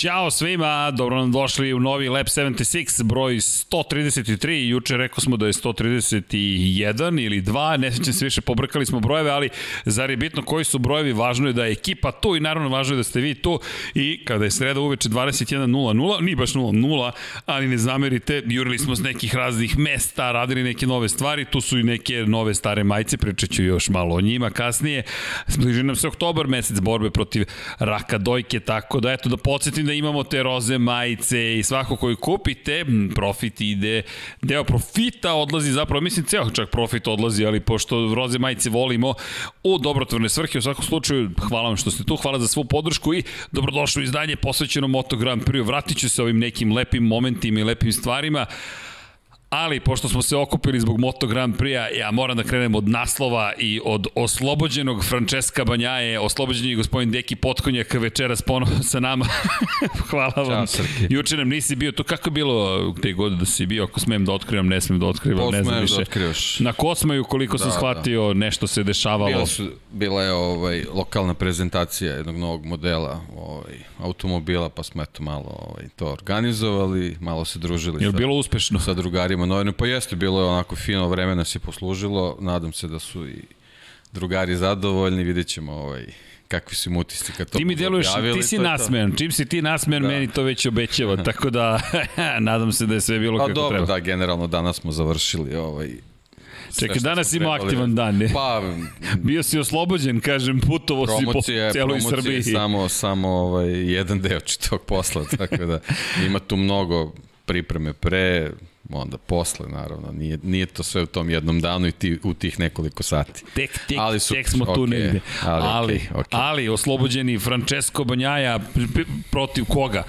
Ćao svima, dobro nam došli u novi Lab 76, broj 133, juče rekao smo da je 131 ili 2, ne sećam se više, pobrkali smo brojeve, ali zar je bitno koji su brojevi, važno je da je ekipa tu i naravno važno je da ste vi tu. I kada je sreda uveče 21.00, nije baš 0.0, ali ne zamerite, jurili smo s nekih raznih mesta, radili neke nove stvari, tu su i neke nove stare majice, pričat ću još malo o njima kasnije, bliži nam se oktobar, mesec borbe protiv raka dojke, tako da eto da podsjetim da imamo te roze majice i svako koji kupite, profit ide, deo profita odlazi zapravo, mislim ceo čak profit odlazi, ali pošto roze majice volimo u dobrotvorne svrhe, u svakom slučaju hvala vam što ste tu, hvala za svu podršku i dobrodošlo izdanje posvećeno Moto Grand Prix. Vratit ću se ovim nekim lepim momentima i lepim stvarima. Ali, pošto smo se okupili zbog Moto Grand Prix-a, ja moram da krenem od naslova i od oslobođenog Francesca Banjaje, oslobođen je gospodin Deki Potkonjak večeras ponovno sa nama. Hvala vam. Ćao, Juče nam nisi bio tu. Kako je bilo te godine da si bio? Ako smem da otkrivam, ne smem da otkrivam, ne znam da više. Da otkrivaš. Na Kosmaju, koliko da, sam shvatio, da. nešto se dešavalo. Bila, su, bila je ovaj, lokalna prezentacija jednog novog modela ovaj, automobila, pa smo eto malo ovaj, to organizovali, malo se družili. Je sa, bilo uspešno? Sa drugarima Ima novine, pa jeste, bilo je onako fino vreme nas je poslužilo, nadam se da su i drugari zadovoljni, vidjet ćemo ovaj, kakvi su im utisci kad to Ti mi deluješ, ti si nasmejan, čim si ti nasmejan, da. meni to već obećava, tako da nadam se da je sve bilo pa, kako dobro, treba. Da, generalno danas smo završili ovaj, Čekaj, danas ima aktivan dan, ne? Pa, Bio si oslobođen, kažem, putovo si po celoj Srbiji. samo, samo ovaj, jedan deo tog posla, tako da ima tu mnogo pripreme pre, onda posle, naravno. Nije, nije to sve u tom jednom danu i ti, u tih nekoliko sati. Tek, tek, ali su, tek smo tu okay, negde. Ali, ali, okay, okay. ali oslobođeni Francesco Banjaja protiv koga?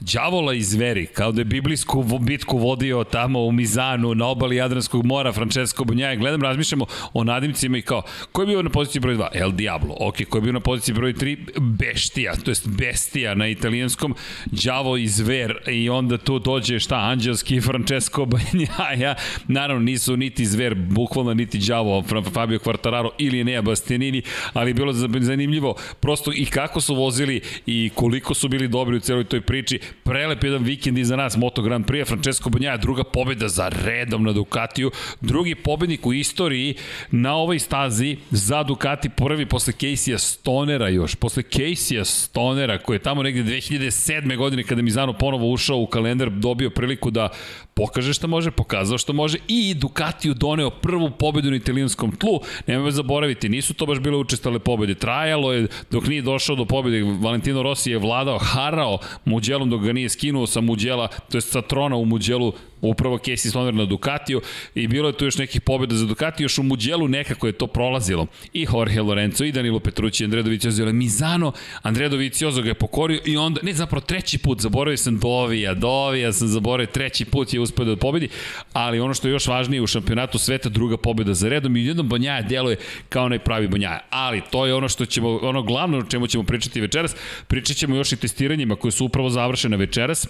Đavola i zveri, kao da je biblijsku bitku vodio tamo u Mizanu, na obali Jadranskog mora, Francesco Banjaja. Gledam, razmišljamo o nadimcima i kao, ko je bio na poziciji broj 2? El Diablo. Ok, ko je bio na poziciji broj 3? Beštija, to jest Bestija na italijanskom. Đavo i zver i onda tu dođe šta, anđelski Francesco Banjaja, naravno nisu niti Zver, bukvalno niti Đavo, Fabio Quartararo ili Nea Bastianini, ali bilo zanimljivo prosto i kako su vozili i koliko su bili dobri u celoj toj priči. Prelep jedan vikend iza nas, Moto Grand Prix, Francesco Banjaja, druga pobeda za redom na Ducatiju, drugi pobednik u istoriji na ovoj stazi za Ducati, prvi posle Casey-a Stonera još, posle Casey-a Stonera, koji je tamo negde 2007. godine kada Mizano ponovo ušao u kalendar, dobio priliku da pokaže šta može, pokazao što može i Ducatiju doneo prvu pobedu na italijanskom tlu. Nemojte zaboraviti, nisu to baš bile učestale pobede. Trajalo je dok nije došao do pobede. Valentino Rossi je vladao, harao Muđelom dok ga nije skinuo sa Muđela, to je sa trona u Muđelu upravo Casey Stoner na Ducatiju i bilo je tu još nekih pobjeda za Ducati, još u Muđelu nekako je to prolazilo. I Jorge Lorenzo, i Danilo Petrući, Andrea Dovizioso, ali Mizano, Andrea Dovizioso ga je pokorio i onda, ne zapravo treći put, zaboravio sam Dovija, Dovija sam zaboravio, treći put je uspio da pobedi, ali ono što je još važnije u šampionatu sveta, druga pobjeda za redom i jednom Banjaja deluje kao najpravi Banjaja. Ali to je ono što ćemo, ono glavno o čemu ćemo pričati večeras, pričat ćemo još i testiranjima koje su upravo završene večeras,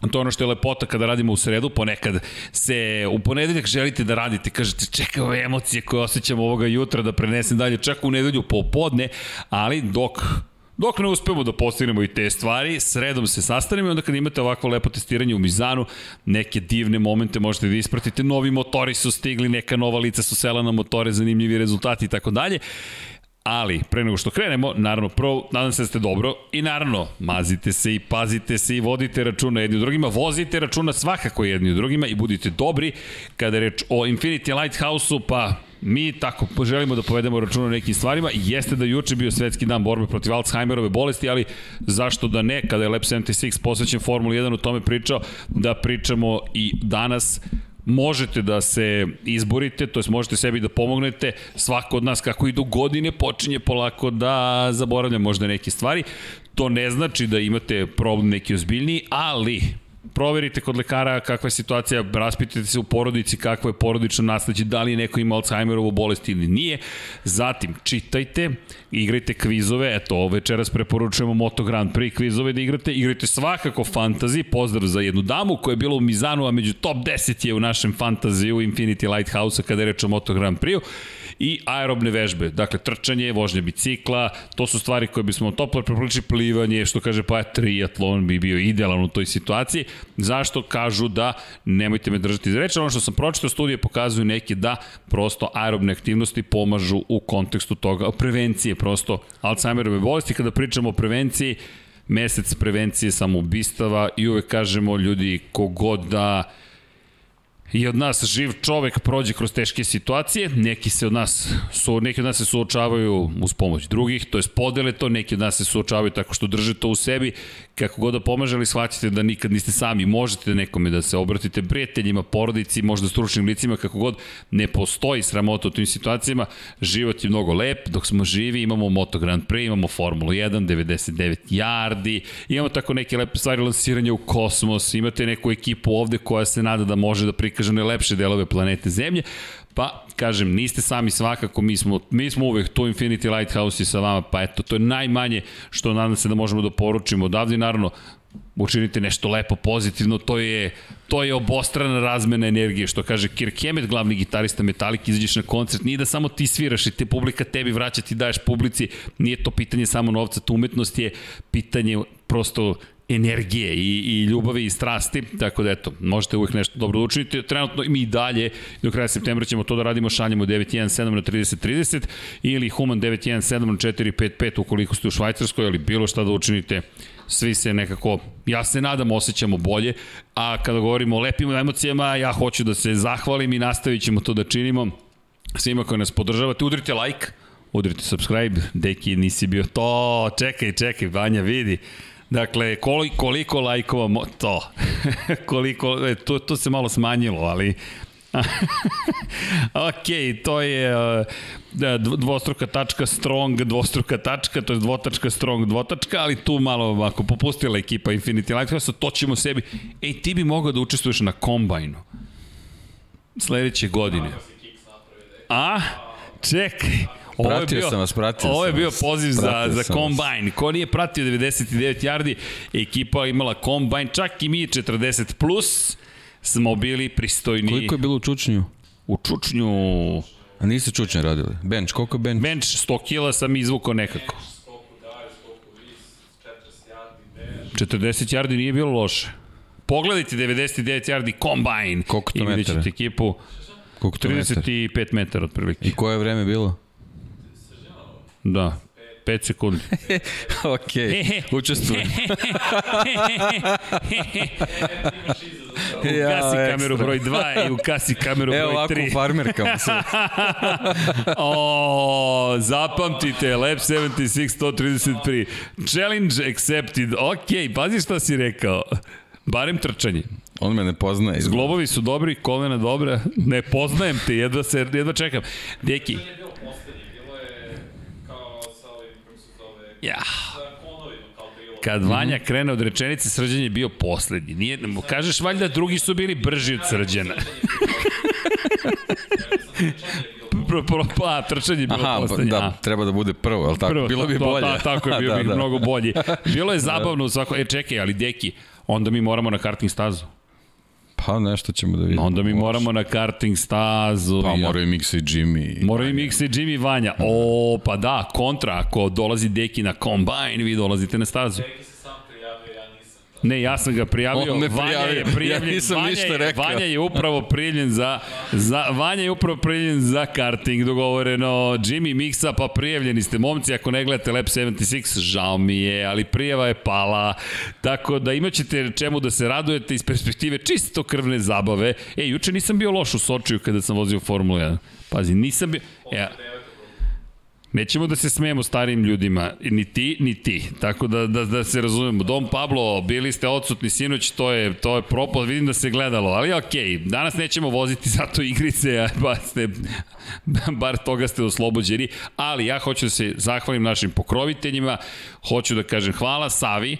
To je ono što je lepota kada radimo u sredu, ponekad se u ponedeljak želite da radite, kažete čekaj ove emocije koje osjećam ovoga jutra da prenesem dalje, čak u nedelju popodne, ali dok Dok ne uspemo da postignemo i te stvari, sredom se sastanemo i onda kad imate ovako lepo testiranje u Mizanu, neke divne momente možete da ispratite, novi motori su stigli, neka nova lica su sela na motore, zanimljivi rezultati i tako dalje. Ali, pre nego što krenemo, naravno, prvo, nadam se da ste dobro i naravno, mazite se i pazite se i vodite računa jedni u drugima, vozite računa svakako jedni u drugima i budite dobri. Kada je reč o Infinity Lighthouse-u, pa mi tako želimo da povedemo računa o nekim stvarima. Jeste da juče bio svetski dan borbe protiv Alzheimerove bolesti, ali zašto da ne, kada je Lab 76 posvećen Formula 1 o tome pričao, da pričamo i danas možete da se izborite, to jest možete sebi da pomognete, svako od nas kako idu godine počinje polako da zaboravlja možda neke stvari. To ne znači da imate problem neki ozbiljniji, ali proverite kod lekara kakva je situacija, raspitajte se u porodici kakvo je porodično nasleđe, da li neko ima Alzheimerovu bolest ili nije. Zatim, čitajte, igrajte kvizove, eto, večeras preporučujemo Moto Grand Prix kvizove da igrate, igrajte svakako fantasy, pozdrav za jednu damu koja je bila u Mizanu, a među top 10 je u našem fantaziju Infinity Lighthouse-a kada je reč o Moto Grand Prix-u i aerobne vežbe, dakle trčanje, vožnje bicikla, to su stvari koje bismo toplo preporučili plivanje, što kaže pa triatlon bi bio idealan u toj situaciji. Zašto? Kažu da, nemojte me držati za reč, ono što sam pročitao, studije pokazuju neke da prosto aerobne aktivnosti pomažu u kontekstu toga, prevencije prosto Alzheimerove bolesti. Kada pričamo o prevenciji, mesec prevencije samoubistava i uvek kažemo ljudi kogod da i od nas živ čovek prođe kroz teške situacije, neki se od nas su neki od nas se suočavaju uz pomoć drugih, to jest podele to, neki od nas se suočavaju tako što drže to u sebi, kako god da pomaže, ali shvatite da nikad niste sami, možete nekome da se obratite prijateljima, porodici, možda stručnim licima, kako god. Ne postoji sramota u tim situacijama, život je mnogo lep, dok smo živi imamo Moto Grand Prix, imamo Formulu 1, 99 yardi, imamo tako neke lepe stvari lansiranja u kosmos, imate neku ekipu ovde koja se nada da može da prikaže prikaže lepše delove planete Zemlje, Pa, kažem, niste sami svakako, mi smo, mi smo uvek tu Infinity Lighthouse i sa vama, pa eto, to je najmanje što nadam se da možemo da poručimo odavde, naravno, učinite nešto lepo, pozitivno, to je, to je obostrana razmena energije, što kaže Kirk Hammett, glavni gitarista Metallica, izađeš na koncert, nije da samo ti sviraš i te publika tebi vraća, ti daješ publici, nije to pitanje samo novca, to umetnost je pitanje prosto energije i, i ljubavi i strasti, tako da eto, možete uvijek nešto dobro da učinite. Trenutno mi i dalje, do kraja septembra ćemo to da radimo, šaljemo 917 na 3030 ili Human 917 na 455 ukoliko ste u Švajcarskoj, ali bilo šta da učinite, svi se nekako, ja se nadam, osjećamo bolje, a kada govorimo o lepim emocijama, ja hoću da se zahvalim i nastavit ćemo to da činimo. Svima koji nas podržavate, udrite like, udrite subscribe, deki nisi bio to, čekaj, čekaj, Vanja vidi, Dakle, koliko, koliko lajkova, mo, to, koliko, e, to, to se malo smanjilo, ali ok, to je uh, dvostruka tačka strong, dvostruka tačka, to je dvotačka strong, dvotačka, ali tu malo ako popustila ekipa Infinity Lighthouse, to ćemo sebi, ej, ti bi mogao da učestvuješ na kombajnu sledeće godine. A? Čekaj, Ovo pratio je bio, sam vas, pratio Ovo je bio poziv za, za kombajn. Ko nije pratio 99 yardi, ekipa imala kombajn, čak i mi 40 plus smo bili pristojni. Koliko je bilo u Čučnju? U Čučnju... A niste Čučnje radili? Bench, koliko je bench? Bench 100 kila sam izvukao nekako. 40 yardi nije bilo loše. Pogledajte 99 yardi kombajn. Koliko to metara? ekipu. Koliko to 35 metara otprilike. I koje je vreme bilo? Da, 5 sekundi. ok, učestvujem. ukasi ja, kameru broj 2 i ukasi kameru broj 3. Evo ovako farmerkam se. o, zapamtite, Lab 76 133. Challenge accepted. Ok, pazi šta si rekao. Barem trčanje. On me ne poznaje. Zglobovi su dobri, kolena dobra. Ne poznajem te, jedva, se, jedva čekam. Deki, Ja. Kad Vanja krene od rečenice, srđan je bio poslednji. Nije, kažeš valjda drugi su bili brži od srđana. pro, pro, pa, trčanje je bilo Aha, poslednje. Da, treba da bude prvo, je li tako? Prvo, bilo bi bolje. Da, tako je, bilo da, bi da. mnogo bolji. Bilo je zabavno u svako... E, čekaj, ali deki, onda mi moramo na karting stazu. Pa nešto ćemo da vidimo. Onda mi Može. moramo na karting stazu. Pa moraju i Mixa i Jimmy. Moraju i Mixa i Jimmy Vanja. O, pa da, kontra, ako dolazi Deki na Combine, vi dolazite na stazu. Deki Ne, ja sam ga prijavio. On me prijavio. Vanja je prijavljen. Ja nisam Vanja ništa rekao. Vanja je upravo prijavljen za, za Vanja je upravo prijavljen za karting dogovoreno. Jimmy Mixa pa prijavljeni ste momci ako ne gledate Lab 76, žao mi je, ali prijava je pala. Tako da imaćete čemu da se radujete iz perspektive čisto krvne zabave. E, juče nisam bio loš u Sočiju kada sam vozio Formulu 1. Pazi, nisam bio... Ja, Nećemo da se smijemo starim ljudima, ni ti, ni ti. Tako da, da, da se razumemo. Dom Pablo, bili ste odsutni sinoć, to je, to je propos, vidim da se gledalo, ali okej, okay, danas nećemo voziti zato igrice, a ba ste, bar toga ste oslobođeni, ali ja hoću da se zahvalim našim pokroviteljima, hoću da kažem hvala Savi,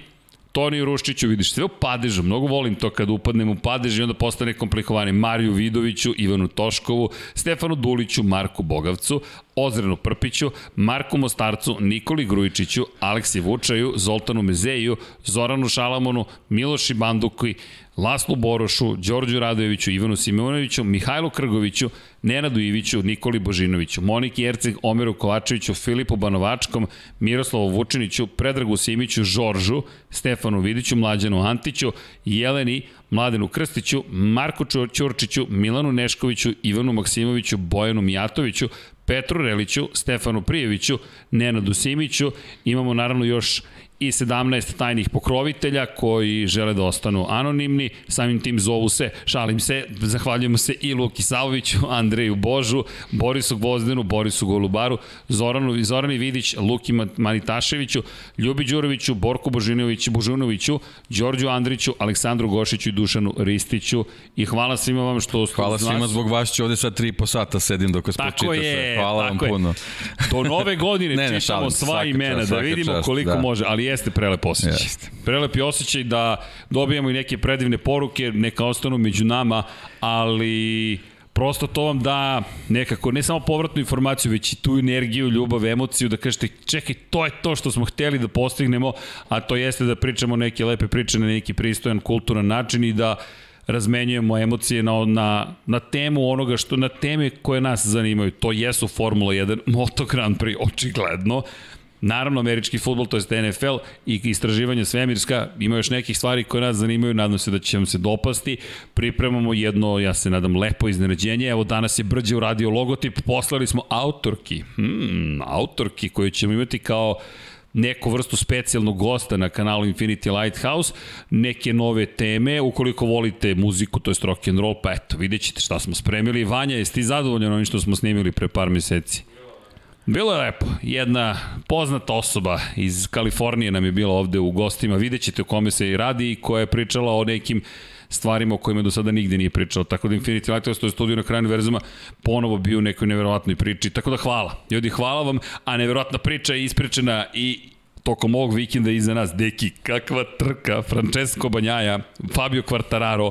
Toniju Ruščiću, vidiš sve u padežu, mnogo volim to kad upadnem u padež i onda postane komplikovani Mariju Vidoviću, Ivanu Toškovu, Stefanu Duliću, Marku Bogavcu, Ozrenu Prpiću, Marku Mostarcu, Nikoli Grujičiću, Aleksi Vučaju, Zoltanu Mezeju, Zoranu Šalamonu, Miloši Banduki, Laslu Borošu, Đorđu Radojeviću, Ivanu Simonoviću, Mihajlu Krgoviću, Nenadu Iviću, Nikoli Božinoviću, Moniki Erceg, Omeru Kovačeviću, Filipu Banovačkom, Miroslavu Vučiniću, Predragu Simiću, Žoržu, Stefanu Vidiću, Mlađanu Antiću, Jeleni, Mladenu Krstiću, Marku Ćurčiću, Milanu Neškoviću, Ivanu Maksimoviću, Bojanu Mijatoviću, Petru Reliću, Stefanu Prijeviću, Nenadu Simiću, imamo naravno još i 17 tajnih pokrovitelja koji žele da ostanu anonimni, samim tim zovu se, šalim se, zahvaljujemo se i Luki Savoviću, Andreju Božu, Borisu Gvozdenu, Borisu Golubaru, Zoranu, Zorani Vidić, Luki Manitaševiću, Ljubi Đuroviću, Borku Božinoviću, Božunoviću, Đorđu Andriću, Aleksandru Gošiću i Dušanu Ristiću i hvala svima vam što ste Hvala svima zbog vas ću ovde sad 3 po sata sedim dok vas pročita sve. Hvala vam je. puno. Do nove godine ne, ne, čitamo sva imena čas, da vidimo koliko da. može, ali jeste prelep osjećaj. Jeste. Prelepi osjećaj da dobijamo i neke predivne poruke, neka ostanu među nama, ali prosto to vam da nekako, ne samo povratnu informaciju, već i tu energiju, ljubav, emociju, da kažete, čekaj, to je to što smo hteli da postignemo, a to jeste da pričamo neke lepe priče na neki pristojan, kulturan način i da razmenjujemo emocije na, na, na temu onoga što, na teme koje nas zanimaju. To jesu Formula 1, Moto Grand Prix, očigledno, Naravno, američki futbol, to je NFL i istraživanje svemirska, ima još nekih stvari koje nas zanimaju, nadam se da će vam se dopasti. Pripremamo jedno, ja se nadam, lepo iznenađenje. Evo, danas je Brđe uradio logotip, poslali smo autorki, hmm, autorki koju ćemo imati kao neku vrstu specijalnog gosta na kanalu Infinity Lighthouse, neke nove teme, ukoliko volite muziku, to je rock and roll, pa eto, vidjet ćete šta smo spremili. Vanja, jesi ti zadovoljan ovim što smo snimili pre par meseci? Bilo je lepo. Jedna poznata osoba iz Kalifornije nam je bila ovde u gostima. Vidjet ćete o kome se i radi i koja je pričala o nekim stvarima o kojima do sada nigde nije pričala. Tako da Infinity Lighthouse, to je studiju na kraju univerzuma, ponovo bio u nekoj neverovatnoj priči. Tako da hvala. Ljudi, hvala vam, a neverovatna priča je ispričana i tokom ovog vikenda iza nas. Deki, kakva trka, Francesco Banjaja, Fabio Quartararo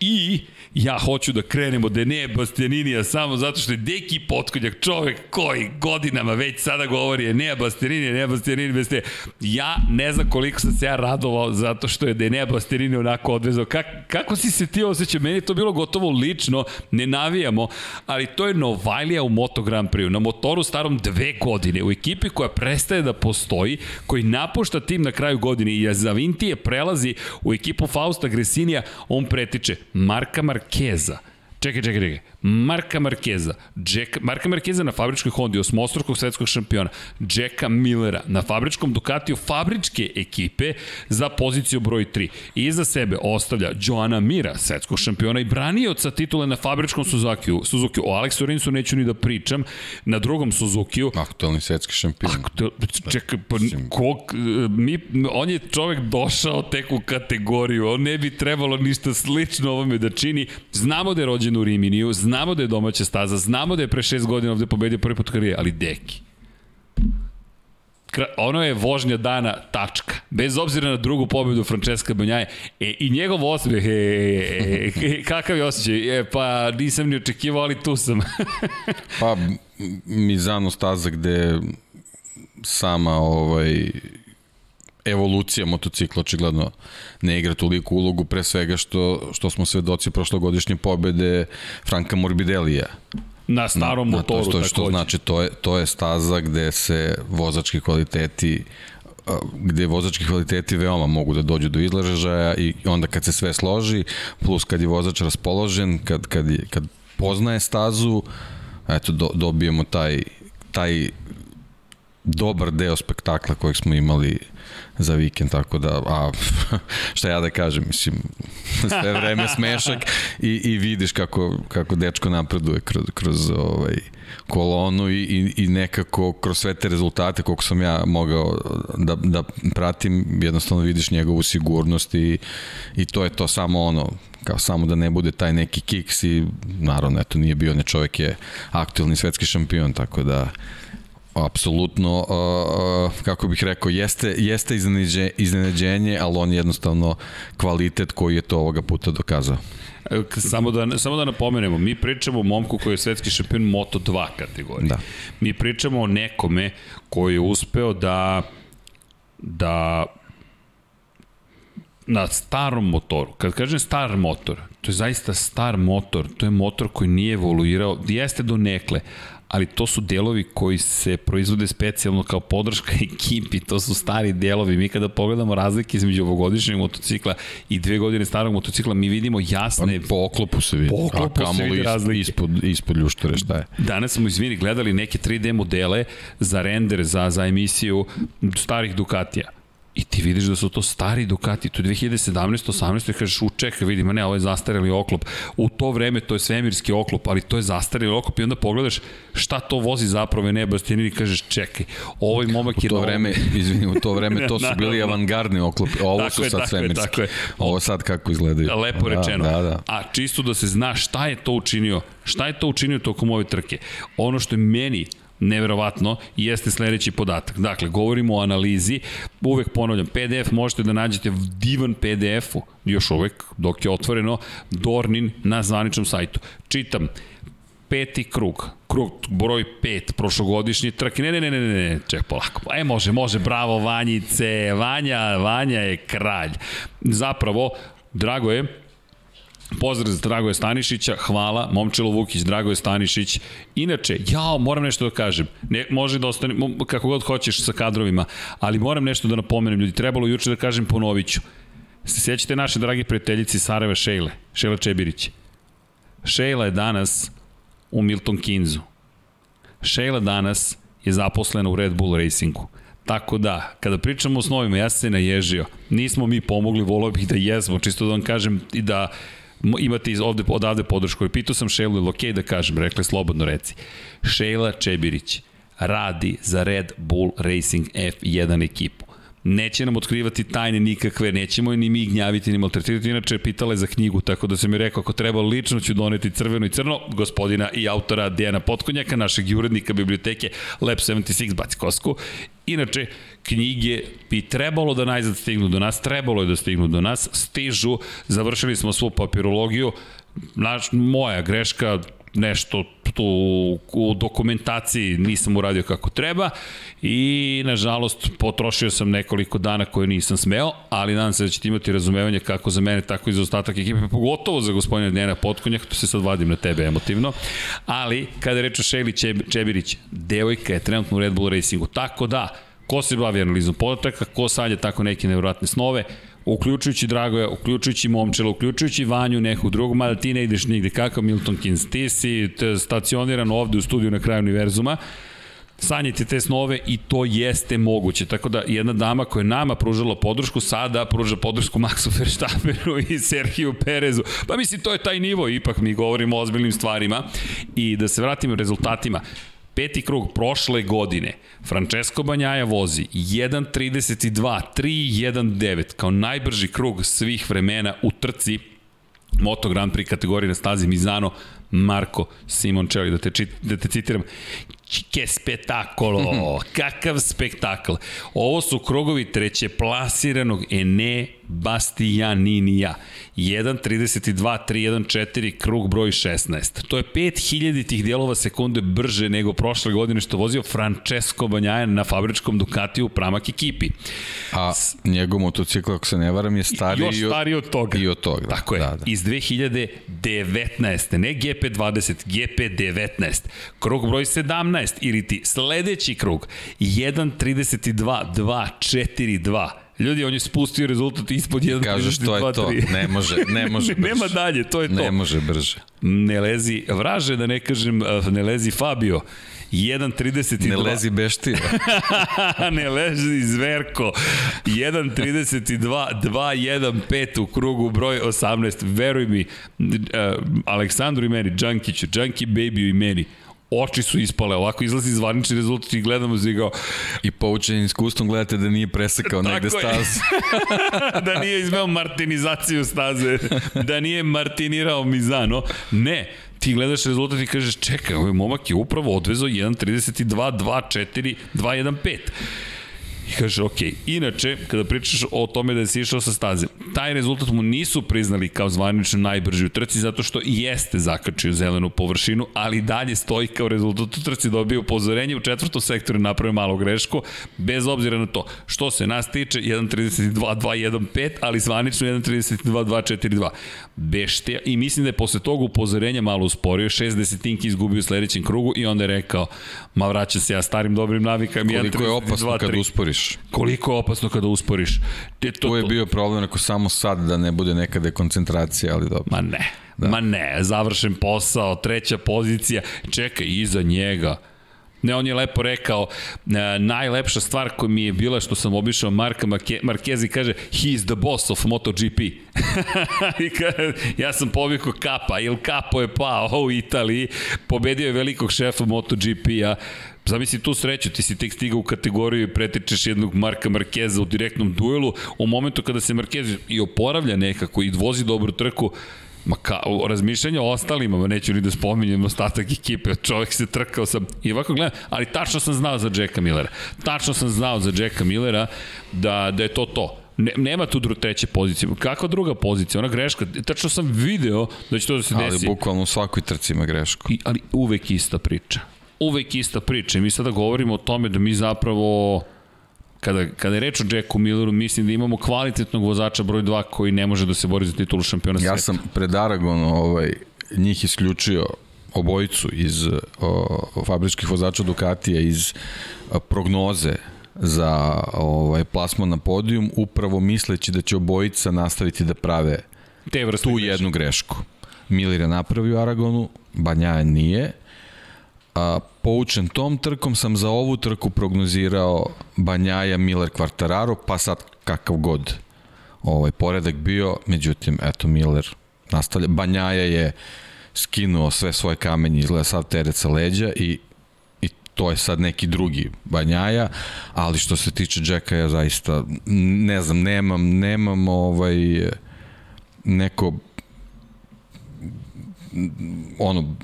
i ja hoću da krenem od Enea Bastianinija samo zato što je Deki Potkonjak čovek koji godinama već sada govori Enea Bastianini, Enea Bastianini, beste. Ja ne znam koliko sam se ja radovao zato što je Enea Bastianini onako odvezao. Kak, kako si se ti osjećao? Meni to bilo gotovo lično, ne navijamo, ali to je Novajlija u Moto Grand Prix, na motoru starom dve godine, u ekipi koja prestaje da postoji, koji napušta tim na kraju godine i Zavintije prelazi u ekipu Fausta Gresinija, on pretiče Marka Markeza. Čekaj, čekaj, čekaj. Marka Markeza, Jack, Marka Markeza na fabričkoj Hondi, osmostrukog svetskog šampiona, Jacka Millera na fabričkom Ducatiju fabričke ekipe za poziciju broj 3. I iza sebe ostavlja Joana Mira, svetskog šampiona i branioca titule na fabričkom Suzuki-u. Suzuki o Aleksu Rinsu neću ni da pričam, na drugom Suzuki-u. Aktualni svetski šampion. Aktual, čekaj, pa kog, mi, on je čovek došao tek u kategoriju, on ne bi trebalo ništa slično ovome da čini. Znamo da je rođen u Riminiju, znamo Znamo da je domaća staza, znamo da je pre šest godina ovde pobedio prvi put karijere, ali deki. Ono je vožnja dana tačka. Bez obzira na drugu pobedu Francesca Banjaje. E, I njegov osmeh, e, e, e, kakav je osjećaj? E, pa nisam ni očekivao, ali tu sam. pa Mizano staza gde sama ovaj evolucija motocikla očigledno ne igra toliko ulogu, pre svega što, što smo svedoci prošlogodišnje pobede Franka Morbidelija. Na starom na, motoru na to, što, što znači to je, to je staza gde se vozački kvaliteti gde vozački kvaliteti veoma mogu da dođu do izlažaja i onda kad se sve složi, plus kad je vozač raspoložen, kad, kad, je, kad poznaje stazu, eto, do, dobijemo taj, taj dobar deo spektakla kojeg smo imali za vikend, tako da, a šta ja da kažem, mislim, sve vreme smešak i, i vidiš kako, kako dečko napreduje kroz, kroz ovaj, kolonu i, i, i nekako kroz sve te rezultate koliko sam ja mogao da, da pratim, jednostavno vidiš njegovu sigurnost i, i to je to samo ono, kao samo da ne bude taj neki kiks i naravno, eto, nije bio, ne čovjek je aktualni svetski šampion, tako da apsolutno, uh, kako bih rekao, jeste, jeste iznenađenje, ali on jednostavno kvalitet koji je to ovoga puta dokazao. Samo da, samo da napomenemo, mi pričamo o momku koji je svetski šampion Moto2 kategorije. Da. Mi pričamo o nekome koji je uspeo da da na starom motoru. Kad kažem star motor, to je zaista star motor, to je motor koji nije evoluirao, jeste do nekle, ali to su delovi koji se proizvode specijalno kao podrška ekipi, to su stari delovi. Mi kada pogledamo razlike između ovogodišnjeg motocikla i dve godine starog motocikla, mi vidimo jasne... Pa, po oklopu se vidi, po oklopu a se vidi razlike. Ispod, ispod ljuštore šta je. Danas smo, izvini, gledali neke 3D modele za render, za, za emisiju starih Ducatija I ti vidiš da su to stari Ducati, to je 2017, 18, kažeš u čekaj, vidi, ma ne, ovo je zastareli oklop. U to vreme to je svemirski oklop, ali to je zastareli oklop i onda pogledaš šta to vozi zapravo ne Bastianini i kažeš čekaj, ovaj momak je... U to vreme, izvini, u to vreme to su bili avangardni oklopi, ovo tako su sad tako svemirski. Je, tako je. Ovo sad kako izgledaju. Lepo da, rečeno. Da, da. A čisto da se zna šta je to učinio, šta je to učinio tokom ove trke. Ono što je meni neverovatno jeste sledeći podatak. Dakle, govorimo o analizi, uvek ponavljam, PDF možete da nađete divan PDF-u, još uvek, dok je otvoreno, Dornin na zvaničnom sajtu. Čitam, peti krug, krug broj 5 prošlogodišnji trke. Ne, ne, ne, ne, ne, ne, ček polako. E, može, može, bravo Vanjice. Vanja, Vanja je kralj. Zapravo, drago je, Pozdrav za Dragoje Stanišića, hvala, Momčilo Vukić, Dragoje Stanišić. Inače, jao, moram nešto da kažem. Ne, može da ostane, kako god hoćeš sa kadrovima, ali moram nešto da napomenem, ljudi, trebalo juče da kažem ponoviću. Se sjećate naše dragi prijateljici Sarajeva Šejle, Šejla Čebirić. Šejla je danas u Milton Kinzu. Šejla danas je zaposlena u Red Bull Racingu. Tako da, kada pričamo o snovima, ja sam se naježio. Nismo mi pomogli, volio bih da jesmo, čisto da vam kažem i da imate iz ovde, odavde podršku. I pitao sam Šejlu, ili okej okay da kažem, rekli slobodno reci. Šejla Čebirić radi za Red Bull Racing F1 ekipu. Neće nam otkrivati tajne nikakve, nećemo ni mi gnjaviti ni maltretirati, inače pitala je za knjigu, tako da se mi rekao ako treba lično ću doneti crveno i crno, gospodina i autora Dejana Potkonjaka, našeg urednika biblioteke Lab 76 Baci Kosku. Inače, knjige bi trebalo da najzad stignu do nas, trebalo je da stignu do nas, stižu, završili smo svu papirologiju, naš, moja greška, nešto tu u dokumentaciji nisam uradio kako treba i nažalost potrošio sam nekoliko dana koje nisam smeo, ali nadam se da ćete imati razumevanje kako za mene, tako i za ostatak ekipe, pogotovo za gospodina Dnjena Potkonjak, to se sad vadim na tebe emotivno, ali kada reče Šejli Čebirić, devojka je trenutno u Red Bull Racingu, tako da, ko se bavi analizom podataka, ko sanja tako neke nevjerojatne snove, uključujući Dragoja, uključujući Momčela, uključujući Vanju, nekog drugog, mada ti ne ideš nigde, kakav Milton Keynes, ti si stacioniran ovde u studiju na kraju univerzuma, sanjite te snove i to jeste moguće. Tako da jedna dama koja je nama pružala podršku, sada pruža podršku Maxu Verstapperu i Sergiju Perezu. Pa mislim, to je taj nivo, ipak mi govorimo o ozbiljnim stvarima. I da se vratimo rezultatima, Peti krug prošle godine, Francesco Banjaja vozi 1.32, 3.19 kao najbrži krug svih vremena u trci Moto Grand Prix kategorije na stazi Mizano, Marko Simoncelli, da te, čit, da te citiram, Che spektakolo, kakav spektakl. Ovo su krugovi treće plasiranog Ene Bastianinija. 1.32.314, krug broj 16. To je 5000 tih dijelova sekunde brže nego prošle godine što vozio Francesco Banjaja na fabričkom Ducatiju u pramak ekipi. A njegov motocikl, ako se ne varam, je stariji, još stariji od toga. I od toga. Tako je, da, da. iz 2019. Ne GP20, GP19. Krug broj 17 ili ti sledeći krug 1.32.242 Ljudi, on je spustio rezultat ispod 1.32.3. Kažu što je to, ne može, ne može brže. Nema dalje, to je to. Ne može brže. Ne lezi vraže, da ne kažem, eh, ne lezi Fabio. 1.32. Ne lezi beštira. ne lezi zverko. 1.32, 2.1.5 u krugu broj 18. Veruj mi, uh, Aleksandru i meni, Džankiću, Džanki Baby i meni, oči su ispale, ovako izlazi zvanični rezultat i gledamo se kao... I poučenim iskustvom gledate da nije presekao negde stazu. da nije izveo martinizaciju staze, da nije martinirao Mizano. Ne, ti gledaš rezultat i kažeš, čekaj, ovaj momak je upravo odvezao 1.32, 2.4, 2.15. I kaže, ok, inače, kada pričaš o tome da si išao sa staze, taj rezultat mu nisu priznali kao zvanično najbrži u trci, zato što jeste zakačio zelenu površinu, ali dalje stoji kao rezultat u trci, dobio upozorenje u četvrtom sektoru napravio malo grešku, bez obzira na to. Što se nas tiče, 1.32.2.1.5, ali zvanično 1.32.2.4.2. Beštija, i mislim da je posle toga upozorenja malo usporio, šest desetinki izgubio u sledećem krugu i onda je rekao, ma vraća se ja starim dobrim navikama. Koliko je opasno kad usporiš? Koliko je opasno kada usporiš? Te, to, to je bio problem ako samo sad da ne bude neka dekoncentracija, ali dobro. Ma ne, da. ma ne, završen posao, treća pozicija, čekaj, iza njega, Ne, on je lepo rekao, e, najlepša stvar koja mi je bila što sam obišao Marka Markezi kaže he is the boss of MotoGP. I kaže, ja sam pobjeko kapa, il kapo je pao u Italiji, pobedio je velikog šefa MotoGP-a, Zamisli tu sreću, ti si tek stigao u kategoriju i pretečeš jednog Marka Markeza u direktnom duelu, u momentu kada se Markez i oporavlja nekako i vozi dobru trku, Ma ka, razmišljanja o ostalima, ma neću ni da spominjem ostatak ekipe, čovjek se trkao sam i ovako gledam, ali tačno sam znao za Jacka Millera. Tačno sam znao za Jacka Millera da, da je to to. Ne, nema tu dru, treće pozicije. Kakva druga pozicija? Ona greška. Tačno sam video da će to da se desi. Ali bukvalno u svakoj trci ima grešku. I, ali uvek ista priča. Uvek ista priča. I mi sada govorimo o tome da mi zapravo kada, kada je reč o Jacku Milleru, mislim da imamo kvalitetnog vozača broj 2 koji ne može da se bori za titulu šampiona sveta. Ja sam pred Aragon ovaj, njih isključio obojicu iz o, fabričkih vozača Ducatija iz o, prognoze za ovaj plasman na podijum upravo misleći da će obojica nastaviti da prave Te tu greške. jednu grešku. Miller je napravio Aragonu, Banjaja nije A, poučen tom trkom sam za ovu trku prognozirao Banjaja, Miller, Quartararo, pa sad kakav god ovaj poredak bio, međutim, eto Miller nastavlja. Banjaja je skinuo sve svoje kamenje, izgleda sav teret sa leđa i i to je sad neki drugi Banjaja, ali što se tiče Jacka ja zaista ne znam, nemam nemam ovaj neko ono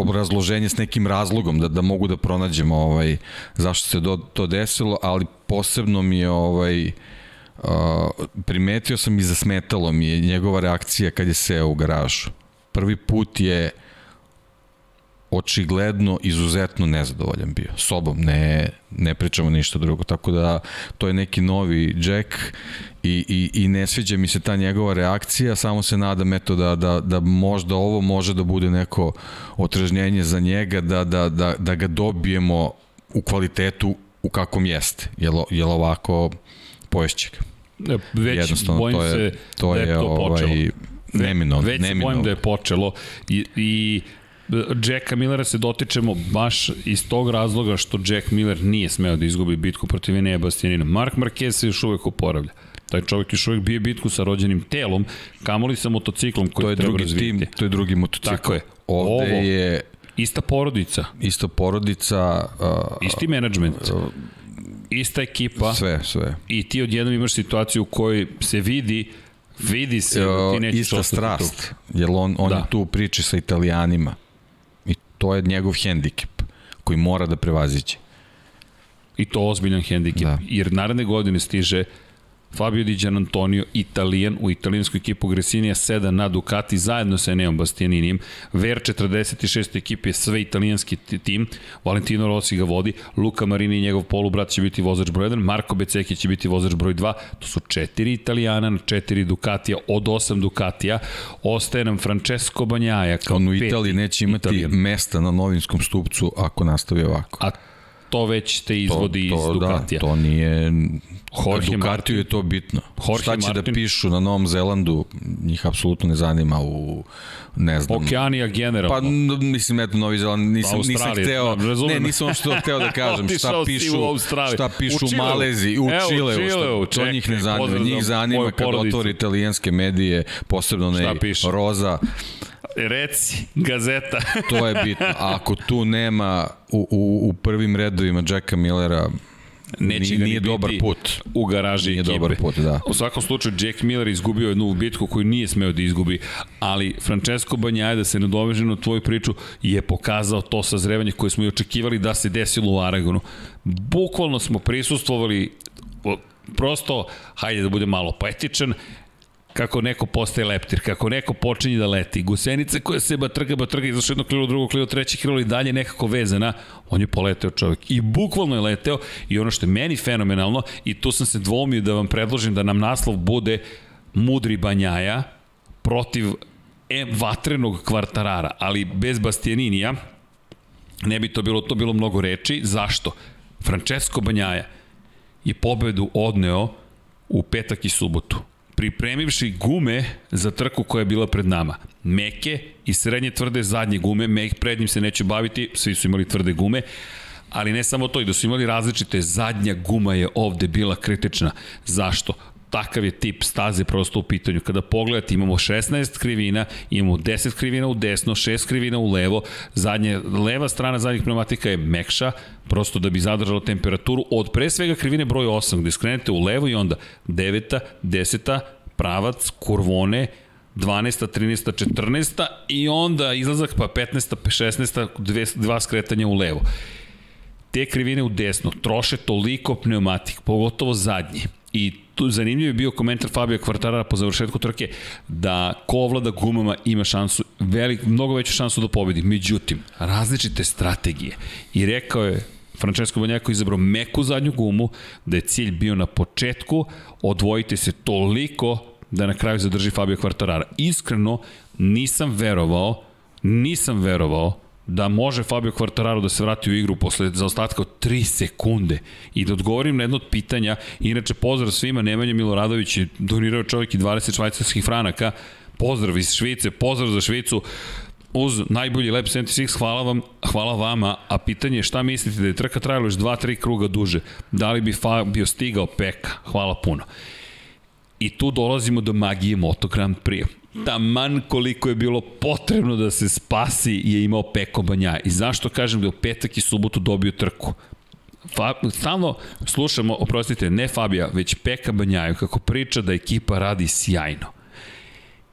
obrazloženje s nekim razlogom da da mogu da pronađemo ovaj zašto se do, to desilo, ali posebno mi je ovaj primetio sam i zasmetalo mi je njegova reakcija kad je seo u garažu. Prvi put je očigledno izuzetno nezadovoljan bio sobom, ne, ne pričamo ništa drugo, tako da to je neki novi Jack i, i, i ne sviđa mi se ta njegova reakcija, samo se nadam eto da, da, da možda ovo može da bude neko otražnjenje za njega, da, da, da, da ga dobijemo u kvalitetu u kakvom jeste, jel, jel ovako poješće ga. Već Jednostavno, bojim to je, se to da je, je to ovaj, počelo. Neminovno. Već se bojim da je počelo i, i Jacka Millera se dotičemo baš iz tog razloga što Jack Miller nije smeo da izgubi bitku protiv Enea Bastianina. Mark Marquez se još uvek oporavlja. Taj čovjek još uvek bije bitku sa rođenim telom, kamoli sa motociklom koji to je treba drugi razvijeti. Tim, to je drugi motocikl. Tako je. Ovde Ovo, je... Ista porodica. Ista porodica. Uh, Isti menadžment. Uh, ista ekipa. Sve, sve. I ti odjednom imaš situaciju u kojoj se vidi vidi se da ti nećeš Ista strast, jer on, on da. je tu priči sa italijanima to je njegov hendikep koji mora da prevaziće. I to ozbiljan hendikep, da. jer naredne godine stiže Fabio Di Antonio, Italijan, u italijansku ekipu Gresinija 7 na Ducati zajedno sa Eneom Bastianinijem. Ver 46. ekipi je sve italijanski tim, Valentino Rossi ga vodi, Luka Marini i njegov polubrat će biti vozač broj 1, Marko Beceki će biti vozač broj 2, to su četiri Italijana na četiri Ducatija, od osam Ducatija, ostaje nam Francesco Banjaja kao On u Italiji neće imati Italijan. mesta na novinskom stupcu ako nastavi ovako. A to već te izvodi to, to, iz da, Ducatija. Da, to nije... Jorge Ducatiju je to bitno. Jorge Šta će da Martin. da pišu na Novom Zelandu, njih apsolutno ne zanima u, ne znam... Okeanija generalno. Pa, mislim, eto, Novi Zeland, nisam, pa, nisam hteo, da, ne, nisam što hteo da kažem, šta pišu, u šta pišu u, Malezi, u Evo, Čileu, Čileu šta, to njih ne zanima. Njih zanima kad otvori italijanske medije, posebno ne Roza, Reci, gazeta. to je bitno. A ako tu nema u, u, u prvim redovima Jacka Millera, neće nije, ga nije dobar put. u garaži nije ekipe. dobar put, da. U svakom slučaju, Jack Miller izgubio jednu bitku koju nije smeo da izgubi, ali Francesco Banjaje, da se nadoveže na tvoju priču, je pokazao to sazrevanje koje smo i očekivali da se desilo u Aragonu. Bukvalno smo prisustvovali prosto, hajde da bude malo poetičan, kako neko postaje leptir, kako neko počinje da leti. Gusenice koja se ba trga, ba trga, izašao jedno krilo, drugo krilo, treće krilo i dalje nekako vezana, on je poleteo čovjek. I bukvalno je leteo i ono što je meni fenomenalno, i tu sam se dvomio da vam predložim da nam naslov bude Mudri Banjaja protiv e, vatrenog kvartarara, ali bez Bastianinija, ne bi to bilo, to bilo mnogo reči. Zašto? Francesco Banjaja je pobedu odneo u petak i subotu pripremivši gume za trku koja je bila pred nama. Meke i srednje tvrde zadnje gume, mek pred njim se neće baviti, svi su imali tvrde gume, ali ne samo to, i da su imali različite, zadnja guma je ovde bila kritična. Zašto? Takav je tip staze prosto u pitanju. Kada pogledate, imamo 16 krivina, imamo 10 krivina u desno, 6 krivina u levo, zadnje, leva strana zadnjih pneumatika je mekša, prosto da bi zadržalo temperaturu od pre svega krivine broj 8, gde skrenete u levo i onda 9, 10, pravac, kurvone, 12, 13, 14 i onda izlazak pa 15, 16, dve, dva skretanja u levo. Te krivine u desno troše toliko pneumatik, pogotovo zadnji. I tu zanimljiv je bio komentar Fabio Kvartarara po završetku trke da ko ovlada gumama ima šansu, velik, mnogo veću šansu da pobedi. Međutim, različite strategije. I rekao je Francesco Banjako izabrao meku zadnju gumu, da je cilj bio na početku, odvojite se toliko da na kraju zadrži Fabio Kvartarara. Iskreno, nisam verovao, nisam verovao da može Fabio Quartararo da se vrati u igru posle zaostatka od 3 sekunde i da odgovorim na jedno od pitanja. Inače, pozdrav svima, Nemanja Miloradović je donirao čovjek i 20 švajcarskih franaka. Pozdrav iz Švice, pozdrav za Švicu uz najbolji Lab 76, hvala vam, hvala vama, a pitanje je šta mislite da je trka trajala još 2-3 kruga duže, da li bi Fabio stigao peka, hvala puno. I tu dolazimo do magije Moto Grand Prix taman koliko je bilo potrebno da se spasi je imao Peko Banja. I zašto kažem da je u petak i subotu dobio trku? Fa, stalno slušamo, oprostite, ne Fabija, već Peka Banjaju, kako priča da ekipa radi sjajno.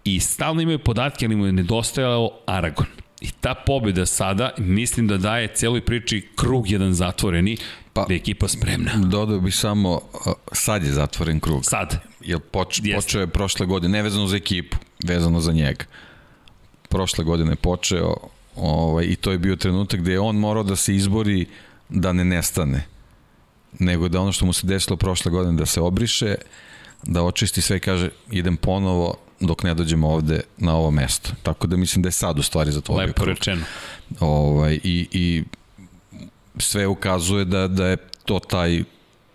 I stalno imaju podatke, ali mu je nedostajalo Aragon. I ta pobjeda sada, mislim da daje celoj priči krug jedan zatvoreni, pa, da je ekipa spremna. Dodao bih samo, sad je zatvoren krug. Sad. Jer poč, počeo je prošle godine, nevezano za ekipu, vezano za njega. Prošle godine počeo ovaj, i to je bio trenutak gde je on morao da se izbori da ne nestane. Nego da ono što mu se desilo prošle godine da se obriše, da očisti sve i kaže idem ponovo dok ne dođemo ovde na ovo mesto. Tako da mislim da je sad u stvari zatvorio Lepo rečeno. Ovaj, i, I sve ukazuje da, da je to taj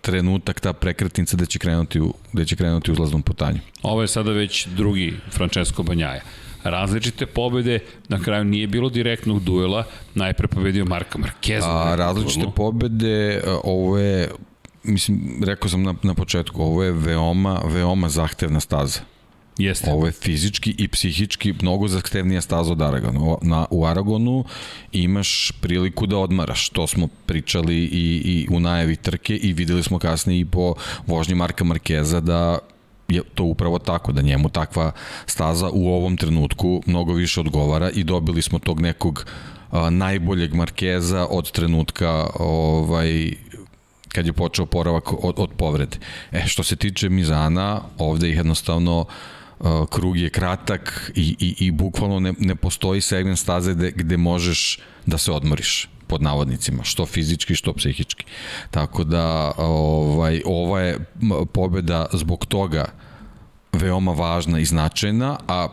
trenutak, ta prekretnica da će krenuti u, da će krenuti uzlaznom putanju. Ovo je sada već drugi Francesco Banjaja. Različite pobede, na kraju nije bilo direktnog duela, najpre pobedio Marka Marquez. A, različite duelu. pobede, ovo je, mislim, rekao sam na, na početku, ovo je veoma, veoma zahtevna staza. Jeste. Ovo je fizički i psihički mnogo zahtevnija staza od Aragona. Na, u Aragonu imaš priliku da odmaraš. To smo pričali i, i u najavi trke i videli smo kasnije i po vožnji Marka Markeza da je to upravo tako, da njemu takva staza u ovom trenutku mnogo više odgovara i dobili smo tog nekog a, najboljeg Markeza od trenutka ovaj, kad je počeo poravak od, od povrede. E, što se tiče Mizana, ovde ih jednostavno uh, krug je kratak i, i, i bukvalno ne, ne postoji segment staze gde, gde možeš da se odmoriš pod navodnicima, što fizički, što psihički. Tako da ovaj, ova je pobeda zbog toga veoma važna i značajna, a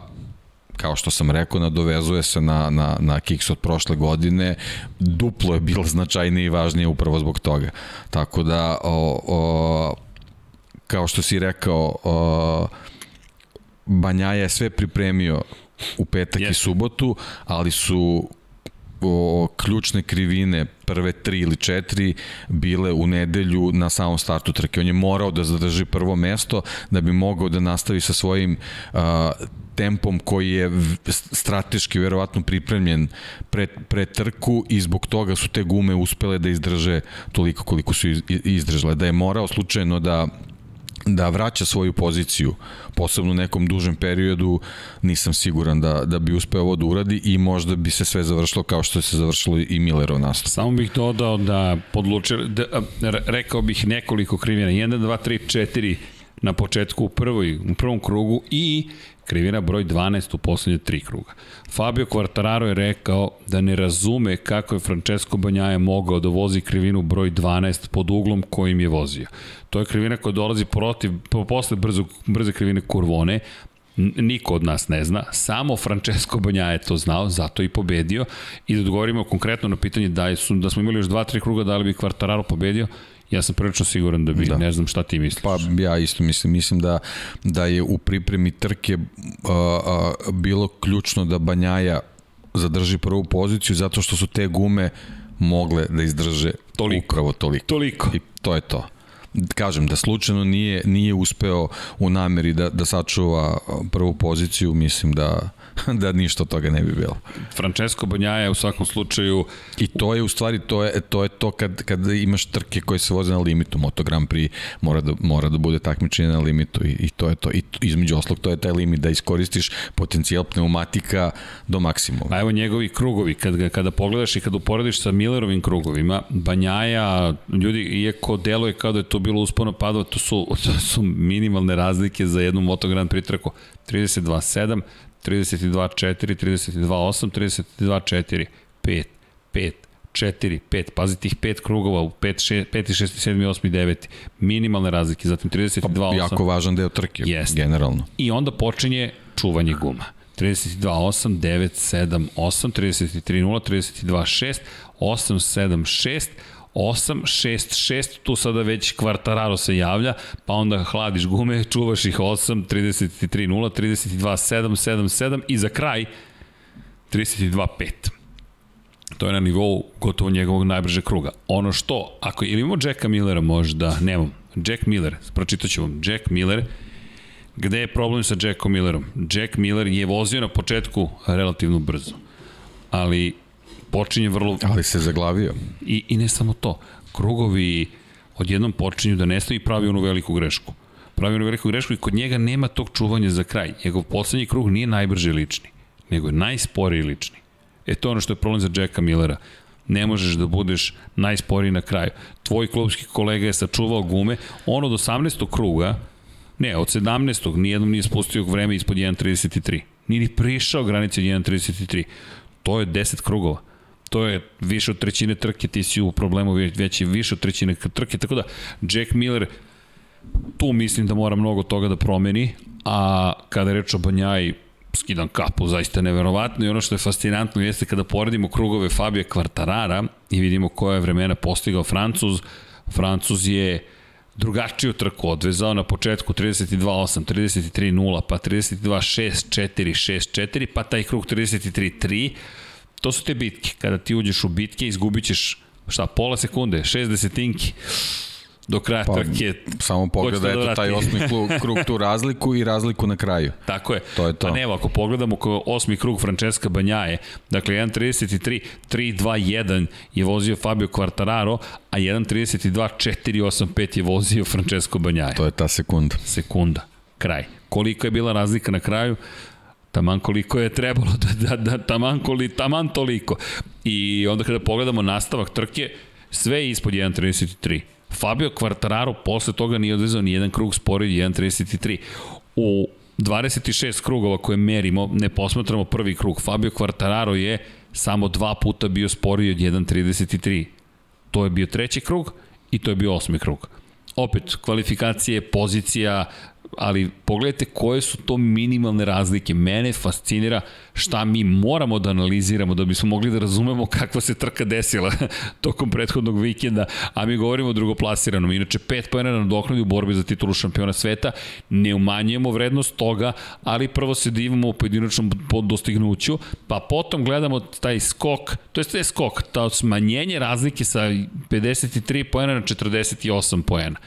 kao što sam rekao, nadovezuje se na, na, na kiks od prošle godine, duplo je bilo značajnije i važnije upravo zbog toga. Tako da, o, o, kao što si rekao, o, Banjaja je sve pripremio u petak yes. i subotu, ali su o, ključne krivine prve tri ili četiri bile u nedelju na samom startu trke. On je morao da zadrži prvo mesto da bi mogao da nastavi sa svojim a, tempom koji je strateški verovatno pripremljen pre, pre trku i zbog toga su te gume uspele da izdrže toliko koliko su izdržale. Da je morao slučajno da da vraća svoju poziciju, posebno u nekom dužem periodu, nisam siguran da, da bi uspeo ovo da uradi i možda bi se sve završilo kao što se završilo i Millerov nastup. Samo bih dodao da podlučio, da, rekao bih nekoliko krivina, 1, 2, 3, 4 na početku u, prvoj, u prvom krugu i krivina broj 12 u poslednje tri kruga. Fabio Quartararo je rekao da ne razume kako je Francesco Banjaje mogao da vozi krivinu broj 12 pod uglom kojim je vozio. To je krivina koja dolazi protiv, posle brzo, brze krivine kurvone, niko od nas ne zna, samo Francesco Banja je to znao, zato i pobedio. I da odgovorimo konkretno na pitanje da, su, da smo imali još dva, tri kruga, da li bi Quartararo pobedio, Ja sam prilično siguran da bi, da. ne znam šta ti misliš. Pa ja isto mislim, mislim da, da je u pripremi trke a, a, bilo ključno da Banjaja zadrži prvu poziciju zato što su te gume mogle da izdrže toliko. upravo toliko. Toliko. I to je to kažem da slučajno nije nije uspeo u nameri da da sačuva prvu poziciju mislim da da ništa od toga ne bi bilo. Francesco Banjaja u svakom slučaju i to je u stvari to je to je to kad kad imaš trke koje se voze na limitu Moto Grand Prix mora da mora da bude takmičenje na limitu i, i to je to i između oslog to je taj limit da iskoristiš potencijal pneumatika do maksimuma. A evo njegovi krugovi kad kada pogledaš i kad uporediš sa Millerovim krugovima Banjaja ljudi iako deluje kao da je to bilo uspono padova to su to su minimalne razlike za jednu Moto Grand Prix trku 32.7 32-4, 32-8, 32-4, 5, 5, 4, 5, pazi tih 5 krugova u 5, 6, 5, 6, 7, 8, 9, minimalne razlike, zatim 32, 8. Pa, jako važan deo trke, Jest. generalno. I onda počinje čuvanje guma. 32, 8, 9, 7, 8, 33, 0, 32, 6, 8, 7, 6, 8, 6, 6, tu sada već Kvartararo se javlja, pa onda hladiš gume, čuvaš ih 8, 33, 0, 32, 7, 7, 7 i za kraj 32, 5. To je na nivou gotovo njegovog najbržeg kruga. Ono što, ako ili imamo Jacka Millera možda, nemam, Jack Miller, pročitat ću vam, Jack Miller, gde je problem sa Jackom Millerom? Jack Miller je vozio na početku relativno brzo, ali počinje vrlo... Ali se zaglavio. I, I ne samo to. Krugovi odjednom počinju da nestaju i pravi onu veliku grešku. Pravi onu veliku grešku i kod njega nema tog čuvanja za kraj. Njegov poslednji krug nije najbrži lični, nego je najsporiji lični. E to je ono što je problem za Jacka Millera. Ne možeš da budeš najsporiji na kraju. Tvoj klubski kolega je sačuvao gume, on od 18. kruga, ne, od 17. nijednom nije spustio vreme ispod 1.33. Nije ni prišao granici od 1.33. To je 10 krugova to je više od trećine trke, ti si u problemu već i više od trećine trke, tako da Jack Miller tu mislim da mora mnogo toga da promeni, a kada je reč o Banjaj, skidam kapu, zaista neverovatno i ono što je fascinantno jeste kada poredimo krugove Fabio Quartarara i vidimo koje vremena postigao Francuz, Francuz je drugačiju trku odvezao na početku 32-8, 33-0, pa 32-6, 4, 6, 4, pa taj krug 33-3, to su te bitke. Kada ti uđeš u bitke, izgubit ćeš šta, pola sekunde, šest desetinki do kraja pa, trke. Samo pogleda, eto da taj osmi krug, krug tu razliku i razliku na kraju. Tako je. To je to. Pa ne, ako pogledamo ko osmi krug Francesca Banjaje, dakle 1.33, 3.2.1 je vozio Fabio Quartararo, a 1.32, 4.85 je vozio Francesco Banjaje. To je ta sekunda. Sekunda. Kraj. Koliko je bila razlika na kraju? Taman koliko je trebalo, da, da, da, taman, koli, taman toliko. I onda kada pogledamo nastavak trke, sve je ispod 1.33. Fabio Quartararo posle toga nije odvezao ni jedan krug spored 1.33. U 26 krugova koje merimo, ne posmatramo prvi krug. Fabio Quartararo je samo dva puta bio sporiji od 1.33. To je bio treći krug i to je bio osmi krug. Opet, kvalifikacije, pozicija, ali pogledajte koje su to minimalne razlike. Mene fascinira šta mi moramo da analiziramo da bismo mogli da razumemo kakva se trka desila tokom prethodnog vikenda, a mi govorimo o drugoplasiranom. Inače, pet pojena na dokladi u borbi za titulu šampiona sveta, ne umanjujemo vrednost toga, ali prvo se divimo u pojedinačnom dostignuću, pa potom gledamo taj skok, to je sve skok, ta smanjenje razlike sa 53 pojena na 48 pojena.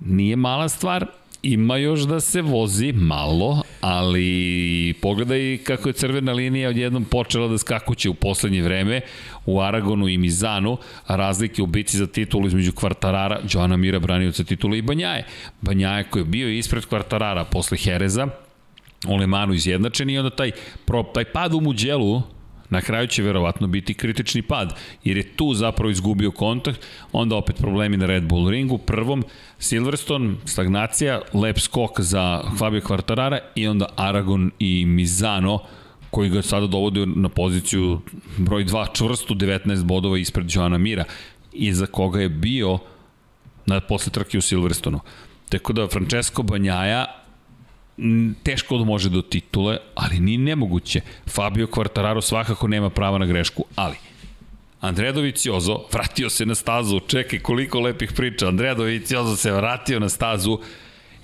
Nije mala stvar, ima još da se vozi malo, ali pogledaj kako je crvena linija odjednom počela da skakuće u poslednje vreme u Aragonu i Mizanu, razlike u bici za titulu između Kvartarara, Joana Mira branioca titula i Banjaje. Banjaje koji je bio ispred Kvartarara posle Hereza, Olemanu izjednačen i onda taj, pro, taj pad u Muđelu Na kraju će verovatno biti kritični pad, jer je tu zapravo izgubio kontakt, onda opet problemi na Red Bull ringu, prvom Silverstone, stagnacija, lep skok za Fabio Quartarara i onda Aragon i Mizano, koji ga sada dovodi na poziciju broj 2 čvrstu 19 bodova ispred Joana Mira i za koga je bio na posle trke u Silverstonu. Tako da Francesco Banjaja teško da može do titule, ali ni nemoguće. Fabio Quartararo svakako nema prava na grešku, ali Andrea Doviciozo vratio se na stazu, čekaj koliko lepih priča, Andrea Doviciozo se vratio na stazu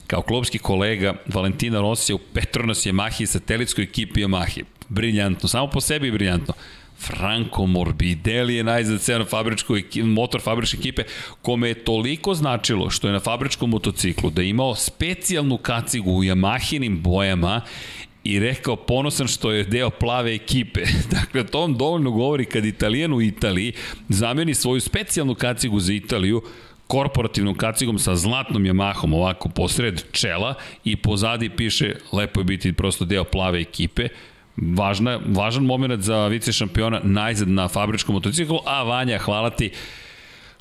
kao klubski kolega Valentina Rosija u Petronas Yamahi satelitskoj ekipi Yamahi. Briljantno, samo po sebi briljantno. Franco Morbidelli je najzad ceo na fabričkoj, motor fabričke ekipe, kome je toliko značilo što je na fabričkom motociklu da je imao specijalnu kacigu u Yamahinim bojama i rekao ponosan što je deo plave ekipe. dakle, to vam dovoljno govori kad Italijan u Italiji zameni svoju specijalnu kacigu za Italiju korporativnom kacigom sa zlatnom Yamahom ovako posred čela i pozadi piše lepo je biti prosto deo plave ekipe važna, važan moment za vice šampiona najzad na fabričkom motociklu, a Vanja, hvala ti,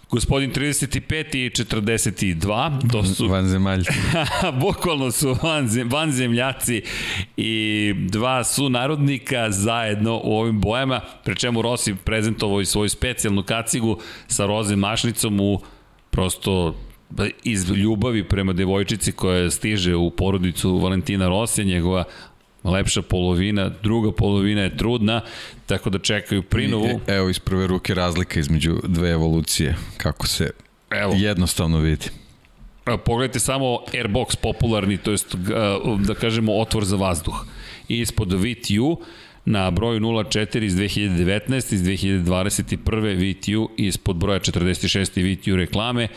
Gospodin 35 i 42, to su... Vanzemaljci. Bukvalno su vanzem, vanzemljaci i dva su narodnika zajedno u ovim bojama, pre čemu Rossi prezentovao i svoju specijalnu kacigu sa roze mašnicom u prosto iz ljubavi prema devojčici koja stiže u porodicu Valentina Rosija, njegova lepša polovina, druga polovina je trudna, tako da čekaju prinovu. E, evo iz prve ruke razlika između dve evolucije, kako se evo. jednostavno vidi. Pogledajte samo Airbox popularni, to jest da kažemo otvor za vazduh. I ispod VTU na broju 04 iz 2019, iz 2021. VTU ispod broja 46 VTU reklame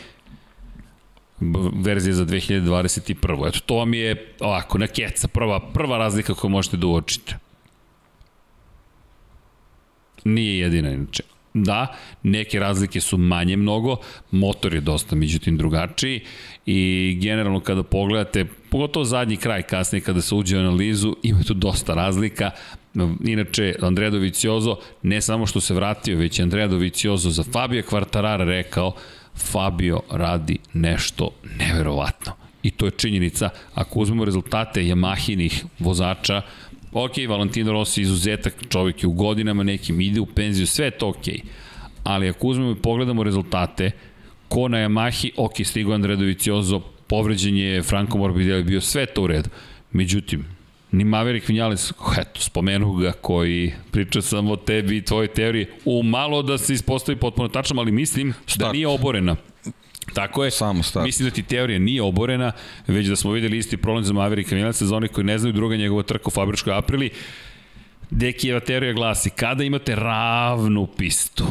verzija za 2021. Eto, to vam je ovako, na keca, prva, prva razlika koju možete da uočite. Nije jedina, inače. Da, neke razlike su manje mnogo, motor je dosta međutim drugačiji i generalno kada pogledate, pogotovo zadnji kraj kasnije kada se uđe u analizu, ima tu dosta razlika. Inače, Andrea Doviciozo, ne samo što se vratio, već je Andrea Doviciozo za Fabio Quartarara rekao Fabio radi nešto neverovatno. I to je činjenica. Ako uzmemo rezultate Yamahinih vozača, ok, Valentino Rossi izuzetak, čovjek je u godinama nekim, ide u penziju, sve je to ok. Ali ako uzmemo i pogledamo rezultate, ko na Yamahi, ok, stigo Andre Doviciozo, povređen je Franco Morbidelli, bio sve to u redu. Međutim, ni Maverick Vinales, eto, spomenu ga koji priča sam o tebi i tvojoj teoriji, u malo da se ispostavi potpuno tačno, ali mislim da Start. da nije oborena. Tako je. Samo start. Mislim da ti teorija nije oborena, već da smo videli isti problem za Mavericka Vinalesa, za onih koji ne znaju druga njegova trka u fabričkoj aprili. Dekijeva teorija glasi, kada imate ravnu pistu,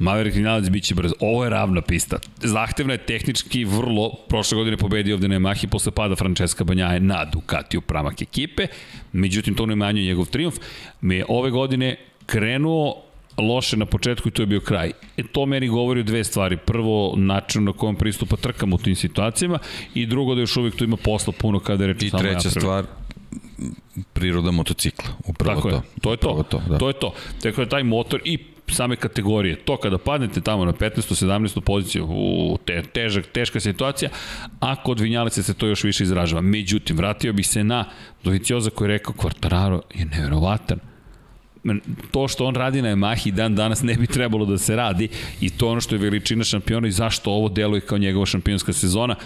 Maverick Vinales biće brzo. Ovo je ravna pista. Zahtevna je tehnički vrlo, prošle godine pobedio ovde na Yamahi posle pada Francesca Banjaje na Ducatiju pramak ekipe, međutim to ne manjuje njegov triumf. Me ove godine krenuo loše na početku i to je bio kraj. E, to meni govori o dve stvari. Prvo, način na kojem pristupa trkama u tim situacijama i drugo da još uvijek tu ima posla puno kada je reč I treća stvar, priroda motocikla. Upravo Tako to. Je. To je to. to, da. to je to. Tako je taj motor i same kategorije. To kada padnete tamo na 15. 17. poziciju, u te, težak, teška situacija, a kod Vinjalice se to još više izražava. Međutim, vratio bih se na Dovicioza koji je rekao Quartararo je nevjerovatan to što on radi na Yamahi dan danas ne bi trebalo da se radi i to ono što je veličina šampiona i zašto ovo deluje kao njegova šampionska sezona.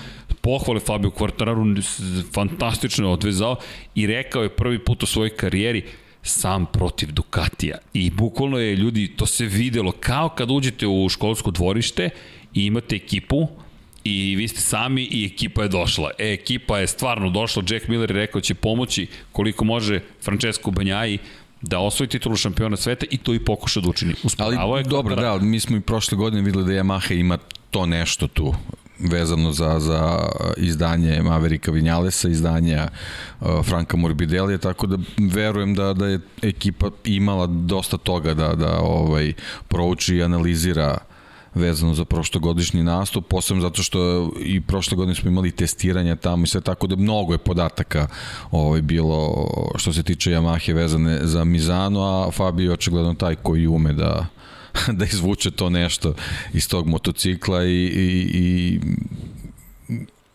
Pohvale Fabio Quartararo, fantastično je odvezao i rekao je prvi put u svojoj karijeri sam protiv Ducatija. I bukvalno je ljudi, to se videlo kao kad uđete u školsko dvorište i imate ekipu, i vi ste sami i ekipa je došla. E, ekipa je stvarno došla, Jack Miller je rekao da će pomoći koliko može Francesco Banjaji da osvoji titulu šampiona sveta i to i pokuša da učini. Usporavo Ali je dobro, da, mi smo i prošle godine videli da Yamaha ima to nešto tu vezano za, za izdanje Maverika Vinjalesa, izdanja uh, Franka Morbidelija, tako da verujem da, da je ekipa imala dosta toga da, da ovaj, prouči i analizira vezano za prošlogodišnji nastup, posebno zato što i prošle godine smo imali testiranja tamo i sve tako da mnogo je podataka ovaj, bilo što se tiče Yamahe vezane za Mizano, a Fabio je očigledno taj koji ume da, da izvuče to nešto iz tog motocikla i, i, i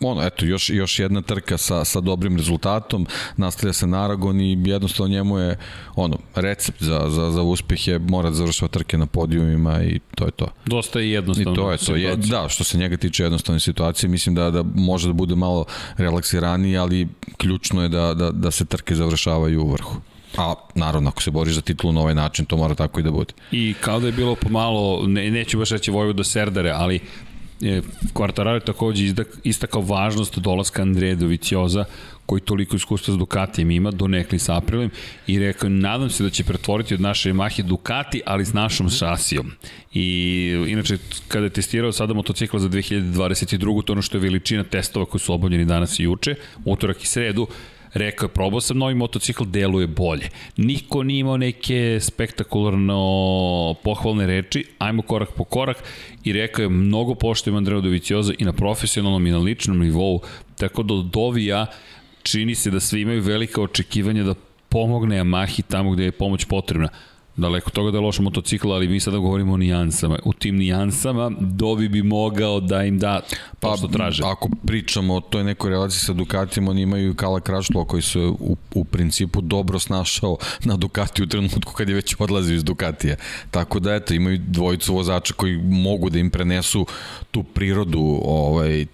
ono, eto, još, još jedna trka sa, sa dobrim rezultatom, nastavlja se Naragon i jednostavno njemu je ono, recept za, za, za uspeh je mora da završava trke na podijumima i to je to. Dosta je jednostavno. I to je to. Je, da, što se njega tiče jednostavne situacije, mislim da, da može da bude malo relaksiraniji, ali ključno je da, da, da se trke završavaju u vrhu. A naravno, ako se boriš za titulu na ovaj način, to mora tako i da bude. I kao da je bilo pomalo, ne, neću baš reći do Serdare, ali je Quartararo takođe istakao važnost dolaska Andreja Dovicioza koji toliko iskustva s Ducatijem ima, donekli sa Aprilem i rekao, nadam se da će pretvoriti od naše Yamahe Ducati, ali s našom šasijom. I inače, kada je testirao sada motocikla za 2022. to ono što je veličina testova koji su obavljeni danas i juče, utorak i sredu, Rekao je, probao sam novi motocikl, deluje bolje. Niko nije imao neke spektakularno pohvalne reči, ajmo korak po korak i rekao je, mnogo poštujem Andreja Dovicioza i na profesionalnom i na ličnom nivou, tako da od Dovija čini se da svi imaju velika očekivanja da pomogne Yamahi tamo gde je pomoć potrebna. Daleko toga da je loš motocikl, ali mi sada govorimo o nijansama. U tim nijansama Dovi bi mogao da im da to pa, što traže. Ako pričamo o toj nekoj relaciji sa Ducatijem, oni imaju Kala Kraštlo koji se u, u principu dobro snašao na Ducati u trenutku kad je već odlazio iz Ducatija. Tako da eto, imaju dvojicu vozača koji mogu da im prenesu tu prirodu ovaj,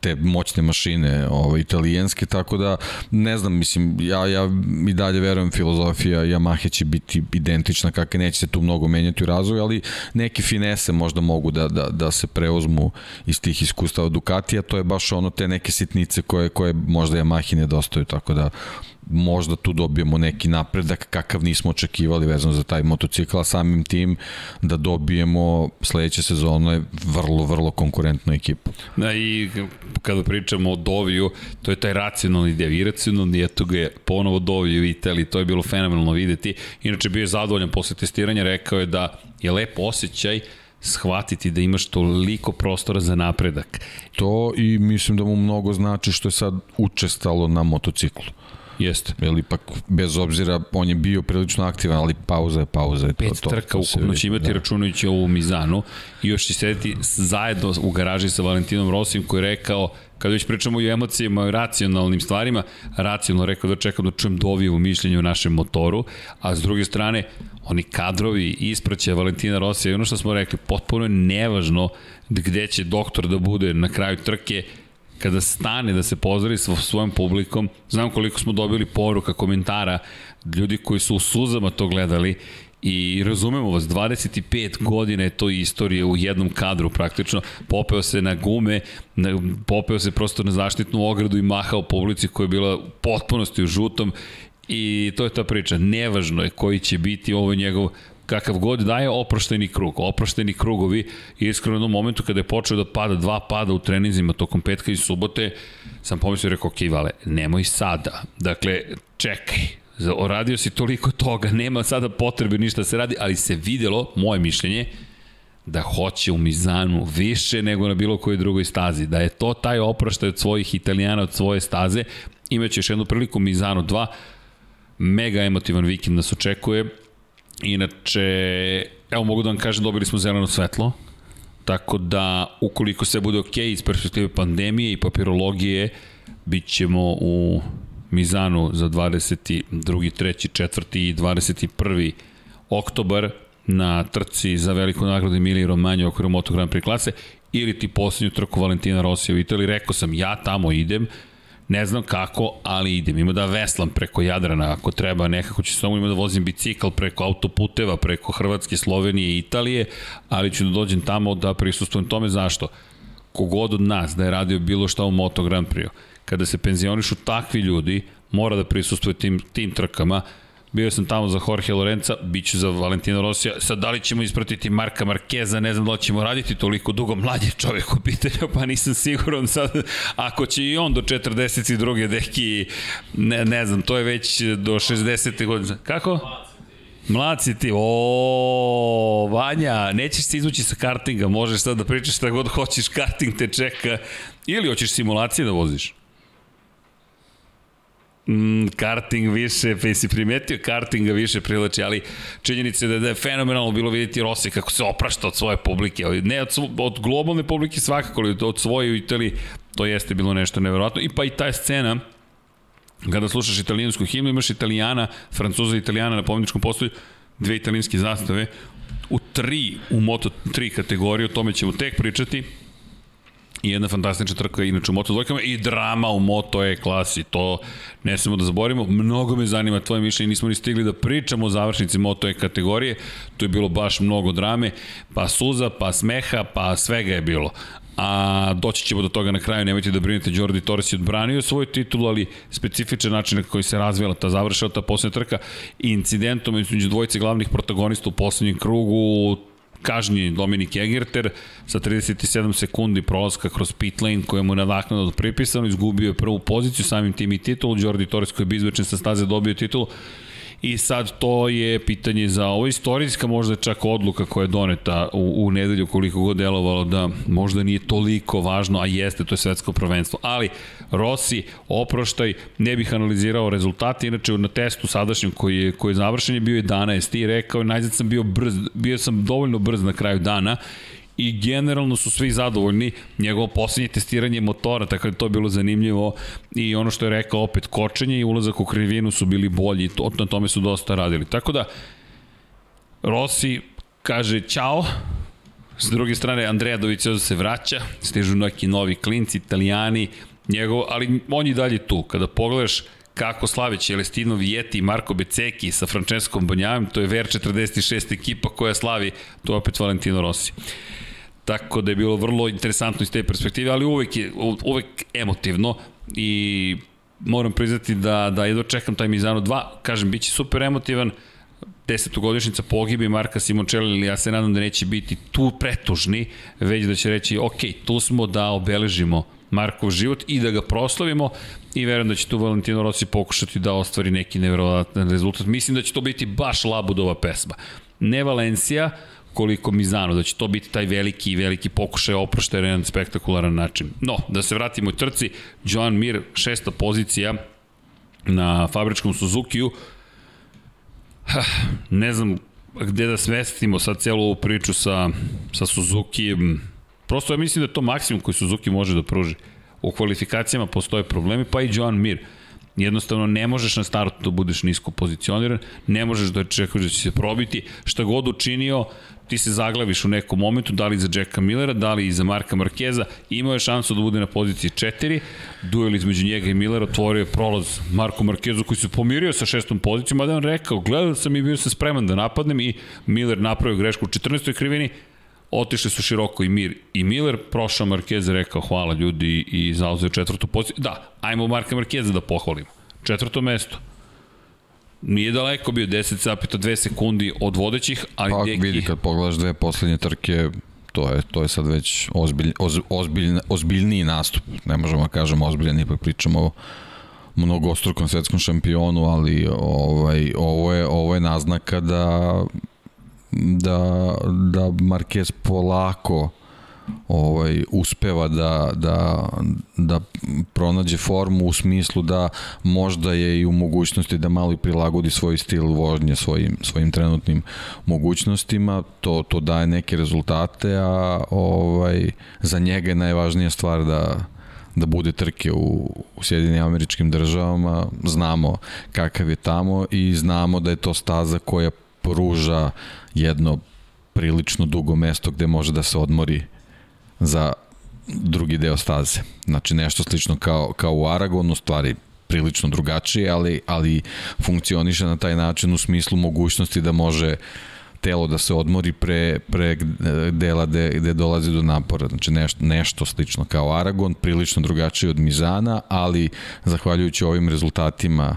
te moćne mašine ovaj, italijanske, tako da ne znam, mislim, ja, ja i dalje verujem filozofija Yamaha će biti identična, kakve neće se tu mnogo menjati u razvoju, ali neke finese možda mogu da, da, da se preuzmu iz tih iskustava Ducatija, to je baš ono te neke sitnice koje, koje možda Yamahi nedostaju, tako da možda tu dobijemo neki napredak kakav nismo očekivali vezano za taj motocikl, a samim tim da dobijemo sledeće sezone vrlo, vrlo konkurentnu ekipu. Da, i kada pričamo o Doviju, to je taj racionalni deo, iracionalni, eto ga je ponovo Doviju Italiji, to je bilo fenomenalno videti. Inače, bio je zadovoljan posle testiranja, rekao je da je lep osjećaj shvatiti da imaš toliko prostora za napredak. To i mislim da mu mnogo znači što je sad učestalo na motociklu. Jeste. Jer ipak, bez obzira, on je bio prilično aktivan, ali pauza je pauza. Je Pet to, to, trka to ukupno će imati da. računajući ovu Mizanu i još će sedeti zajedno u garaži sa Valentinom Rosim koji je rekao kada već pričamo o emocijama i racionalnim stvarima, racionalno rekao da čekam da čujem dovijevo mišljenje o našem motoru, a s druge strane, oni kadrovi ispraća Valentina Rosija i ono što smo rekli, potpuno je nevažno gde će doktor da bude na kraju trke, kada stane da se pozdravi sa svojom publikom, znam koliko smo dobili poruka, komentara, ljudi koji su u suzama to gledali I razumemo vas, 25 godina je to istorije u jednom kadru praktično. Popeo se na gume, popeo se prosto na zaštitnu ogradu i mahao publici koja je bila u potpunosti u žutom i to je ta priča. Nevažno je koji će biti ovo njegov kakav god daje oprošteni krug. Oprošteni krugovi, iskreno u jednom momentu kada je počeo da pada dva pada u treninzima tokom petka i subote, sam pomislio rekao, ok, Vale, nemoj sada. Dakle, čekaj, oradio si toliko toga, nema sada potrebe ništa da se radi, ali se videlo, moje mišljenje, da hoće u Mizanu više nego na bilo kojoj drugoj stazi. Da je to taj oproštaj od svojih italijana, od svoje staze. Imaće još jednu priliku Mizanu 2. Mega emotivan vikend nas očekuje. Inače, evo mogu da vam kažem, dobili smo zeleno svetlo, tako da ukoliko sve bude ok iz perspektive pandemije i papirologije, bit ćemo u Mizanu za 22. 3. 4. i 21. oktobar na trci za veliku nagradu Emilije Romanje okviru Moto Grand Prix klase ili ti poslednju trku Valentina Rosija u Italiji. Rekao sam, ja tamo idem, Ne znam kako, ali idem. Ima da veslam preko Jadrana ako treba, nekako ću samo ima da vozim bicikl preko autoputeva, preko Hrvatske, Slovenije i Italije, ali ću da dođem tamo da prisustujem tome. Zašto? Kogod od nas da je radio bilo šta u Moto Grand Prix, kada se penzionišu takvi ljudi, mora da prisustuje tim, tim trkama, Bio sam tamo za Jorge Lorenza, bit ću za Valentina Rosija. Sad, da li ćemo ispratiti Marka Markeza, ne znam da li ćemo raditi toliko dugo. Mlad je čovjek u pitanju, pa nisam siguran sad, ako će i on do 42. deki, ne, ne znam, to je već do 60. godine. Kako? Mlad si ti, o, Vanja, nećeš se izvući sa kartinga, možeš sad da pričaš šta god hoćeš, karting te čeka, ili hoćeš simulacije da voziš? Mm, karting više, pa si primetio kartinga više privlači, ali činjenica je da, je fenomenalno bilo vidjeti Rossi kako se oprašta od svoje publike, ne od, od globalne publike svakako, ali od svoje u Italiji, to jeste bilo nešto neverovatno. I pa i ta scena, kada slušaš italijansku himnu, imaš italijana, francuza i italijana na pomničkom postoju, dve italijanske zastave, u tri, u Moto3 kategoriji, o tome ćemo tek pričati, I jedna fantastična trka inače u Moto dvojkama i drama u Moto E klasi, to ne smemo da zaborimo. Mnogo me zanima tvoje mišljenje, nismo ni stigli da pričamo o završnici Moto E kategorije, tu je bilo baš mnogo drame, pa suza, pa smeha, pa svega je bilo. A doći ćemo do toga na kraju, nemojte da brinete, Jordi Torres je odbranio svoju titulu, ali specifičan način na koji se razvijala ta završena ta posljednja trka. Incidentom između dvojice glavnih protagonista u poslednjem krugu, kažnji Dominik Egerter sa 37 sekundi prolaska kroz pit lane koje mu je nadaknado pripisano, izgubio je prvu poziciju, samim tim i titulu, Jordi Torres koji je bizvečen sa staze dobio titulu i sad to je pitanje za ovo istorijska možda čak odluka koja je doneta u, u nedelju koliko god delovalo da možda nije toliko važno, a jeste, to je svetsko prvenstvo. Ali Rossi, oproštaj, ne bih analizirao rezultate, inače na testu sadašnjem koji je, koji je završen je bio 11 i rekao, najzad sam bio brz, bio sam dovoljno brz na kraju dana i generalno su svi zadovoljni. Njegovo poslednje testiranje motora, tako da to je bilo zanimljivo i ono što je rekao opet, kočenje i ulazak u krivinu su bili bolji, to, na tome su dosta radili. Tako da, Rossi kaže ćao, S druge strane, Andreja Dovicioza se vraća, stižu neki novi klinci, italijani, njegov, ali on je dalje tu. Kada pogledaš kako slave Celestino Vieti i Marko Beceki sa Franceskom Bonjajem, to je VR46 ekipa koja slavi, to je opet Valentino Rossi. Tako da je bilo vrlo interesantno iz te perspektive, ali uvek je uvek emotivno i moram priznati da, da jedva čekam taj Mizano 2, kažem, bit će super emotivan, desetogodišnjica pogibi Marka Simoncelli, ali ja se nadam da neće biti tu pretužni, već da će reći, ok, tu smo da obeležimo Markov život i da ga proslavimo i verujem da će tu Valentino Rossi pokušati da ostvari neki nevjerovatan rezultat. Mislim da će to biti baš Labudova pesma. Ne Valencija, koliko Mizano, da će to biti taj veliki veliki pokušaj oproštaja na jedan spektakularan način. No, da se vratimo u trci, Joan Mir, šesta pozicija na fabričkom Suzuki-u, ne znam gde da svestimo sad celu ovu priču sa, sa Suzuki, prosto ja mislim da je to maksimum koji Suzuki može da pruži. U kvalifikacijama postoje problemi, pa i Joan Mir. Jednostavno ne možeš na startu da budeš nisko pozicioniran, ne možeš da čekaš da će se probiti, šta god učinio, ti se zaglaviš u nekom momentu, da li za Jacka Millera, da li za Marka Markeza, imao je šansu da bude na poziciji 4, duel između njega i Millera otvorio je prolaz Marku Markezu koji se pomirio sa šestom pozicijom, mada on rekao, gledao sam i bio sam spreman da napadnem i Miller napravio grešku u 14. krivini, otišli su široko i Mir i Miller, prošao Markeza, rekao hvala ljudi i zauzeo četvrtu poziciju. Da, ajmo Marka Markeza da pohvalimo. Četvrto mesto Nije daleko bio 10,2 sekundi od vodećih, ali pa, deki... vidi, kad pogledaš dve poslednje trke, to je, to je sad već ozbilj, oz, ozbilj, ozbiljniji nastup. Ne možemo da kažemo ozbiljan, ipak pričamo o mnogostrukom svetskom šampionu, ali ovaj, ovo, je, ovo je naznaka da da, da Marquez polako ovaj uspeva da, da, da pronađe formu u smislu da možda je i u mogućnosti da malo prilagodi svoj stil vožnje svojim, svojim trenutnim mogućnostima, to, to daje neke rezultate, a ovaj, za njega je najvažnija stvar da, da bude trke u, u Sjedinim američkim državama, znamo kakav je tamo i znamo da je to staza koja pruža jedno prilično dugo mesto gde može da se odmori za drugi deo staze. Znači nešto slično kao, kao u Aragonu, stvari prilično drugačije, ali, ali funkcioniše na taj način u smislu mogućnosti da može telo da se odmori pre, pre dela gde, gde dolazi do napora. Znači nešto, nešto slično kao Aragon, prilično drugačije od Mizana, ali zahvaljujući ovim rezultatima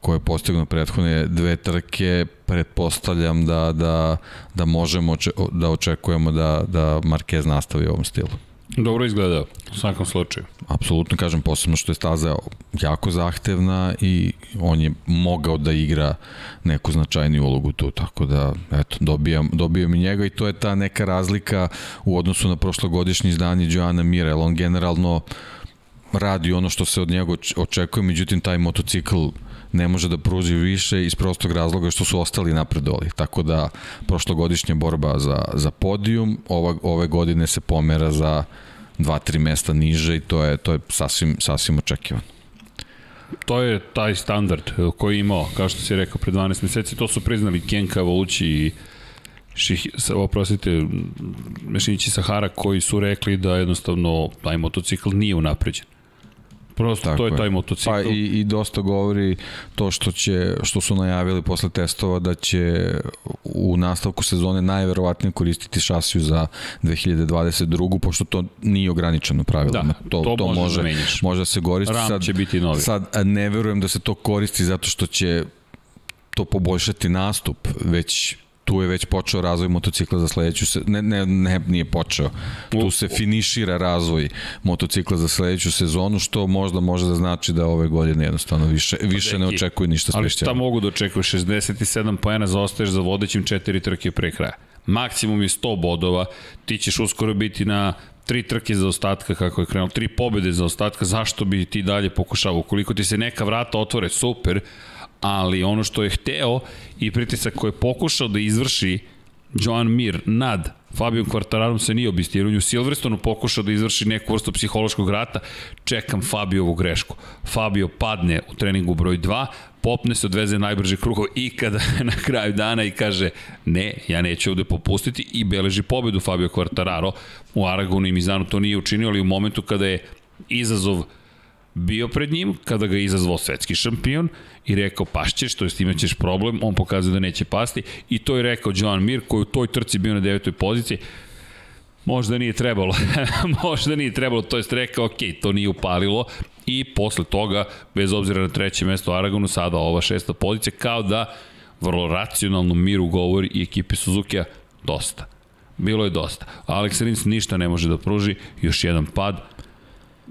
koje je postigno prethodne dve trke, pretpostavljam da, da, da možemo da očekujemo da, da Marquez nastavi u ovom stilu. Dobro izgleda, u svakom slučaju. Apsolutno, kažem, posebno što je staza jako zahtevna i on je mogao da igra neku značajniju ulogu tu, tako da, eto, dobijam, dobijam i njega i to je ta neka razlika u odnosu na prošlogodišnji izdanje Joana Mira, jer on generalno radi ono što se od njega očekuje, međutim taj motocikl ne može da pruži više iz prostog razloga što su ostali napredovali. Tako da prošlogodišnja borba za, za podijum, ova, ove godine se pomera za dva, tri mesta niže i to je, to je sasvim, sasvim očekivano. To je taj standard koji je imao, kao što si rekao, pre 12 meseci, to su priznali Kenka, Volući i Ših, oprostite, Mešinići Sahara koji su rekli da jednostavno taj motocikl nije unapređen. Prosto Tako to je taj motocikl. Pa i, i dosta govori to što će što su najavili posle testova da će u nastavku sezone najverovatnije koristiti šasiju za 2022. pošto to nije ograničeno pravilno. Da, to, to, to može, da može da se koristi. Ram sad, će biti novi. Sad ne verujem da se to koristi zato što će to poboljšati nastup, već tu je već počeo razvoj motocikla za sledeću se ne ne ne nije počeo. Tu se finišira razvoj motocikla za sledeću sezonu što možda može da znači da ove godine jednostavno više više ne očekuje ništa specijalno. Ali šta mogu da očekuju 67 poena zaostaješ za vodećim 4 trke pre kraja. Maksimum je 100 bodova, ti ćeš uskoro biti na tri trke za ostatka kako je krenuo, tri pobede za ostatka, zašto bi ti dalje pokušao? Ukoliko ti se neka vrata otvore, super, ali ono što je hteo i pritisak koji je pokušao da izvrši Joan Mir nad Fabio Quartararom se nije obistirao, u Silverstonu pokušao da izvrši neku vrstu psihološkog rata, čekam Fabiovu grešku. Fabio padne u treningu broj 2, popne se, odveze najbrže krugo i kada na kraju dana i kaže ne, ja neću ovde popustiti i beleži pobedu Fabio Quartararo u Aragonu i Mizanu. To nije učinio, ali u momentu kada je izazov bio pred njim, kada ga je izazvao svetski šampion i rekao pašćeš, to jest imaćeš problem, on pokazuje da neće pasti i to je rekao Joan Mir koji u toj trci bio na devetoj poziciji, možda nije trebalo, možda nije trebalo, to jest rekao, ok, to nije upalilo i posle toga, bez obzira na treće mesto Aragonu, sada ova šesta pozicija, kao da vrlo racionalno Miru govori i ekipi Suzuki-a dosta. Bilo je dosta. Alex Rins ništa ne može da pruži, još jedan pad,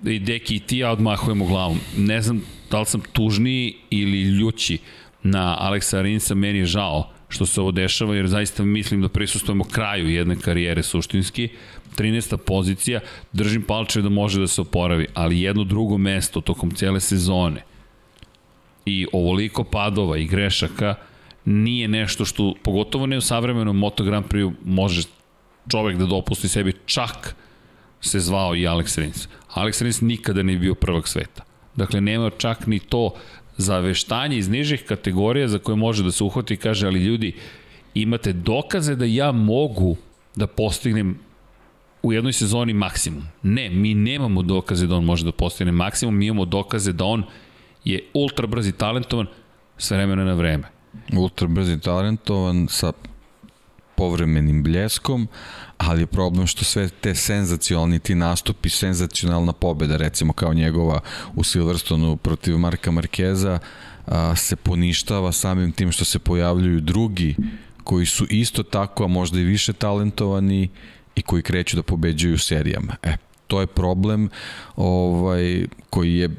i Deki i ti ja odmahujemo glavom. Ne znam da li sam tužniji ili ljući na Aleksa Rinsa, meni je žao što se ovo dešava, jer zaista mislim da prisustujemo kraju jedne karijere suštinski. 13. pozicija, držim palče da može da se oporavi, ali jedno drugo mesto tokom cele sezone i ovoliko padova i grešaka nije nešto što, pogotovo ne u savremenom Moto Grand Prix, može čovek da dopusti sebi čak se zvao i Alex Rins. Alex Rins nikada nije bio prvak sveta. Dakle, nema čak ni to zaveštanje iz nižih kategorija za koje može da se uhvati i kaže, ali ljudi, imate dokaze da ja mogu da postignem u jednoj sezoni maksimum. Ne, mi nemamo dokaze da on može da postigne maksimum, mi imamo dokaze da on je ultra brz i talentovan sve vremena na vreme. Ultra brz i talentovan sa povremenim bljeskom, ali je problem što sve te senzacionalni ti nastupi, senzacionalna pobeda, recimo kao njegova u Silverstonu protiv Marka Markeza, a, se poništava samim tim što se pojavljuju drugi koji su isto tako, a možda i više talentovani i koji kreću da pobeđuju serijama. E, to je problem ovaj, koji je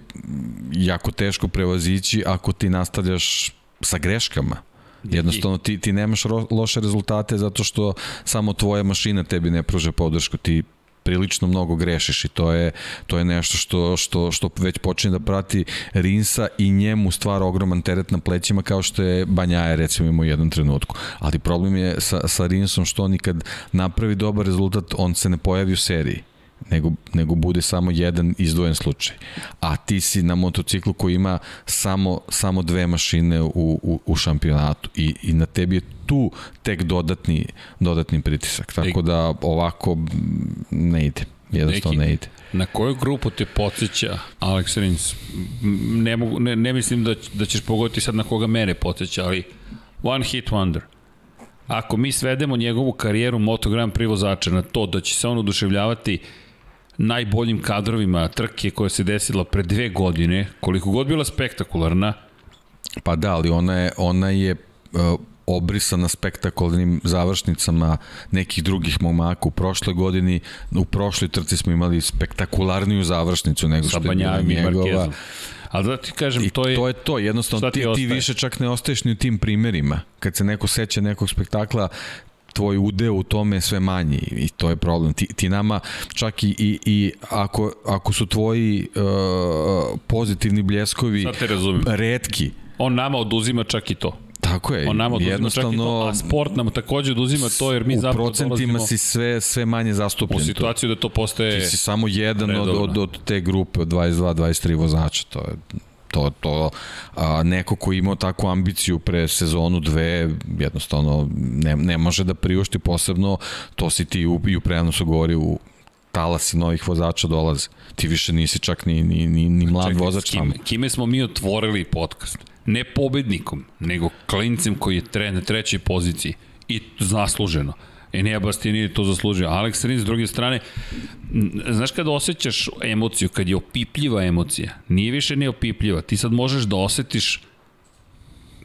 jako teško prevazići ako ti nastavljaš sa greškama Jednostavno ti, ti nemaš ro, loše rezultate zato što samo tvoja mašina tebi ne pruža podršku, ti prilično mnogo grešiš i to je to je nešto što što što već počinje da prati Rinsa i njemu stvara ogroman teret na plećima kao što je Banjaje recimo imao u jednom trenutku. Ali problem je sa sa Rinsom što on kad napravi dobar rezultat, on se ne pojavi u seriji nego, nego bude samo jedan izdvojen slučaj. A ti si na motociklu koji ima samo, samo dve mašine u, u, u šampionatu i, i na tebi je tu tek dodatni, dodatni pritisak. Tako da ovako ne ide. Jednostavno ne ide. Na koju grupu te podsjeća Alex Rins? Ne, mogu, ne, ne mislim da, da ćeš pogoditi sad na koga mene podsjeća, ali one hit wonder. Ako mi svedemo njegovu karijeru Moto Grand Prix vozača na to da će se on oduševljavati uh, najboljim kadrovima trke koja se desila pre dve godine, koliko god bila spektakularna, Pa da, ali ona je, ona je uh, obrisana spektakularnim završnicama nekih drugih momaka u prošloj godini. U prošloj trci smo imali spektakularniju završnicu nego što je bila njegova. Ali da ti kažem, I to je... to je to, jednostavno ti, ti, ti više čak ne ostaješ ni u tim primerima. Kad se neko seća nekog spektakla, tvoj udeo u tome je sve manji i to je problem. Ti, ti nama čak i, i, i ako, ako su tvoji uh, pozitivni bljeskovi redki, on nama oduzima čak i to. Tako je. On nama jednostavno, čak i to, a sport nam takođe oduzima to jer mi zapravo U procentima si sve, sve manje zastupljen. U situaciju da to postaje... Ti si samo jedan od, od, od te grupe, od 22-23 vozača, to je to, to a, neko ko imao takvu ambiciju pre sezonu dve, jednostavno ne, ne može da priušti posebno, to si ti u, i u prenosu govori u talasi novih vozača dolaze. Ti više nisi čak ni, ni, ni, ni mlad Čekaj, vozač kime. Kime smo mi otvorili podcast? Ne pobednikom, nego klincem koji je tre, na trećoj poziciji. I zasluženo. Enea Bastianini to zaslužio. Alex Rins, s druge strane, znaš kada osjećaš emociju, kad je opipljiva emocija, nije više neopipljiva, ti sad možeš da osetiš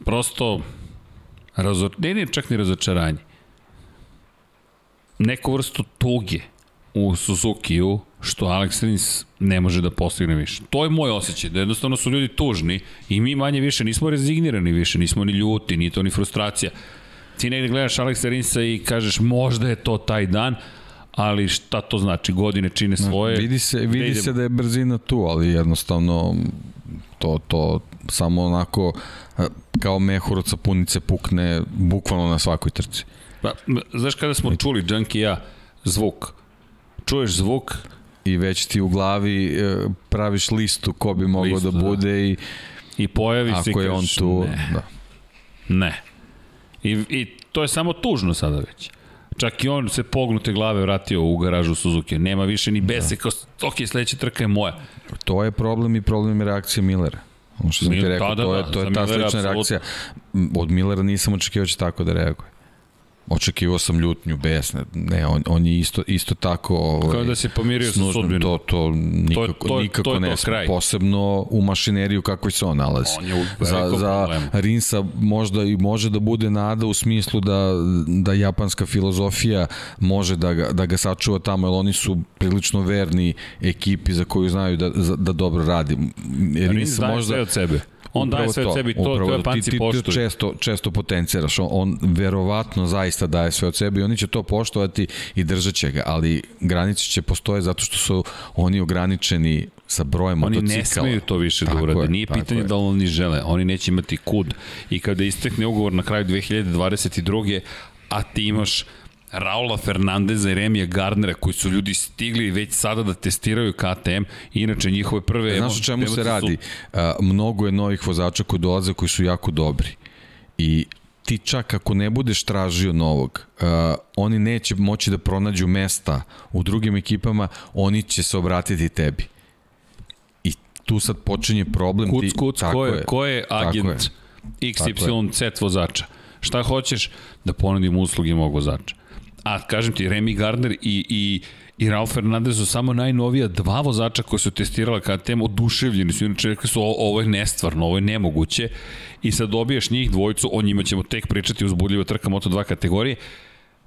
prosto razor... ne, ne čak ni razočaranje. Neku vrstu tuge u Suzuki-u što Alex Rins ne može da postigne više. To je moj osjećaj, da jednostavno su ljudi tužni i mi manje više nismo rezignirani više, nismo ni ljuti, ni to ni frustracija ti negde gledaš Aleksa Rinsa i kažeš možda je to taj dan, ali šta to znači? Godine čine svoje. Vidi se, vidi se da je brzina tu, ali jednostavno to, to samo onako kao mehur od sapunice pukne bukvalno na svakoj trci. Pa, znaš kada smo čuli, Džanki i ja, zvuk. Čuješ zvuk, i već ti u glavi e, praviš listu ko bi mogao listu, da bude da. i i pojavi se ako je on tu ne. da. ne I, I to je samo tužno sada već. Čak i on se pognute glave vratio u garažu Suzuki. Nema više ni bese da. kao, ok, sledeća trka je moja. To je problem i problem je reakcija Millera. Ono što sam ti rekao, da, da, to je, to je ta slična reakcija. Od Millera nisam očekivao da će tako da reaguje očekivao sam ljutnju, besne. Ne, on, on je isto, isto tako... Ovaj, Kao da se pomirio sa sudbinom. To, to nikako, to, to, nikako to je ne to, kraj. Posebno u mašineriju kako se on nalazi. On je u za, za Rinsa možda i može da bude nada u smislu da, da japanska filozofija može da ga, da ga sačuva tamo, jer oni su prilično verni ekipi za koju znaju da, da dobro radi. Rins daje sve od sebe. On daje sve od sebi, to, to je panci poštuju. Ti, ti često, često potenciraš, on, on verovatno zaista daje sve od sebe i oni će to poštovati i držat će ga, ali granice će postoje zato što su oni ograničeni sa brojem oni motocikala. Oni ne smeju to više da urade. Nije pitanje je. da oni žele. Oni neće imati kud. I kada istekne ugovor na kraju 2022. a ti imaš Raula Fernandeza i Remija Gardnera koji su ljudi stigli već sada da testiraju KTM inače njihove prve Znaš o čemu se radi? Su... A, mnogo je novih vozača koji dolaze koji su jako dobri i ti čak ako ne budeš tražio novog, uh, oni neće moći da pronađu mesta u drugim ekipama, oni će se obratiti tebi. I tu sad počinje problem. Kuc, kuc, ti, ko, je, ko je agent XYZ vozača? Šta hoćeš? Da ponudim usluge mog vozača. A kažem ti, Remy Gardner i, i, i Ralf Fernandez su samo najnovija dva vozača koji su testirala KTM, oduševljeni su, inače rekli su ovo je nestvarno, ovo je nemoguće. I sad dobijaš njih dvojicu, o njima ćemo tek pričati uzbudljivo trka Moto2 kategorije,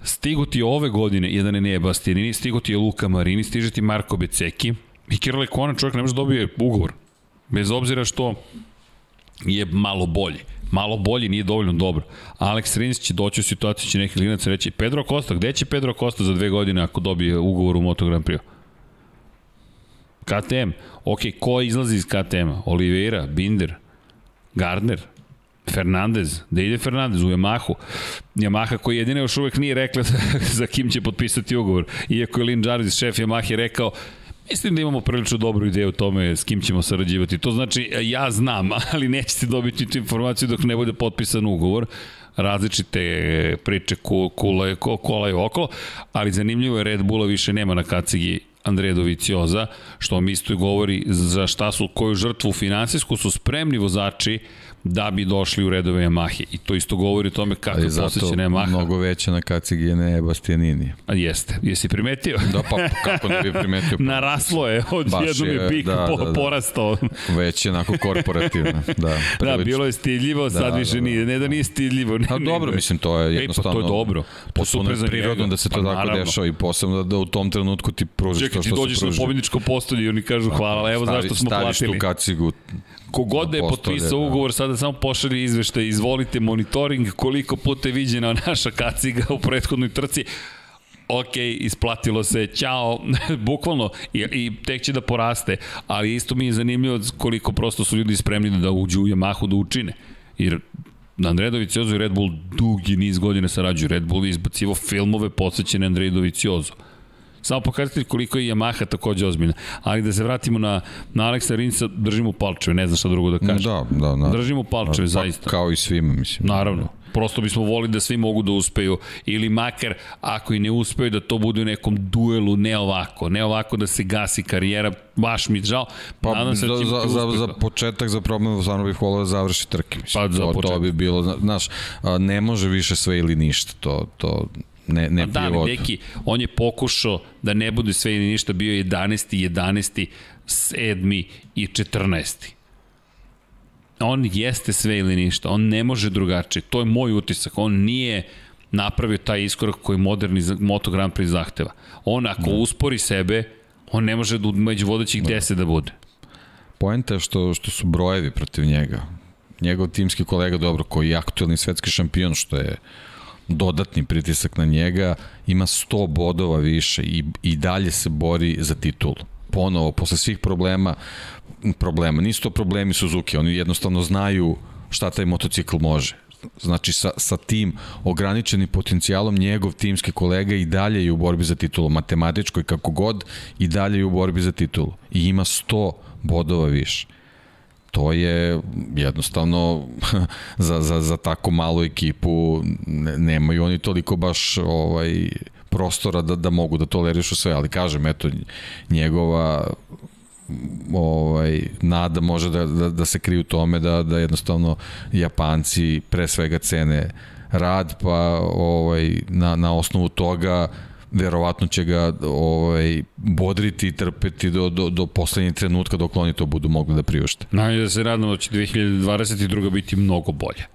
stigu ti ove godine jedan Enea Bastianini, stigu ti je Luka Marini, stiže ti Marko Beceki. I Kirle Kona čovjek ne može da dobije ugovor. Bez obzira što je malo bolji malo bolji, nije dovoljno dobro. Alex Rins će doći u situaciju, će neki linac reći, Pedro Costa, gde će Pedro Costa za dve godine ako dobije ugovor u Moto Grand Prix? KTM. Ok, ko izlazi iz KTM-a? Oliveira, Binder, Gardner, Fernandez, da ide Fernandez u Yamahu. Yamaha koji jedine još uvek nije rekla za kim će potpisati ugovor. Iako je Lin Jarvis, šef Yamaha, rekao Mislim da imamo prilično dobru ideju o tome s kim ćemo sarađivati. To znači, ja znam, ali nećete dobiti tu informaciju dok ne bude potpisan ugovor različite priče kula, kola i okolo, ali zanimljivo je Red Bulla više nema na kacigi Andreja Dovicioza, što vam isto govori za šta su, koju žrtvu finansijsku su spremni vozači da bi došli u redove Yamahe. I to isto govori o tome kako je posvećena Yamaha. mnogo veća na kacigi je ne Bastianini. A jeste. Jesi primetio? Da, pa kako ne bi primetio? Naraslo je, od jednom je pik da, po, da, da. porastao. Već je onako korporativno. Da, da, bilo je stidljivo, da, sad više da, da. nije. Ne da nije stidljivo. Ne, A dobro, mislim, to je jednostavno... Ej, pa to je dobro. Super je prirodno da se to pa, tako naravno. dešava i posebno da, da u tom trenutku ti pružiš Čekaj, to što se pruži. Čekaj, ti dođeš na pobjedničko postolje i oni kažu hvala, evo zašto smo platili. Staviš tu kacigu Kogod da je potpisao da. ugovor, sada samo pošalje izveštaj, izvolite monitoring, koliko puta je viđena naša kaciga u prethodnoj trci ok, isplatilo se, ćao, bukvalno, i, i tek će da poraste, ali isto mi je zanimljivo koliko prosto su ljudi spremni da uđu u Yamahu da učine, jer Andrej Doviciozo i Red Bull dugi niz godina sarađuju, Red Bull je izbacivo filmove posvećene Andrej Doviciozo. Samo pokazati koliko je Yamaha takođe ozbiljna. Ali da se vratimo na, na Aleksa Rinca, držimo palčeve, ne znam šta drugo da kažem. Da, da, da. Držimo palčeve, da, zaista. Kao i svima, mislim. Naravno. Prosto bismo volili da svi mogu da uspeju ili makar ako i ne uspeju da to bude u nekom duelu ne ovako, ne ovako da se gasi karijera, baš mi žao. Pa Nadam se da za, za, za, za početak za problem stvarno bih volio da završi trke. Mislim. Pa za to, početak. to bi bilo, znaš, ne može više sve ili ništa, to, to ne, ne da, ali neki, on je pokušao da ne bude sve ili ništa, bio 11. 11. 7. i 14. On jeste sve ili ništa, on ne može drugačije, to je moj utisak, on nije napravio taj iskorak koji moderni Moto Grand Prix zahteva. On ako da. uspori sebe, on ne može da među vodećih da. 10 da bude. Poenta je što, što su brojevi protiv njega. Njegov timski kolega, dobro, koji je aktualni svetski šampion, što je dodatni pritisak na njega, ima 100 bodova više i, i dalje se bori za titulu. Ponovo, posle svih problema, problema, nisu to problemi Suzuki, oni jednostavno znaju šta taj motocikl može. Znači, sa, sa tim ograničenim potencijalom njegov timski kolega i dalje je u borbi za titulu, matematičko i kako god, i dalje je u borbi za titulu. I ima 100 bodova više to je jednostavno za, za, za tako malu ekipu ne, nemaju oni toliko baš ovaj prostora da, da mogu da tolerišu sve, ali kažem, eto, njegova ovaj, nada može da, da, da se kriju tome da, da jednostavno Japanci pre svega cene rad, pa ovaj, na, na osnovu toga verovatno će ga ovaj, bodriti i trpeti do, do, do poslednjeg trenutka dok oni to budu mogli da priušte. Najde da se radimo da će 2022. biti mnogo bolje.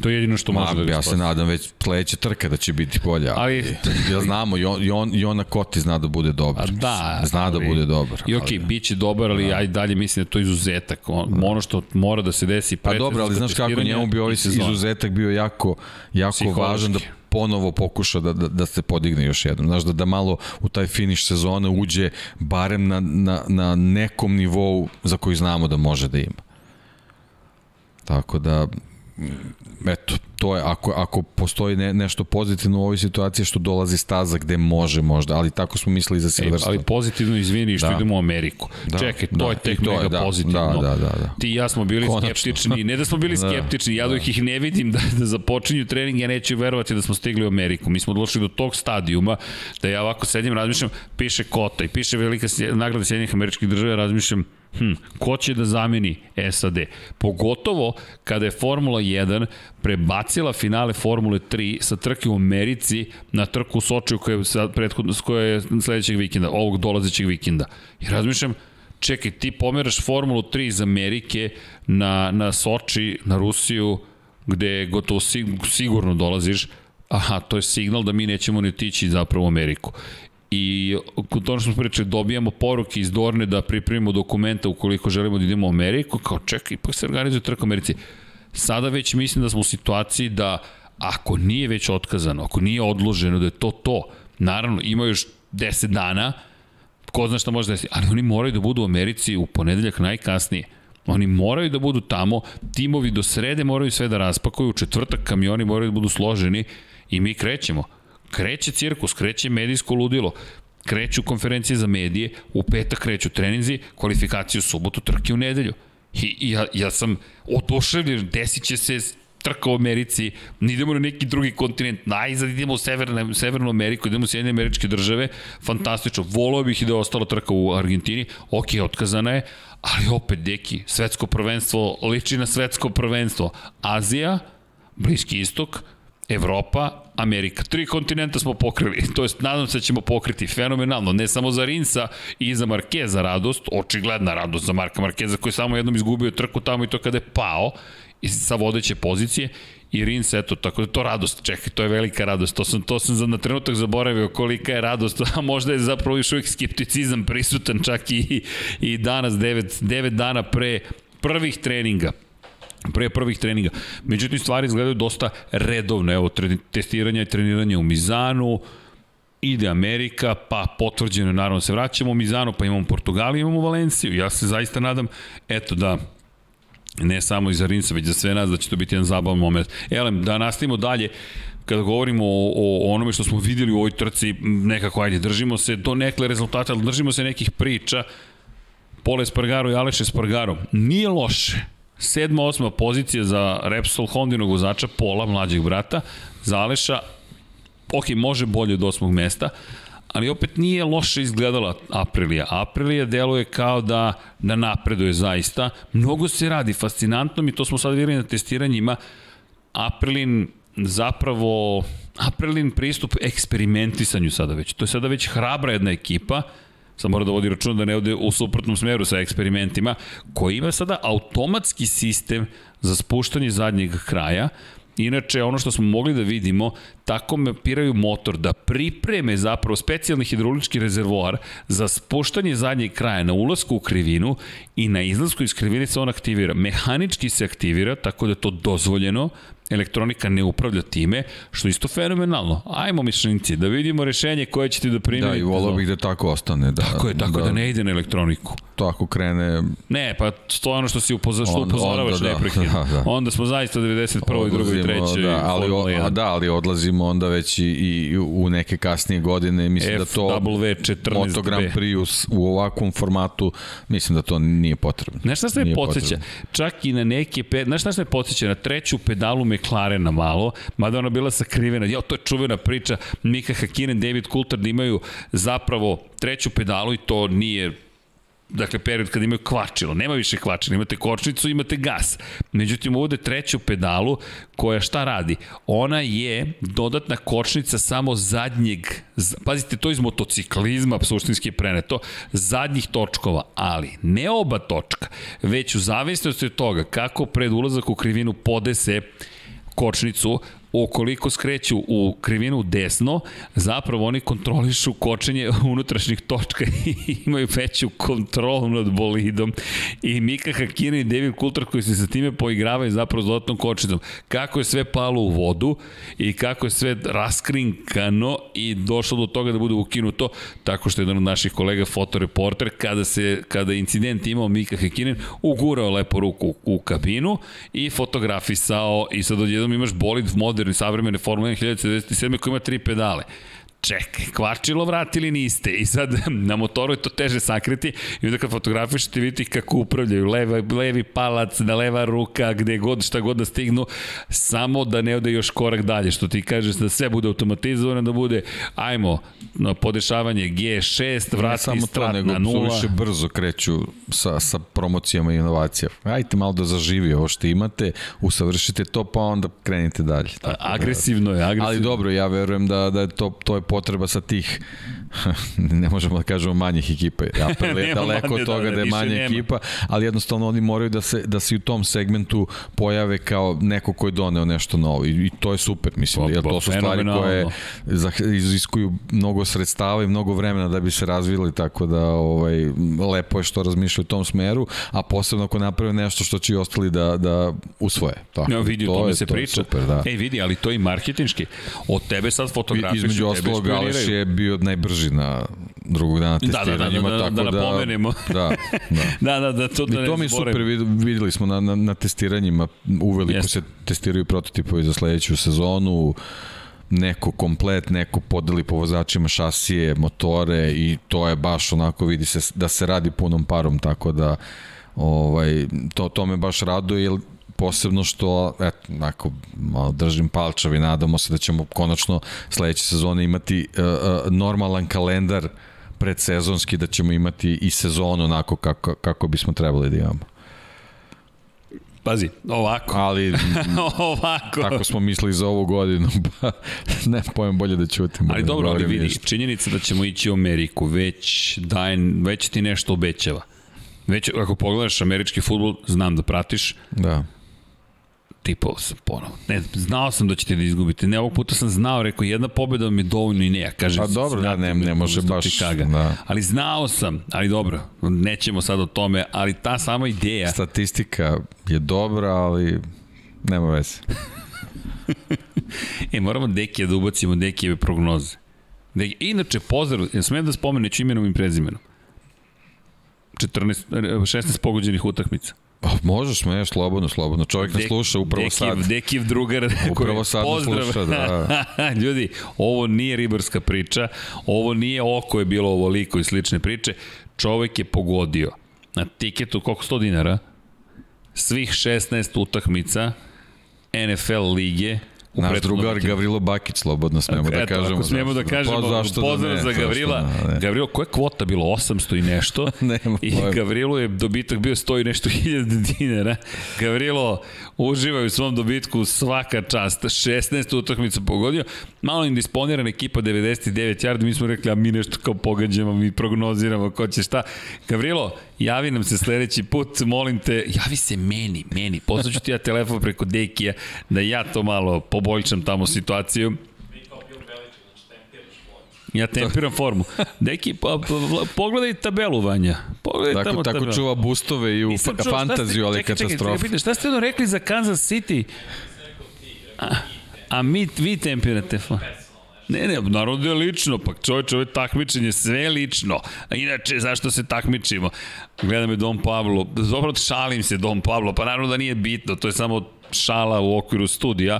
To je jedino što može Ma, da Ja se nadam već sledeća trka da će biti bolja. Ali, ja znamo, i, on, i, on, i ona Koti zna da bude dobar. Da. Zna da ali, da bude dobar. I okej, okay, bit će dobar, ali da. aj dalje mislim da to je izuzetak. On. Ono što mora da se desi Pa dobro, ali znaš kako, njemu bi ovaj izuzetak bio jako, jako važan da ponovo pokuša da, da, da se podigne još jednom. Znaš, da, da malo u taj finiš sezone uđe barem na, na, na nekom nivou za koji znamo da može da ima. Tako da, eto, to je, ako, ako postoji ne, nešto pozitivno u ovoj situaciji što dolazi staza gde može možda, ali tako smo mislili za Silverstone. E, ali pozitivno, izvini, što da. idemo u Ameriku. Da, Čekaj, to da, je tek to mega je, da, pozitivno. Da, da, da, da. Ti i ja smo bili Konačno. skeptični, ne da smo bili da, skeptični, ja da. dok ih ne vidim da, da započinju trening, ja neću verovati da smo stigli u Ameriku. Mi smo došli do tog stadijuma da ja ovako sedim, razmišljam, piše Kota i piše velika nagrada Sjedinjih američkih država, razmišljam, hm, ko će da zameni SAD? Pogotovo kada je Formula 1 prebacila finale Formule 3 sa trke u Americi na trku u Sočiju koja je, sad prethodno, koja je sledećeg vikenda, ovog dolazećeg vikenda. I razmišljam, čekaj, ti pomeraš Formulu 3 iz Amerike na, na Soči, na Rusiju, gde gotovo sigurno dolaziš, aha, to je signal da mi nećemo ni tići zapravo u Ameriku. I to ono što smo pričali, dobijamo poruke iz Dorne da pripremimo dokumenta ukoliko želimo da idemo u Ameriku, kao čekaj, ipak se organizuje trka u Americi. Sada već mislim da smo u situaciji da ako nije već otkazano, ako nije odloženo da je to to, naravno ima još 10 dana, ko zna šta može desiti, ali oni moraju da budu u Americi u ponedeljak najkasnije. Oni moraju da budu tamo, timovi do srede moraju sve da raspakuju, u četvrtak kamioni moraju da budu složeni i mi krećemo. Kreće cirkus, kreće medijsko ludilo, kreću konferencije za medije, u petak kreću treninzi, kvalifikacije u subotu, trke u nedelju. I, i ja, ja sam oduševljen, desit će se trka u Americi, idemo na neki drugi kontinent, najzad idemo u Severnu, Severnu Ameriku, idemo u Sjedine američke države, fantastično. Volao bih i da je ostala trka u Argentini, ok, otkazana je, ali opet, deki, svetsko prvenstvo liči na svetsko prvenstvo. Azija, Bliski istok, Evropa, Amerika. Tri kontinenta smo pokrili, to jest nadam se da ćemo pokriti fenomenalno, ne samo za Rinsa i za Markeza radost, očigledna radost za Marka Markeza koji samo jednom izgubio trku tamo i to kada je pao sa vodeće pozicije i Rins, eto, tako da to radost, čekaj, to je velika radost, to sam, to sam za, na trenutak zaboravio kolika je radost, a možda je zapravo još uvijek skepticizam prisutan čak i, i danas, 9, 9 dana pre prvih treninga, pre prvih treninga. Međutim, stvari izgledaju dosta redovne. Evo, testiranje i treniranje u Mizanu, ide Amerika, pa potvrđeno naravno se vraćamo u Mizanu, pa imamo Portugaliju, imamo Valenciju. Ja se zaista nadam, eto da, ne samo iz Rinsa, već za sve nas, da će to biti jedan zabavan moment. Elem, da nastavimo dalje, kada govorimo o, o onome što smo videli u ovoj trci, nekako ajde, držimo se do nekle rezultata, držimo se nekih priča, Pole Spargaro i Aleše Spargaro. Nije loše, Sedma, osma pozicija za Repsol Hondinog vozača, Pola, mlađeg brata, za Aleša, ok, može bolje od osmog mesta, ali opet nije loše izgledala Aprilija. Aprilija deluje kao da, da napreduje zaista. Mnogo se radi, fascinantno mi, to smo sad videli na testiranjima. Aprilin zapravo, Aprilin pristup eksperimentisanju sada već. To je sada već hrabra jedna ekipa, sad mora da vodi račun da ne ode u suprotnom smeru sa eksperimentima, koji ima sada automatski sistem za spuštanje zadnjeg kraja, Inače, ono što smo mogli da vidimo, tako mapiraju motor da pripreme zapravo specijalni hidraulički rezervoar za spuštanje zadnjeg kraja na ulasku u krivinu i na izlasku iz krivine se on aktivira. Mehanički se aktivira, tako da je to dozvoljeno, elektronika ne upravlja time, što je isto fenomenalno. Ajmo mišljenici, da vidimo rešenje koje ćete da primiti. Da, i volao bih da tako ostane. Da, tako je, tako da, da ne ide na elektroniku. To ako krene... Ne, pa to je ono što si upozor, što upozoravaš da, neprekidno. Da, da. Onda smo zaista 91. Odlazimo, i 2. i 3. Da, ali, o, da, ali odlazimo onda već i, i u neke kasnije godine. Mislim F, da to W14B. Moto Grand Prix u ovakvom formatu, mislim da to nije potrebno. Znaš šta se me podsjeća? Čak i na neke... Znaš šta se me podsjeća? Na treću pedalu McLaren na malo, mada ona bila sakrivena. Jo, to je čuvena priča. Mika Hakinen, David Coulter da imaju zapravo treću pedalu i to nije dakle period kada imaju kvačilo, nema više kvačila, imate kočnicu, imate gas. Međutim, uvode treću pedalu koja šta radi? Ona je dodatna kočnica samo zadnjeg, pazite, to iz motociklizma suštinski preneto, zadnjih točkova, ali ne oba točka, već u zavisnosti od toga kako pred ulazak u krivinu podese kočnicu, ukoliko skreću u krivinu desno, zapravo oni kontrolišu kočenje unutrašnjih točka i imaju veću kontrolu nad bolidom. I Mika Hakina i David Coulter koji se sa time poigravaju zapravo s dodatnom kočnicom. Kako je sve palo u vodu i kako je sve raskrinkano i došlo do toga da bude ukinuto, tako što je jedan od naših kolega fotoreporter, kada, se, kada incident imao Mika Hakinen, ugurao lepo ruku u kabinu i fotografisao i sad odjednom imaš bolid modern moderni savremene Formule 1 1997 koja ima tri pedale čekaj, kvačilo vratili niste i sad na motoru je to teže sakriti i onda kad fotografišete vidite kako upravljaju leva, levi palac, da leva ruka, gde god, šta god da stignu, samo da ne ode još korak dalje, što ti kažeš da sve bude automatizovano, da bude, ajmo, na podešavanje G6, vrati samo strat to, na nula. više brzo kreću sa, sa promocijama i inovacijama. Ajte malo da zaživi ovo što imate, usavršite to, pa onda krenite dalje. Tako, da- agresivno je, agresivno. Ali dobro, ja verujem da, da je to, to je potreba sa tih ne možemo da kažemo manjih ekipa. Apel je daleko od toga da, da, da je manja nema. ekipa, ali jednostavno oni moraju da se, da se u tom segmentu pojave kao neko ko je doneo nešto novo i, i to je super, mislim, jer to su stvari koje iziskuju mnogo sredstava i mnogo vremena da bi se razvili, tako da ovaj, lepo je što razmišljaju u tom smeru, a posebno ako naprave nešto što će i ostali da, da usvoje. Tako, ja, vidi, to o tome se priča. Super, da. Ej, vidi, ali to i marketinški. Od tebe sad fotografiš. Između ostalog, Aleš je bio najbrži na drugog dana testiranjima. Da, da, da, da, tako da, napomenemo. Da, da. da, da, da, to da I to mi je super, videli smo na, na, na testiranjima, uveliko yes. se testiraju prototipovi za sledeću sezonu, neko komplet, neko podeli po vozačima šasije, motore i to je baš onako vidi se da se radi punom parom, tako da ovaj, to, to me baš raduje, jer posebno što, eto, ako malo držim palčavi, nadamo se da ćemo konačno sledeće sezone imati uh, uh, normalan kalendar predsezonski, da ćemo imati i sezonu onako kako, kako bismo trebali da imamo. Pazi, ovako. Ali, ovako. Tako smo mislili za ovu godinu, pa ne pojem bolje da ćutim. Ali da dobro, ali vidi, ništa. činjenica da ćemo ići u Ameriku, već, daj, već ti nešto obećava. Već, ako pogledaš američki futbol, znam da pratiš. Da tipao sam ponovo. Ne, znao sam da ćete da izgubite. Ne, ovog puta sam znao, rekao, jedna pobjeda vam je dovoljno i ne, ja kažem. A dobro, da, ne, ne može baš. Da. Ali znao sam, ali dobro, nećemo sad o tome, ali ta sama ideja. Statistika je dobra, ali nema veze. e, moramo Dekija da ubacimo Dekijeve prognoze. Deki, inače, pozdrav, ja smijem da spomenem imenom i prezimenom. 14, 16 pogođenih utakmica. Pa možeš me, slobodno, slobodno. Čovjek nas sluša upravo Dekiv, sad. Dekiv drugar. Upravo sad pozdrav. sluša, da. Ljudi, ovo nije ribarska priča, ovo nije oko je bilo ovoliko i slične priče. Čovjek je pogodio na tiketu, koliko 100 dinara, svih 16 utakmica NFL lige Naš drugar Gavrilo Bakić, slobodno smemo da kažemo. Ako smemo da kažemo, pa, pozdrav da za Gavrila. Da, ne. Gavrilo, koja kvota bilo? 800 i nešto. Nema I pojem. Gavrilo je dobitak bio 100 i nešto hiljada dinara. Gavrilo uživa u svom dobitku svaka čast. 16 utakmica pogodio. Malo indisponirana ekipa 99 yardi. Mi smo rekli, a mi nešto kao pogađamo, mi prognoziramo ko će šta. Gavrilo, javi nam se sledeći put, molim te, javi se meni, meni. Poslaću ti ja telefon preko Dekija da ja to malo poboljšam tamo situaciju. Ja tempiram formu. Deki, pa, pa, pogledaj tabelu, Vanja. Pogledaj tako, tamo tako tabelu. čuva bustove i u fa fantaziju, ali katastrofa. Čekaj, čekaj, šta ste ono rekli za Kansas City? A, a mi, vi tempirate formu. Ne, ne, naravno da je lično, pa čovječe, ovo je takmičenje, sve lično. A inače, zašto se takmičimo? Gleda me Dom Pablo, dobro šalim se Dom Pablo, pa naravno da nije bitno, to je samo šala u okviru studija,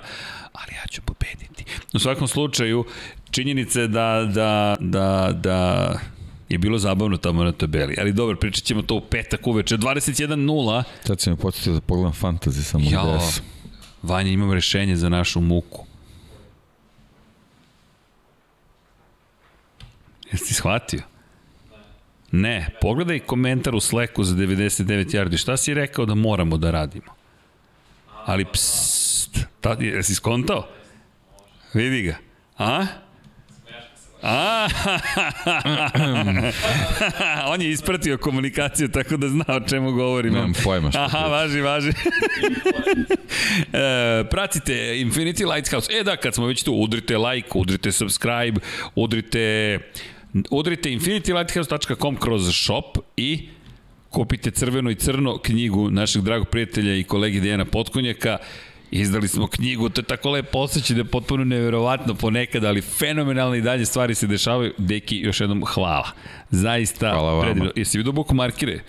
ali ja ću pobediti. U svakom slučaju, činjenica je da, da, da, da je bilo zabavno tamo na tabeli. Ali dobro, pričat ćemo to u petak uveče. 21.0. Sad se mi podsjetio da pogledam fantasy samo ja, Vanja, imam rešenje za našu muku. Jesi shvatio? Ne, pogledaj komentar u Slacku za 99 yardi. Šta si rekao da moramo da radimo? Ali psst, ta, jesi skontao? Vidi ga. A? A, on je ispratio komunikaciju tako da zna o čemu govorim. Nemam pojma što. Aha, važi, važi. e, pratite Infinity Lighthouse. E da, kad smo već tu, udrite like, udrite subscribe, udrite udrite infinitylighthouse.com kroz shop i kupite crveno i crno knjigu našeg dragog prijatelja i kolege Dejana Potkonjaka. Izdali smo knjigu, to je tako lepo osjećaj da je potpuno neverovatno ponekad, ali fenomenalno i dalje stvari se dešavaju. Deki, još jednom hvala. Zaista hvala predivno. Jesi vidio bookmarkire?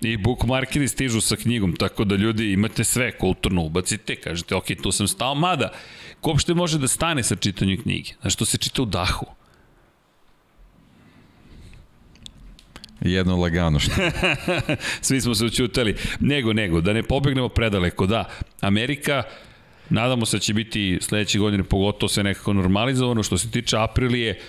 I bookmarkeri stižu sa knjigom, tako da ljudi imate sve kulturno ubacite, kažete ok, tu sam stao, mada ko uopšte može da stane sa čitanjem knjige? Znaš, to se čita u dahu. Jedno lagano što. Svi smo se učutali. Nego, nego, da ne pobegnemo predaleko. Da, Amerika, nadamo se da će biti sledeće godine pogotovo sve nekako normalizovano. Što se tiče Aprilije,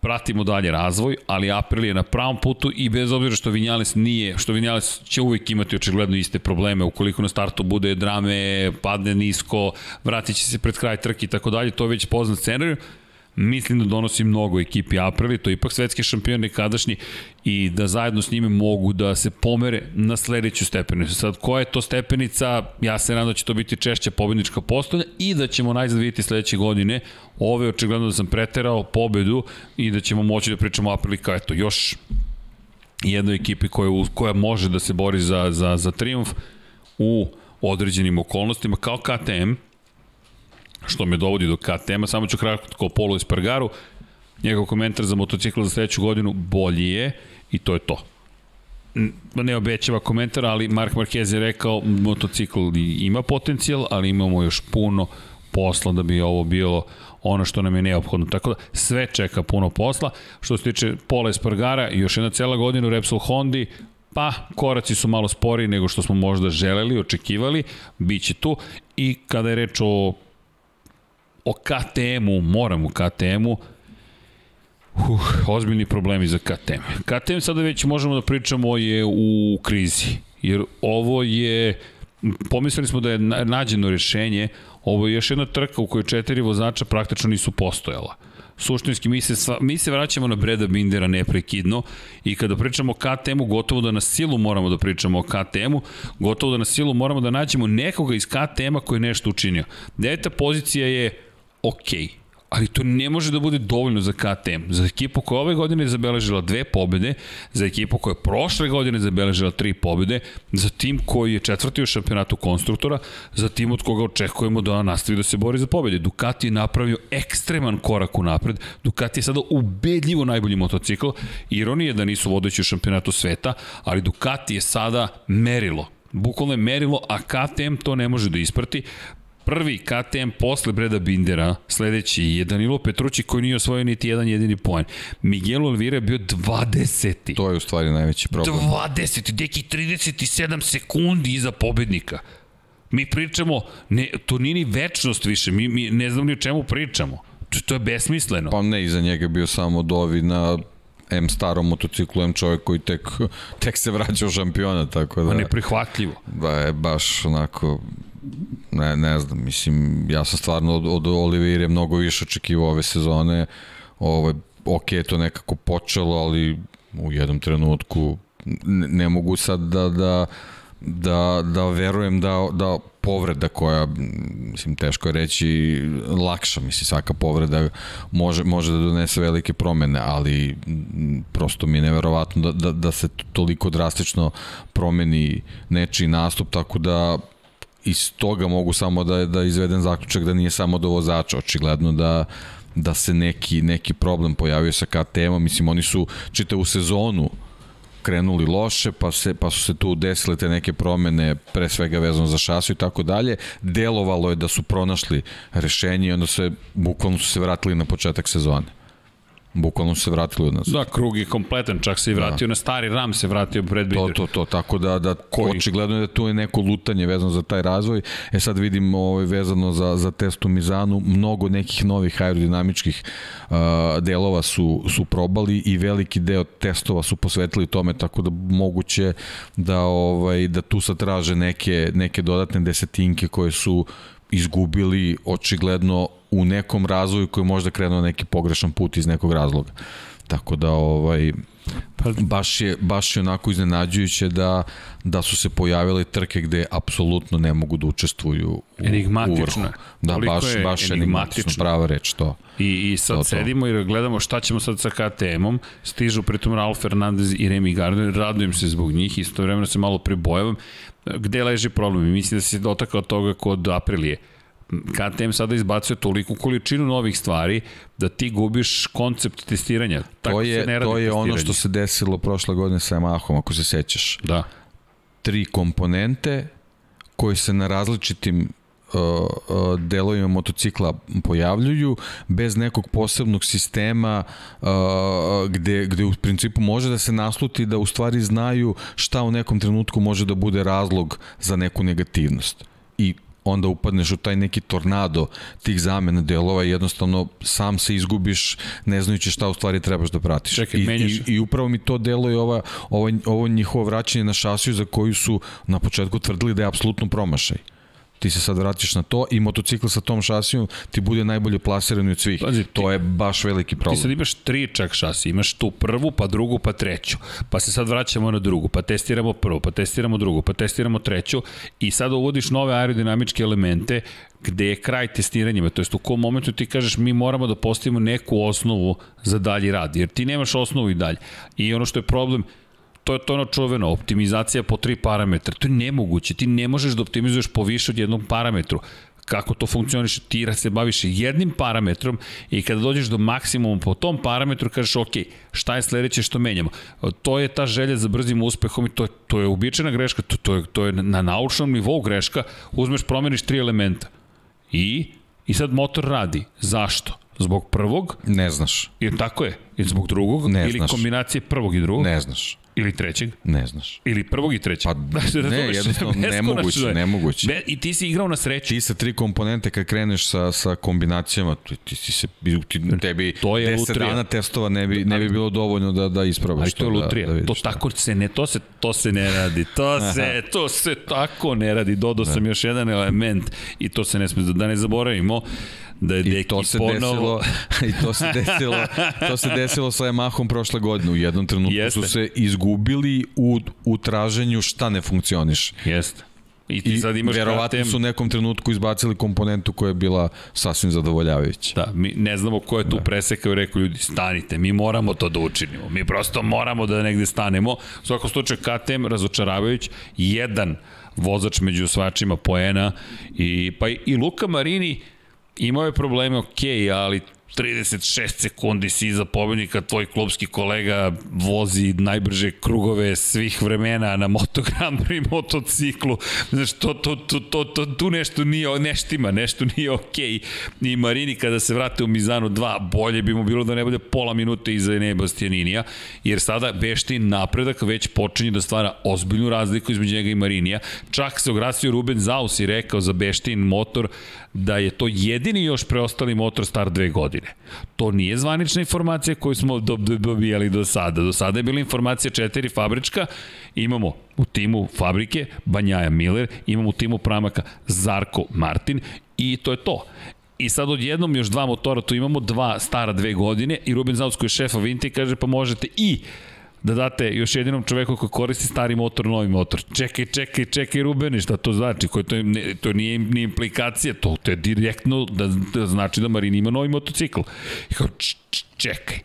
pratimo dalje razvoj, ali April je na pravom putu i bez obzira što Vinjales nije, što Vinjales će uvijek imati očigledno iste probleme, ukoliko na startu bude drame, padne nisko, vratit će se pred kraj trke i tako dalje, to je već poznat scenarij, mislim da donosi mnogo ekipi Aprili, to je ipak svetski šampion nekadašnji i da zajedno s njime mogu da se pomere na sledeću stepenicu. Sad, koja je to stepenica? Ja se nadam da će to biti češća pobednička postolja i da ćemo najzad vidjeti sledeće godine ove očigledno da sam preterao pobedu i da ćemo moći da pričamo o Aprili kao eto još jednoj ekipi koja, koja može da se bori za, za, za triumf u određenim okolnostima kao KTM, što me dovodi do KTM-a. Samo ću kratko Polo Espargaru. Njegov komentar za motocikl za sledeću godinu bolji je i to je to. Ne obećava komentar, ali Mark Marquez je rekao motocikl ima potencijal, ali imamo još puno posla da bi ovo bilo ono što nam je neophodno. Tako da sve čeka puno posla. Što se tiče Pola Espargara, još jedna cela godina u Repsol Hondi, pa koraci su malo sporiji nego što smo možda želeli, očekivali, bit će tu i kada je reč o o KTM-u, moram u KTM-u, Uh, ozbiljni problemi za KTM. KTM sada već možemo da pričamo je u krizi, jer ovo je, pomislili smo da je nađeno rešenje, ovo je još jedna trka u kojoj četiri vozača praktično nisu postojala. Suštinski mi se, mi se vraćamo na Breda Bindera neprekidno i kada pričamo o KTM-u, gotovo da na silu moramo da pričamo o KTM-u, gotovo da na silu moramo da nađemo nekoga iz KTM-a koji je nešto učinio. Deveta pozicija je Okay ali to ne može da bude dovoljno za KTM. Za ekipu koja ove godine je zabeležila dve pobede, za ekipu koja je prošle godine zabeležila tri pobede, za tim koji je četvrti u šampionatu konstruktora, za tim od koga očekujemo da nastavi da se bori za pobede. Ducati je napravio ekstreman korak u napred, Ducati je sada ubedljivo najbolji motocikl, ironije da nisu vodeći u šampionatu sveta, ali Ducati je sada merilo. Bukvalno je merilo, a KTM to ne može da isprati prvi KTM posle Breda Bindera, sledeći je Danilo Petrući koji nije osvojio niti jedan jedini poen. Miguel Olvira je bio 20. To je u stvari najveći problem. 20. Deki 37 sekundi iza pobednika. Mi pričamo, ne, to nije ni večnost više, mi, mi ne znam ni o čemu pričamo. To, to je besmisleno. Pa ne, iza njega bio samo Dovi na M starom motociklu, M čovjek koji tek, tek se vraća u šampiona, tako da... Pa neprihvatljivo. Da je baš onako ne, ne znam, mislim, ja sam stvarno od, od Olivire mnogo više očekivao ove sezone, ovaj, ok, to nekako počelo, ali u jednom trenutku ne, ne mogu sad da, da, da, da verujem da, da povreda koja, mislim, teško je reći, lakša, mislim, svaka povreda može, može da donese velike promene, ali prosto mi je neverovatno da, da, da se toliko drastično promeni nečiji nastup, tako da iz toga mogu samo da, da izvedem zaključak da nije samo do vozača, očigledno da da se neki, neki problem pojavio sa KTM-om, mislim oni su čitavu sezonu krenuli loše, pa, se, pa su se tu desile te neke promene, pre svega vezano za šasu i tako dalje. Delovalo je da su pronašli rešenje i onda se, bukvalno su se vratili na početak sezone. Bukvalno se vratili od nas. Da, krug je kompletan, čak se i vratio da. na stari ram, se vratio pred To, to, to, tako da, da Koji? očigledno je da tu je neko lutanje vezano za taj razvoj. E sad vidim ovaj, vezano za, za test u Mizanu, mnogo nekih novih aerodinamičkih uh, delova su, su probali i veliki deo testova su posvetili tome, tako da moguće da, ovaj, da tu sad traže neke, neke dodatne desetinke koje su izgubili očigledno u nekom razvoju koji možda krenuo neki pogrešan put iz nekog razloga. Tako da ovaj pa, baš je baš je onako iznenađujuće da da su se pojavile trke gde apsolutno ne mogu da učestvuju u, enigmatično. U da, baš je baš enigmatično, prava reč to. I i sad to, sedimo to. i gledamo šta ćemo sad sa KTM-om. Stižu pritom Ralf Fernandez i Remy Gardner, radujem se zbog njih, istovremeno se malo pribojavam. Gde leži problem? Mislim da se dotakao toga kod Aprilije KTM sada izbacuje toliku količinu novih stvari da ti gubiš koncept testiranja. Tako to je, se ne radi to je testiranje. ono što se desilo prošle godine sa Yamahom, ako se sećaš. Da. Tri komponente koje se na različitim uh, uh, delovima motocikla pojavljuju bez nekog posebnog sistema uh, gde, gde u principu može da se nasluti da u stvari znaju šta u nekom trenutku može da bude razlog za neku negativnost. I onda upadneš u taj neki tornado tih zamena delova i jednostavno sam se izgubiš ne znajući šta u stvari trebaš da pratiš. Čekaj, I, i, I upravo mi to deluje ova, ovo, ovo njihovo vraćanje na šasiju za koju su na početku tvrdili da je apsolutno promašaj ti se sad vratiš na to i motocikl sa tom šasijom ti bude najbolje plasiran od svih. Pazi, to je baš veliki problem. Ti sad imaš tri čak šasije, imaš tu prvu, pa drugu, pa treću. Pa se sad vraćamo na drugu, pa testiramo prvu, pa testiramo drugu, pa testiramo treću i sad uvodiš nove aerodinamičke elemente gde je kraj testiranjima, to jest u kom momentu ti kažeš mi moramo da postavimo neku osnovu za dalji rad, jer ti nemaš osnovu i dalje. I ono što je problem, to je to ono čuveno, optimizacija po tri parametra. To je nemoguće, ti ne možeš da optimizuješ po više od jednog parametru kako to funkcioniše, ti se baviš jednim parametrom i kada dođeš do maksimuma po tom parametru kažeš ok, šta je sledeće što menjamo. To je ta želja za brzim uspehom i to to je uobičajena greška, to, to, je, to je na naučnom nivou greška, uzmeš, promeniš tri elementa i, i sad motor radi. Zašto? Zbog prvog? Ne znaš. I tako je. I zbog drugog? Ne Ili znaš. kombinacije prvog i drugog? Ne znaš. Ili trećeg? Ne znaš. Ili prvog i trećeg? Pa ne, jednostavno nemoguće, nemoguće. Be, I ti si igrao na sreću. Ti sa tri komponente kad kreneš sa, sa kombinacijama, ti, ti, ti se, ti, tebi to je 10 lutrija. dana testova ne bi, ne bi bilo dovoljno da, da isprobaš Ali to je lutrija. Da, da to tako se ne, to se, to se ne radi. To se, to se tako ne radi. Dodao sam još jedan element i to se ne sme, da ne zaboravimo da je I to se ponovo... desilo i to se desilo to se desilo sa Yamahom prošle godine u jednom trenutku Jeste. su se izgubili u u traženju šta ne funkcioniše Jeste. I ti I sad imaš verovatno su u nekom trenutku izbacili komponentu koja je bila sasvim zadovoljavajuća. Da, mi ne znamo ko je tu da. presekao i rekao ljudi stanite, mi moramo to da učinimo. Mi prosto moramo da negde stanemo. U svakom slučaju KTM razočaravajuć, jedan vozač među osvačima poena i pa i Luka Marini imao je probleme, ok, ali 36 sekundi si iza pobednika, tvoj klubski kolega vozi najbrže krugove svih vremena na Moto Grand Prix motociklu. Znaš, to, to, to, to, to, tu nešto nije, neštima, nešto nije okej. Okay. I Marini kada se vrate u Mizanu 2, bolje bi mu bilo da ne bude pola minute iza Ene Bastianinija, jer sada Beštin napredak već počinje da stvara ozbiljnu razliku između njega i Marinija. Čak se ograsio Ruben Zaus i rekao za Beštin motor da je to jedini još preostali motor star dve godine. To nije zvanična informacija koju smo dobijali do sada. Do sada je bila informacija četiri fabrička, imamo u timu fabrike Banjaja Miller, imamo u timu pramaka Zarko Martin i to je to. I sad odjednom još dva motora, tu imamo dva stara dve godine i Ruben Zaus koji je šefa Vinti kaže pa možete i da date još jedinom čoveku koji koristi stari motor, novi motor. Čekaj, čekaj, čekaj Rubene, šta to znači? Koje to, ne, to nije ni implikacija, to, to je direktno da, da znači da Marini ima novi motocikl. I kao, č, č, čekaj.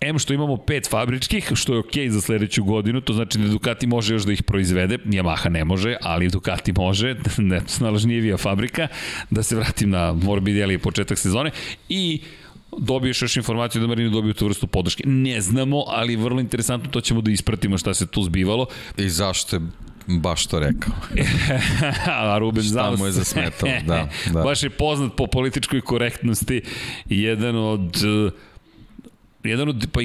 M što imamo pet fabričkih, što je okej okay za sledeću godinu, to znači da Ducati može još da ih proizvede, Yamaha ne može, ali Ducati može, ne, snalažnijevija fabrika, da se vratim na Morbidelli početak sezone, i dobiješ još informaciju da Marini dobiju tu vrstu podrške. Ne znamo, ali vrlo interesantno to ćemo da ispratimo šta se tu zbivalo. I zašto je baš to rekao. A Ruben Šta Zaus. mu je zasmetao, da, da. Baš je poznat po političkoj korektnosti jedan od uh, jedan od, pa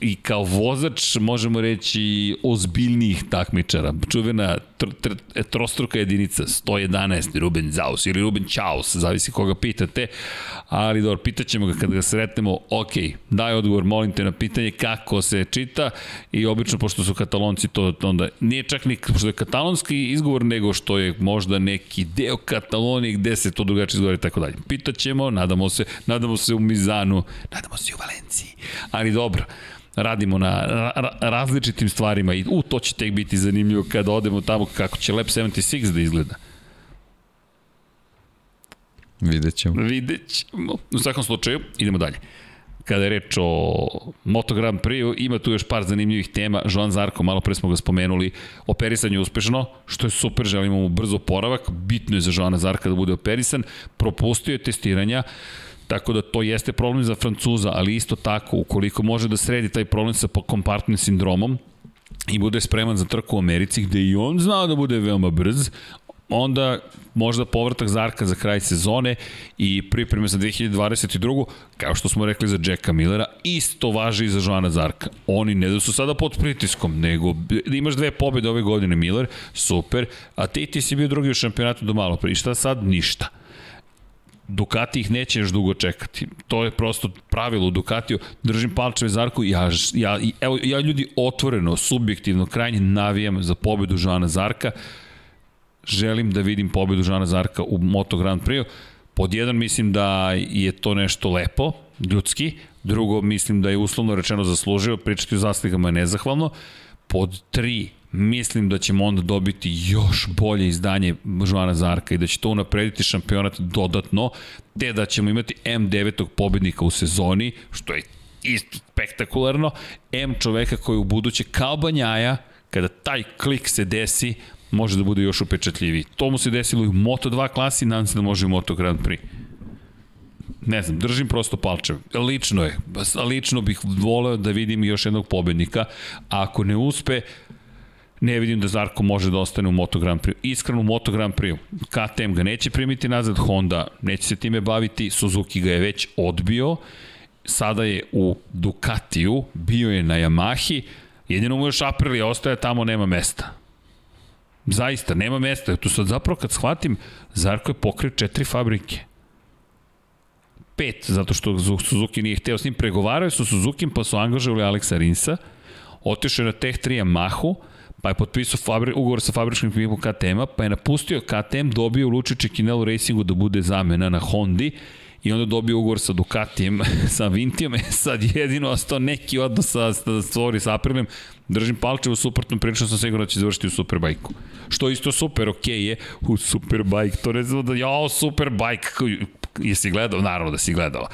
i, kao vozač, možemo reći, ozbiljnijih takmičara. Čuvena tr, tr, trostruka jedinica, 111, Ruben Zaus ili Ruben Chaus, zavisi koga pitate, ali dobro, pitaćemo ga kada ga sretnemo, ok, daj odgovor, molim te na pitanje kako se čita i obično, pošto su katalonci, to onda nije čak ni što je katalonski izgovor, nego što je možda neki deo Katalonije gde se to drugačije izgovori i tako dalje. Pitaćemo, nadamo se, nadamo se u Mizanu, nadamo se u Valenciji ali dobro radimo na ra različitim stvarima i u to će tek biti zanimljivo kada odemo tamo kako će Lab 76 da izgleda. Vidjet ćemo. Vidjet ćemo. U svakom slučaju, idemo dalje. Kada je reč o Moto Grand Prix, ima tu još par zanimljivih tema. Joan Zarko, malo pre smo ga spomenuli, operisan je uspešno, što je super, želimo mu brzo poravak. Bitno je za Joana Zarka da bude operisan. Propustio je testiranja. Tako da to jeste problem za Francuza, ali isto tako, ukoliko može da sredi taj problem sa kompartnim sindromom, i bude spreman za trku u Americi, gde i on znao da bude veoma brz, onda možda povratak Zarka za kraj sezone i pripreme za 2022. Kao što smo rekli za Jacka Millera, isto važi i za Joana Zarka. Oni ne da su sada pod pritiskom, nego da imaš dve pobjede ove godine Miller, super, a ti ti si bio drugi u šampionatu do malo pre. I šta sad? Ništa. Ducati ih neće još dugo čekati. To je prosto pravilo u Ducatiju. Držim palčeve Zarku, ja, ja, evo, ja ljudi otvoreno, subjektivno, krajnje navijam za pobedu Žana Zarka. Želim da vidim pobedu Žana Zarka u Moto Grand Prix. Pod jedan mislim da je to nešto lepo, ljudski. Drugo, mislim da je uslovno rečeno zaslužio, pričati o zasligama je nezahvalno. Pod tri, mislim da ćemo onda dobiti još bolje izdanje Žvana Zarka i da će to unaprediti šampionat dodatno, te da ćemo imati M9. pobednika u sezoni, što je isto spektakularno, M čoveka koji u buduće kao banjaja, kada taj klik se desi, može da bude još upečatljiviji. To mu se desilo i u Moto2 klasi, nadam se da može i u Moto Grand Prix ne znam, držim prosto palčev. Lično je, lično bih voleo da vidim još jednog pobednika, a ako ne uspe, ne vidim da Zarko može da ostane u Moto Grand Prix. Iskreno u Moto Grand Prix. KTM ga neće primiti nazad, Honda neće se time baviti, Suzuki ga je već odbio, sada je u Ducatiju, bio je na Yamahi, jedino mu još Aprilia ostaje, tamo nema mesta. Zaista, nema mesta. Tu sad zapravo kad shvatim, Zarko je pokrio četiri fabrike. Pet, zato što Suzuki nije hteo s njim. Pregovaraju su Suzuki, pa su angažovali Aleksa Rinsa. Otišao je na Tech 3 Yamahu, pa je potpisao fabri, ugovor sa fabričkim ekipom KTM-a, pa je napustio KTM, dobio u Lučiće Kinelu Racingu da bude zamena na Hondi i onda dobio ugovor sa Ducatijem, sa Vintijom, sad jedino ostao neki odnos sa, sa stvori sa Aprilijem, držim palče u suprotnom, prilično sam sigurno da će završiti u Superbajku. Što isto super, ok je, u Superbajk, to ne znam da, jao, Superbajk, jesi gledao? Naravno da si gledao.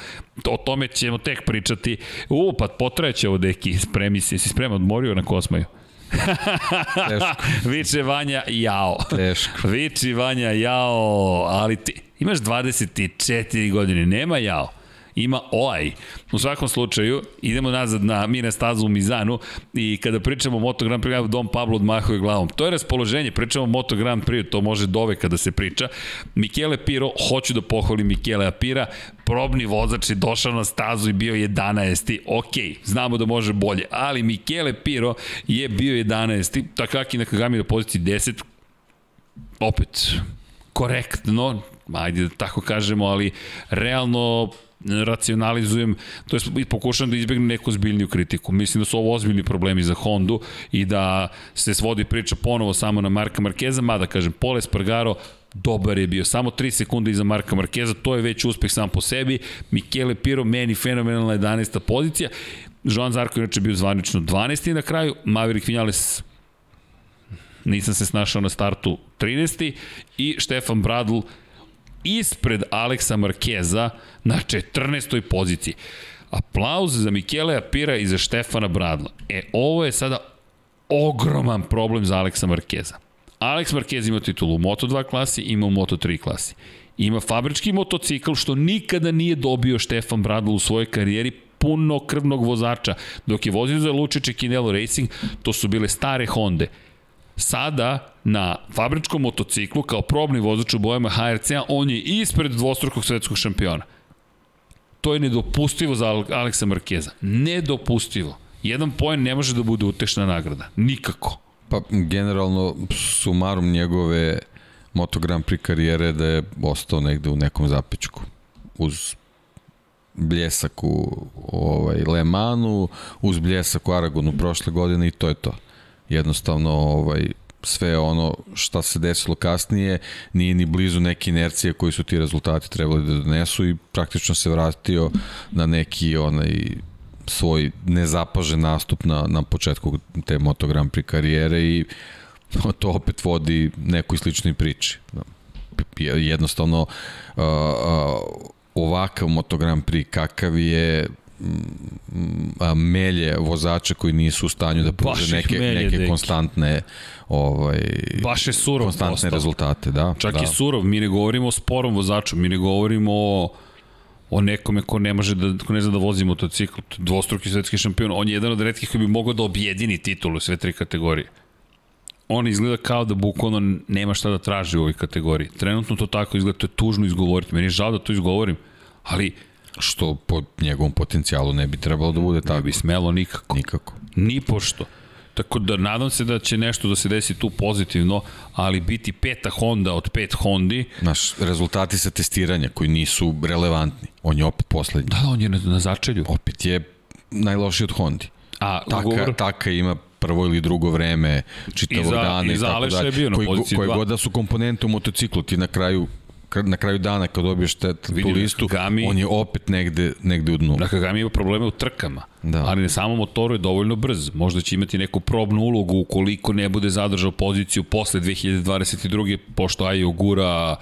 O tome ćemo tek pričati. U, pa potrajeće ovo deki, spremi se, si spreman, odmorio na Kosmaju? Teško. Viče Vanja, jao. Teško. Viči Vanja, jao, ali ti imaš 24 godine, nema jao ima OAI. U svakom slučaju, idemo nazad na Mine stazu u Mizanu i kada pričamo o Moto Grand Prix, Dom Pablo odmahuje glavom. To je raspoloženje, pričamo o Moto Grand Prix, to može dove kada se priča. Michele Piro, hoću da pohvalim Michele Apira, probni vozač je došao na stazu i bio 11. Ok, znamo da može bolje, ali Michele Piro je bio 11. Takaki na Kagami na poziciji 10. Opet, korektno, ajde da tako kažemo, ali realno racionalizujem, to je pokušam da izbjegnem neku zbiljniju kritiku. Mislim da su ovo ozbiljni problemi za Hondu i da se svodi priča ponovo samo na Marka Markeza, mada kažem, Pole Spargaro dobar je bio, samo 3 sekunde iza Marka Markeza, to je već uspeh sam po sebi, Michele Piro, meni fenomenalna 11. pozicija, Joan Zarko inače bio zvanično 12. na kraju, Maverick Vinales nisam se snašao na startu 13. i Štefan Bradl ispred Aleksa Markeza na 14. poziciji. Aplauz za Mikele Apira i za Štefana Bradla. E, ovo je sada ogroman problem za Aleksa Markeza. Alex Marquez ima titulu u Moto2 klasi, ima u Moto3 klasi. Ima fabrički motocikl što nikada nije dobio Štefan Bradl u svojoj karijeri puno krvnog vozača. Dok je vozio za Lučiće Kinelo Racing, to su bile stare Honde. Sada, na fabričkom motociklu, kao probni vozač u bojama HRC-a, on je ispred dvostrukog svetskog šampiona. To je nedopustivo za Aleksa Markeza. Nedopustivo. Jedan poen ne može da bude utešna nagrada. Nikako. Pa, generalno, sumarum njegove Moto Grand Prix karijere da je ostao negde u nekom zapečku. Uz bljesak u ovaj, Le Manu, uz bljesak u Aragonu prošle godine i to je to jednostavno ovaj, sve ono šta se desilo kasnije nije ni blizu neke inercije koji su ti rezultati trebali da donesu i praktično se vratio na neki onaj svoj nezapažen nastup na, na početku te Moto Grand Prix karijere i to opet vodi nekoj sličnoj priči. Jednostavno uh, uh, ovakav Moto Grand Prix kakav je melje vozača koji nisu u stanju da pruže neke, melje, neke deki. konstantne ovaj, Baš je surov konstantne postao. rezultate. Da, Čak da. i surov, mi ne govorimo o sporom vozaču, mi ne govorimo o o nekome ko ne može da, ko ne zna da vozi motocikl, dvostruki svetski šampion, on je jedan od redkih koji bi mogao da objedini titulu sve tri kategorije. On izgleda kao da bukvalno nema šta da traži u ovoj kategoriji. Trenutno to tako izgleda, to je tužno izgovoriti. Meni je žao da to izgovorim, ali Što po njegovom potencijalu ne bi trebalo da bude tako. Ne bi smelo nikako. Nikako. Ni pošto. Tako da nadam se da će nešto da se desi tu pozitivno, ali biti peta Honda od pet Hondi... Naš rezultati sa testiranja koji nisu relevantni. On je opet poslednji. Da, on je na, na začelju. Opet je najlošiji od Hondi. A taka, ugovor... taka ima prvo ili drugo vreme čitavog I za, dana i, za tako dalje. je bio na koji, Koje god da su komponente u motociklu, ti na kraju na kraju dana kad dobiješ te, tu listu, Kagami, on je opet negde, negde u dnu. Da, Kagami ima probleme u trkama, da. ali na samom motoru je dovoljno brz. Možda će imati neku probnu ulogu ukoliko ne bude zadržao poziciju posle 2022. pošto Ajo gura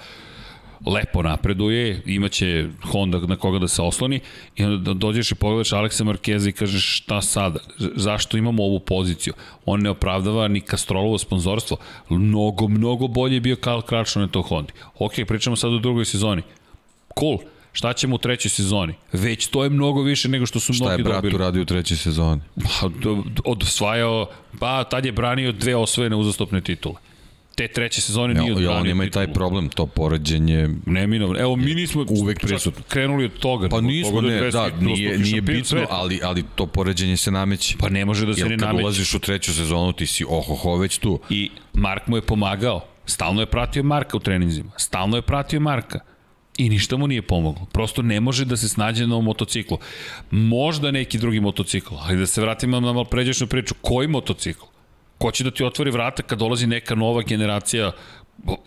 lepo napreduje, imaće Honda na koga da se osloni i onda dođeš i pogledaš Aleksa Markeza i kažeš šta sada, zašto imamo ovu poziciju? On ne opravdava ni Kastrolovo sponzorstvo. Mnogo, mnogo bolje je bio Karl Kračno na to Hondi. Ok, pričamo sad o drugoj sezoni. Cool, Šta ćemo u trećoj sezoni? Već to je mnogo više nego što su mnogi dobili. Šta je brat uradio u trećoj sezoni? Pa, odosvajao, pa tad je branio dve osvojene uzastopne titule te treće sezone nije odbranio. Ja, on ima i taj problem, to poređenje. Neminovno. Evo, mi nismo uvek prisutno. krenuli od toga. Pa nismo, da ne, da, nije, nije bitno, ali, ali to poređenje se nameće. Pa ne može da se ne nameće. Jer kad ulaziš u treću sezonu, ti si ohoho već tu. I Mark mu je pomagao. Stalno je pratio Marka u treninzima. Stalno je pratio Marka. I ništa mu nije pomoglo. Prosto ne može da se snađe na ovom motociklu. Možda neki drugi motocikl, ali da se vratimo na malo pređešnu priču. Koji motocikl? Ko će da ti otvori vrata kad dolazi neka nova generacija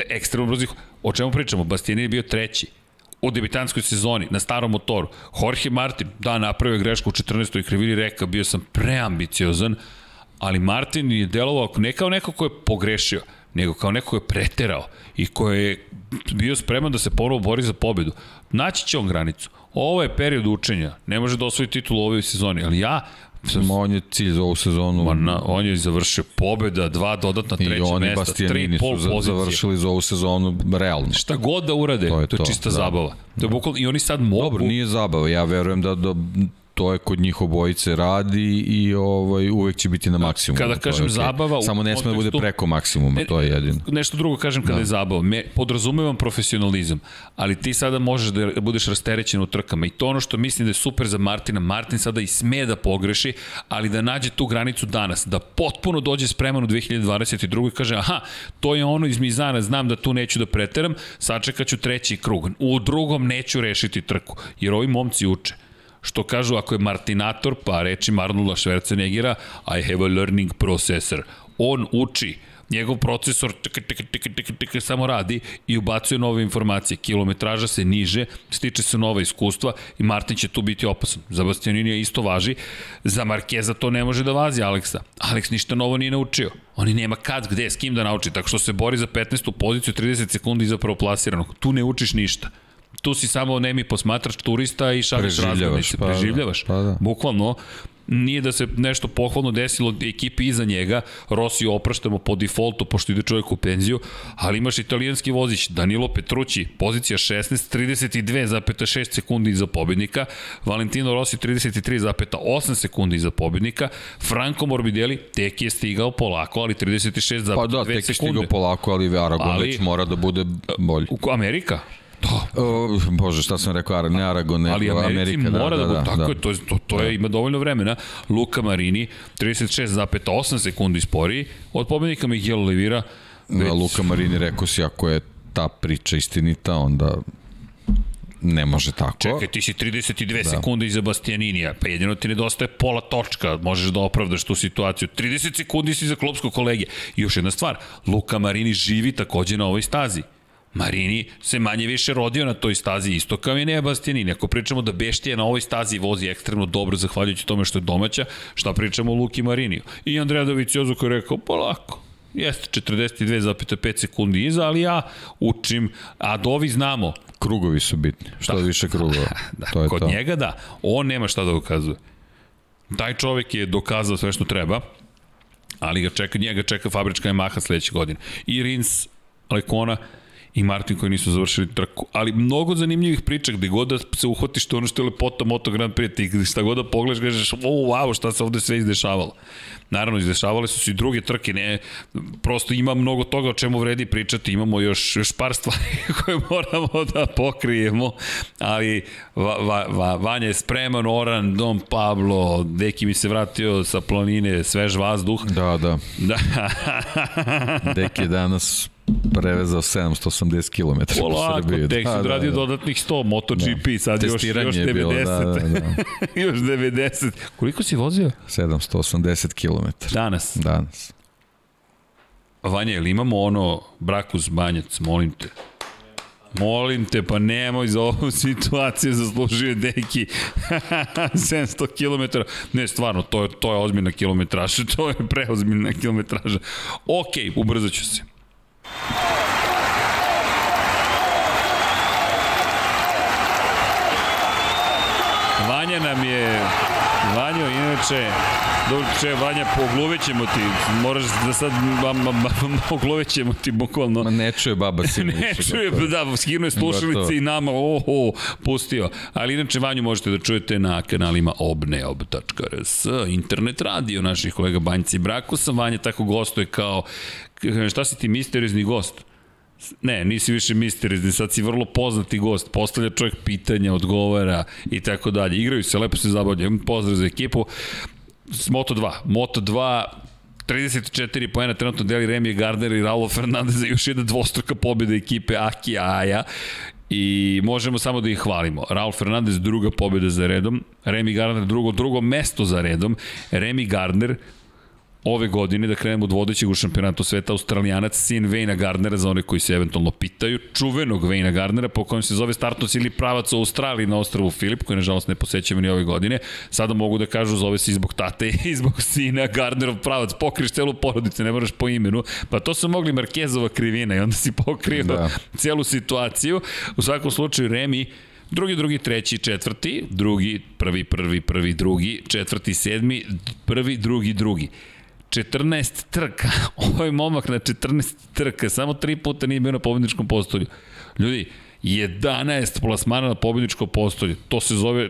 ekstremno brzih? O čemu pričamo? Bastianini je bio treći u debitanskoj sezoni na starom motoru. Jorge Martin, da, napravio grešku u 14. i krivili reka, bio sam preambiciozan, ali Martin je delovao ne kao neko ko je pogrešio, nego kao neko ko je preterao i ko je bio spreman da se ponovo bori za pobedu. Naći će on granicu. Ovo je period učenja. Ne može da osvoji titul u ovoj sezoni, ali ja Ma on je cilj za ovu sezonu. Ma na, on je završio pobeda, dva dodatna treća mesta, I oni Bastianini su pozicije. završili za ovu sezonu realno. Šta god da urade, to je, to je čista da. zabava. To je bukvalno, i oni sad mogu... Dobro, nije zabava, ja verujem da, da to je kod njih obojice radi i ovaj uvek će biti na maksimumu. Kada kažem okay. zabava... Samo ne sme da bude preko maksimuma, to je jedino. Nešto drugo kažem kada da. je zabava. Me, podrazumevam profesionalizam, ali ti sada možeš da budeš rasterećen u trkama i to ono što mislim da je super za Martina. Martin sada i sme da pogreši, ali da nađe tu granicu danas, da potpuno dođe spreman u 2022. i kaže, aha, to je ono iz Mizana, znam da tu neću da preteram, sačekaću treći krug. U drugom neću rešiti trku, jer ovi momci uče što kažu ako je Martinator, pa reči Marnula Schwarzeneggera, I have a learning processor. On uči, njegov procesor tika, tika, tika, tika, tika, samo radi i ubacuje nove informacije. Kilometraža se niže, stiče se nova iskustva i Martin će tu biti opasan. Za Bastianinija isto važi, za Markeza to ne može da vazi Aleksa. Aleks ništa novo nije naučio. Oni nema kad, gde, s kim da nauči, tako što se bori za 15. poziciju 30 sekundi iza prvoplasiranog. Tu ne učiš ništa tu si samo nemi posmatrač turista i šalješ razglednice. Pa, da, preživljavaš. Pa, da. Bukvalno, nije da se nešto pohvalno desilo ekipi iza njega, Rossi opraštamo po defaultu pošto ide čovjek u penziju, ali imaš italijanski vozić Danilo Petrucci, pozicija 16, 32,6 sekundi iza pobednika, Valentino Rossi 33,8 sekundi iza pobednika, Franco Morbidelli tek je stigao polako, ali 36,2 sekunde. Pa da, tek je stigao polako, ali Aragon ali, već mora da bude bolji. Amerika? Da. O, bože, šta sam rekao, Ara, ne Aragon, nego Ali Americi Amerika. Da, mora da, da, da, tako da. je, to, to, to je, ima dovoljno vremena. Luka Marini, 36,8 sekundi sporiji, od pobednika Miguel Olivira. Već... Da, Luka Marini rekao si, ako je ta priča istinita, onda ne može tako. Čekaj, ti si 32 da. sekunde iza Bastianinija, pa jedino ti nedostaje pola točka, možeš da opravdaš tu situaciju. 30 sekundi si iza klopskog kolege. I još jedna stvar, Luka Marini živi takođe na ovoj stazi. Marini se manje više rodio na toj stazi isto kao i Nea Bastianini. Ako pričamo da Beštija na ovoj stazi vozi ekstremno dobro zahvaljujući tome što je domaća, šta pričamo o Luki Mariniju. I Andreja Doviciozu koji je rekao, polako, jeste 42,5 sekundi iza, ali ja učim, a dovi znamo. Krugovi su bitni, što da. više krugova. da, to je kod to. njega da, on nema šta da dokazuje. Taj čovek je dokazao sve što treba, ali ga čeka, njega čeka fabrička Yamaha sledeće godine. I Rins, Lekona, i Martin koji nisu završili trku. Ali mnogo zanimljivih priča gde god da se uhvatiš to ono što je lepota Moto Grand Prix, šta god da pogledaš, kažeš, o, wow, šta se ovde sve izdešavalo. Naravno, izdešavale su se i druge trke, ne, prosto ima mnogo toga o čemu vredi pričati, imamo još, još par stvari koje moramo da pokrijemo, ali va, va, va, Vanja je spreman, Oran, Dom Pablo, Deki mi se vratio sa planine, svež vazduh. Da, da. da. Deki je danas prevezao 780 km Polako, u Srbiji. tek da, da, da. dodatnih 100, MotoGP, da. sad još, još 90. Bilo, da, da, da. još 90. Koliko si vozio? 780 km. Danas? Danas. Vanja, ili imamo ono brak uz banjac, molim te? Molim te, pa nemoj za ovu situaciju zaslužuje deki 700 km. Ne, stvarno, to je, to je ozbiljna kilometraža, to je preozbiljna kilometraža. Ok, ubrzat ću se. Vanja nam je, Vanjo, inače, dobro, če, Vanja, pogluvit ćemo ti, moraš da sad, pogluvit ćemo ti, bukvalno. Ma ne čuje baba Simović. ne čuje, da, skinu je slušalice i nama, oho, pustio. Ali inače, Vanju možete da čujete na kanalima obneob.rs, internet radio naših kolega Banjci Brakusa. Vanja tako gostuje kao, šta si ti, misterizni gost? Ne, nisi više misterizni, sad si vrlo poznati gost, postavlja čovjek pitanja, odgovara i tako dalje. Igraju se, lepo se zabavljaju. Pozdrav za ekipu. Moto2. Moto2 34 poena trenutno deli Remi Gardner i Raulo Fernandez još jedna dvostruka pobjeda ekipe Aki Aja i možemo samo da ih hvalimo. Raul Fernandez druga pobjeda za redom, Remy Gardner drugo, drugo mesto za redom, Remy Gardner ove godine, da krenemo od vodećeg u šampionatu sveta, australijanac, sin Vejna Gardnera, za one koji se eventualno pitaju, čuvenog Vejna Gardnera, po kojem se zove startnos ili pravac u Australiji na ostravu Filip, koji nažalost ne posećamo ni ove godine. Sada mogu da kažu, zove se i zbog tate i zbog sina Gardnerov pravac, pokriš celu porodicu, ne moraš po imenu. Pa to su mogli Markezova krivina i onda si pokrio da. celu situaciju. U svakom slučaju, Remi, Drugi, drugi, treći, četvrti, drugi, prvi, prvi, prvi, drugi, četvrti, sedmi, prvi, drugi, drugi. 14 trka. Ovo je momak na 14 trka. Samo tri puta nije bio na pobedničkom postolju. Ljudi, 11 plasmana na pobedničko postolje. To se zove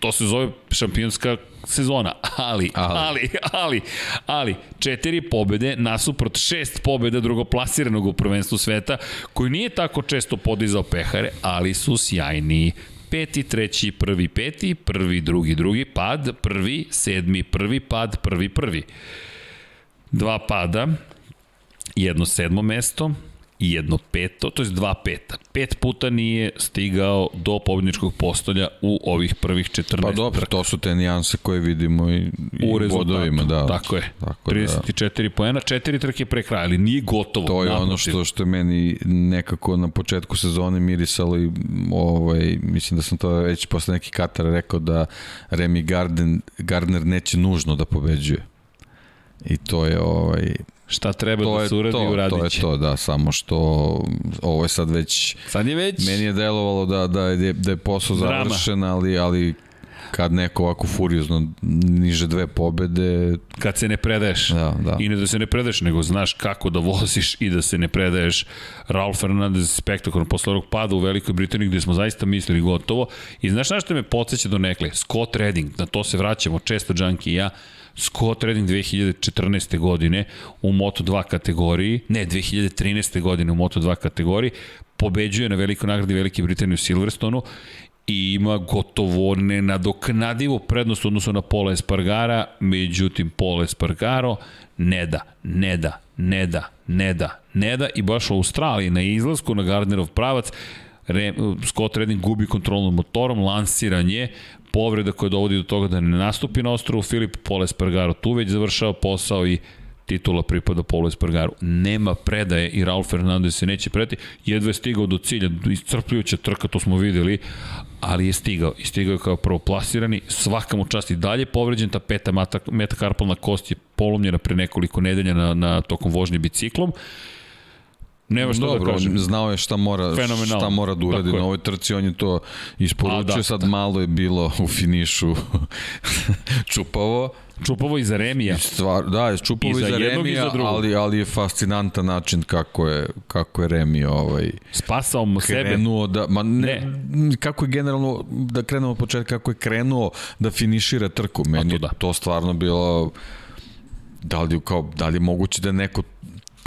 to se zove šampionska sezona, ali, ali, ali, ali, četiri pobede nasuprot šest pobeda drugoplasiranog u prvenstvu sveta, koji nije tako često podizao pehare, ali su sjajni peti, treći, prvi, peti, prvi, drugi, drugi, pad, prvi, sedmi, prvi, pad, prvi, prvi dva pada, jedno sedmo mesto i jedno peto, to je dva peta. Pet puta nije stigao do pobjedničkog postolja u ovih prvih 14 Pa dobro, to su te nijanse koje vidimo i, i u vodovima. Da, tako je. Tako 34 da. poena, četiri trke pre kraja, ali nije gotovo. To je naprotiv. ono što, što je meni nekako na početku sezone mirisalo i ovaj, mislim da sam to već posle neki Katar rekao da Remy Garden, Gardner neće nužno da pobeđuje I to je ovaj šta treba to da se uradi to, uradit To je to, da, samo što ovo je sad već sad je već meni je delovalo da da je da je posao Drama. završen, ali ali kad neko ovako furiozno niže dve pobede kad se ne predaješ. Da, da. i ne da se ne predaješ nego znaš kako da voziš i da se ne predaješ. Raul Fernandez spektakularno posle ovog pada u Velikoj Britaniji gde smo zaista mislili gotovo. I znaš šta što me podsjeća do nekle? Scott Redding, na to se vraćamo često Junkie i ja Scott Redding 2014. godine u Moto2 kategoriji, ne, 2013. godine u Moto2 kategoriji, pobeđuje na velikoj nagradi Velike Britanije u Silverstonu i ima gotovo nenadoknadivu prednost u odnosu na Pola Espargara, međutim Pola Espargaro ne da, ne da, ne da, ne da, ne da i baš u Australiji na izlasku na Gardnerov pravac Scott Redding gubi kontrolu nad motorom, lansiran je, povreda koja dovodi do toga da ne nastupi na ostrovu, Filip Poles Pargaro tu već završava posao i titula pripada Polo Espargaru. Nema predaje i Raul Fernandez se neće predati. Jedva je stigao do cilja, iscrpljujuća trka, to smo videli, ali je stigao. I stigao je kao prvo plasirani, svaka mu čast i dalje povređen, ta peta metakarpalna kost je polomljena pre nekoliko nedelja na, na tokom vožnje biciklom. Nema što da Dobro, da kažem. znao je šta mora, šta mora da uradi na ovoj trci, on je to isporučio, da, sad da. malo je bilo u finišu čupavo. Čupavo i za Remija. Stvar, da, je čupavo i i za Remija, i ali, ali je fascinantan način kako je, kako je Remi ovaj, spasao mu sebe. Krenuo da, ma ne, ne, kako je generalno, da krenemo od početka, kako je krenuo da finišira trku. Meni to, da. to stvarno bilo da li, kao, da li je moguće da neko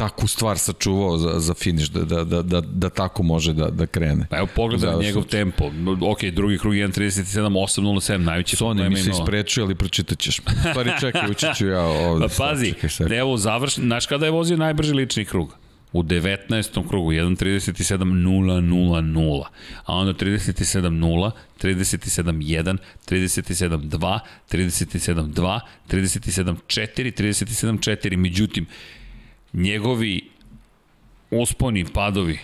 takvu stvar sačuvao za, za finiš, da, da, da, da, da tako može da, da krene. Pa evo pogledaj njegov tempo. Ok, drugi krug 1.37, 8.07, najveći Sony mi se isprečio, ali pročitat ćeš. Stvari čekaj, ući ću ja ovde. Pa pazi, čekaj, evo završ, znaš kada je vozio najbrži lični krug? u 19. krugu 1.37.000, a onda 37.0, 37.1, 37.2, 37.2, 37.4, 37.4, međutim, njegovi usponi, padovi,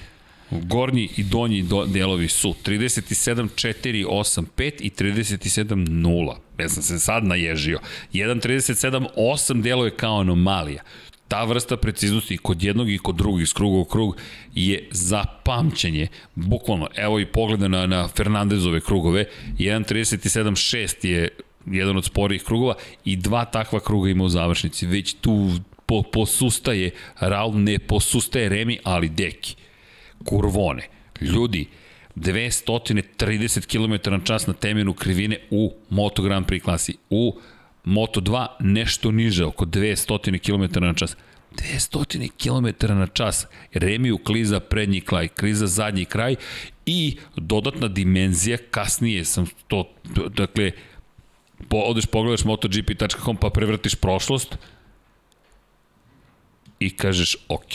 gornji i donji do, delovi su 37, 4, 8, 5 i 37, 0. Ja sam se sad naježio. 1, 37, 8 deluje kao anomalija. ta vrsta preciznosti kod jednog i kod drugog iz kruga u krug je za pamćenje. Bukvalno, evo i pogleda na, na Fernandezove krugove, 1.37.6 je jedan od sporijih krugova i dva takva kruga ima u završnici. Već tu po, posustaje, Raul ne posustaje Remi, ali Deki. Kurvone. Ljudi, 230 km na čas na temenu krivine u Moto Grand Prix klasi. U Moto 2 nešto niže, oko 200 km na čas. 200 km na čas. Remiju kliza prednji kraj, kliza zadnji kraj i dodatna dimenzija, kasnije sam to, dakle, po, odeš pogledaš MotoGP.com pa prevrtiš prošlost i kažeš ok.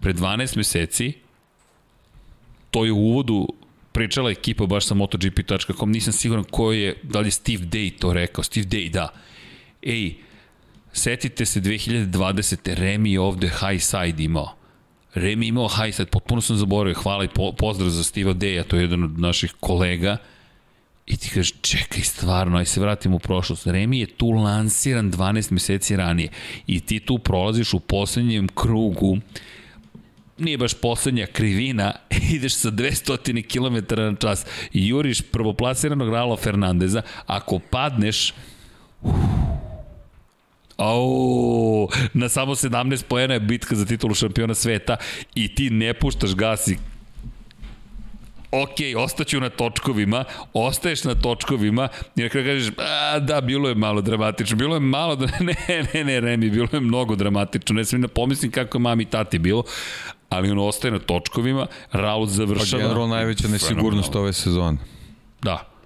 Pre 12 meseci to je u uvodu pričala ekipa baš sa MotoGP.com, nisam siguran ko je, da li je Steve Day to rekao, Steve Day, da. Ej, setite se 2020. Remi je ovde high side imao. Remi imao high side, potpuno sam zaboravio, hvala i po, pozdrav za Steve Day, to je jedan od naših kolega. I ti kažeš, čekaj, stvarno, aj se vratimo u prošlost. Remi je tu lansiran 12 meseci ranije. I ti tu prolaziš u poslednjem krugu. Nije baš poslednja krivina, ideš sa 200 km na čas. I juriš prvoplasiranog Ralo Fernandeza, ako padneš, Au, na samo 17 pojena je bitka za titulu šampiona sveta. I ti ne puštaš gas i ok, ostaću na točkovima, ostaješ na točkovima i na kraju kažeš, a, da, bilo je malo dramatično, bilo je malo, ne, ne, ne, Remi, bilo je mnogo dramatično, ne smijem da pomislim kako je mami i tati bilo, ali on ostaje na točkovima, Raul završava. Pa generalno najveća nesigurnost ove sezone. Da,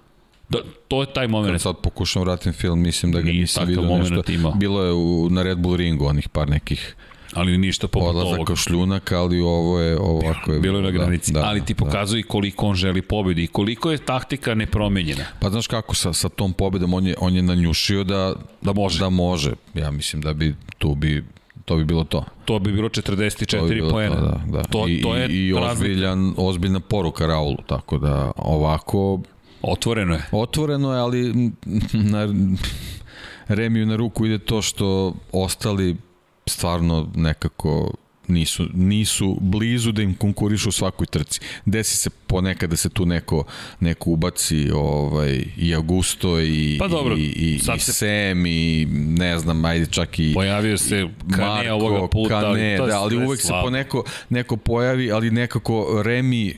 Da, to je taj moment. Kad sad pokušam vratim film, mislim da ga Nije nisam vidio nešto. Ima. Bilo je u, na Red Bull ringu onih par nekih ali ništa poput Odlazak ovoga. šljunak, ali ovo je ovako je bilo je na da, granici, da, da, ali ti da. pokazuje da. koliko on želi pobedi i koliko je taktika nepromenjena. Pa znaš kako sa sa tom pobedom on je on je nanjušio da da može. Da može. Ja mislim da bi tu bi to bi bilo to. To bi bilo 44 bi bilo poena. To, da, da. To, I, to je i ozbiljan, ozbiljna poruka Raulu, tako da ovako Otvoreno je. Otvoreno je, ali na, Remiju na ruku ide to što ostali stvarno nekako nisu, nisu blizu da im konkurišu u svakoj trci. Desi se ponekad da se tu neko, neko ubaci ovaj, i Augusto i, pa dobro, i, i, i se... Sem i ne znam, ajde čak i pojavio se Kane ovoga puta, Kane, ali, da, ali uvek slabo. se po neko, neko pojavi, ali nekako Remi eh,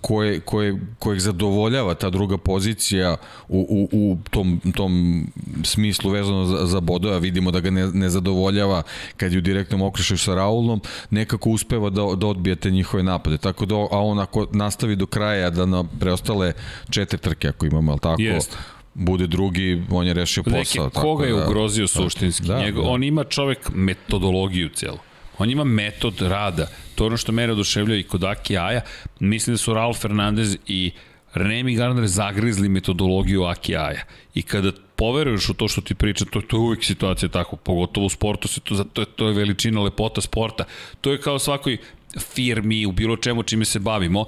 koje, koje, kojeg zadovoljava ta druga pozicija u, u, u tom, tom smislu vezano za, za bodova, vidimo da ga ne, ne zadovoljava kad je u direktnom okrušaju sa Raulom, nekako uspeva da, da odbije te njihove napade. Tako da, a on ako nastavi do kraja da na preostale četiri trke ako imamo, al tako? Jest bude drugi, on je rešio posao. Neki, koga je da, ugrozio suštinski? Da, Njego, da. On ima čovek metodologiju celu. On ima metod rada. To je ono što mene oduševljava i kod Aki Aja. Mislim da su Raul Fernandez i Remy Gardner zagrizli metodologiju Aki Aja. I kada poveruješ u to što ti priča, to, to je uvijek situacija tako, pogotovo u sportu, se to, to, je, to je veličina, lepota sporta. To je kao svakoj firmi, u bilo čemu čime se bavimo,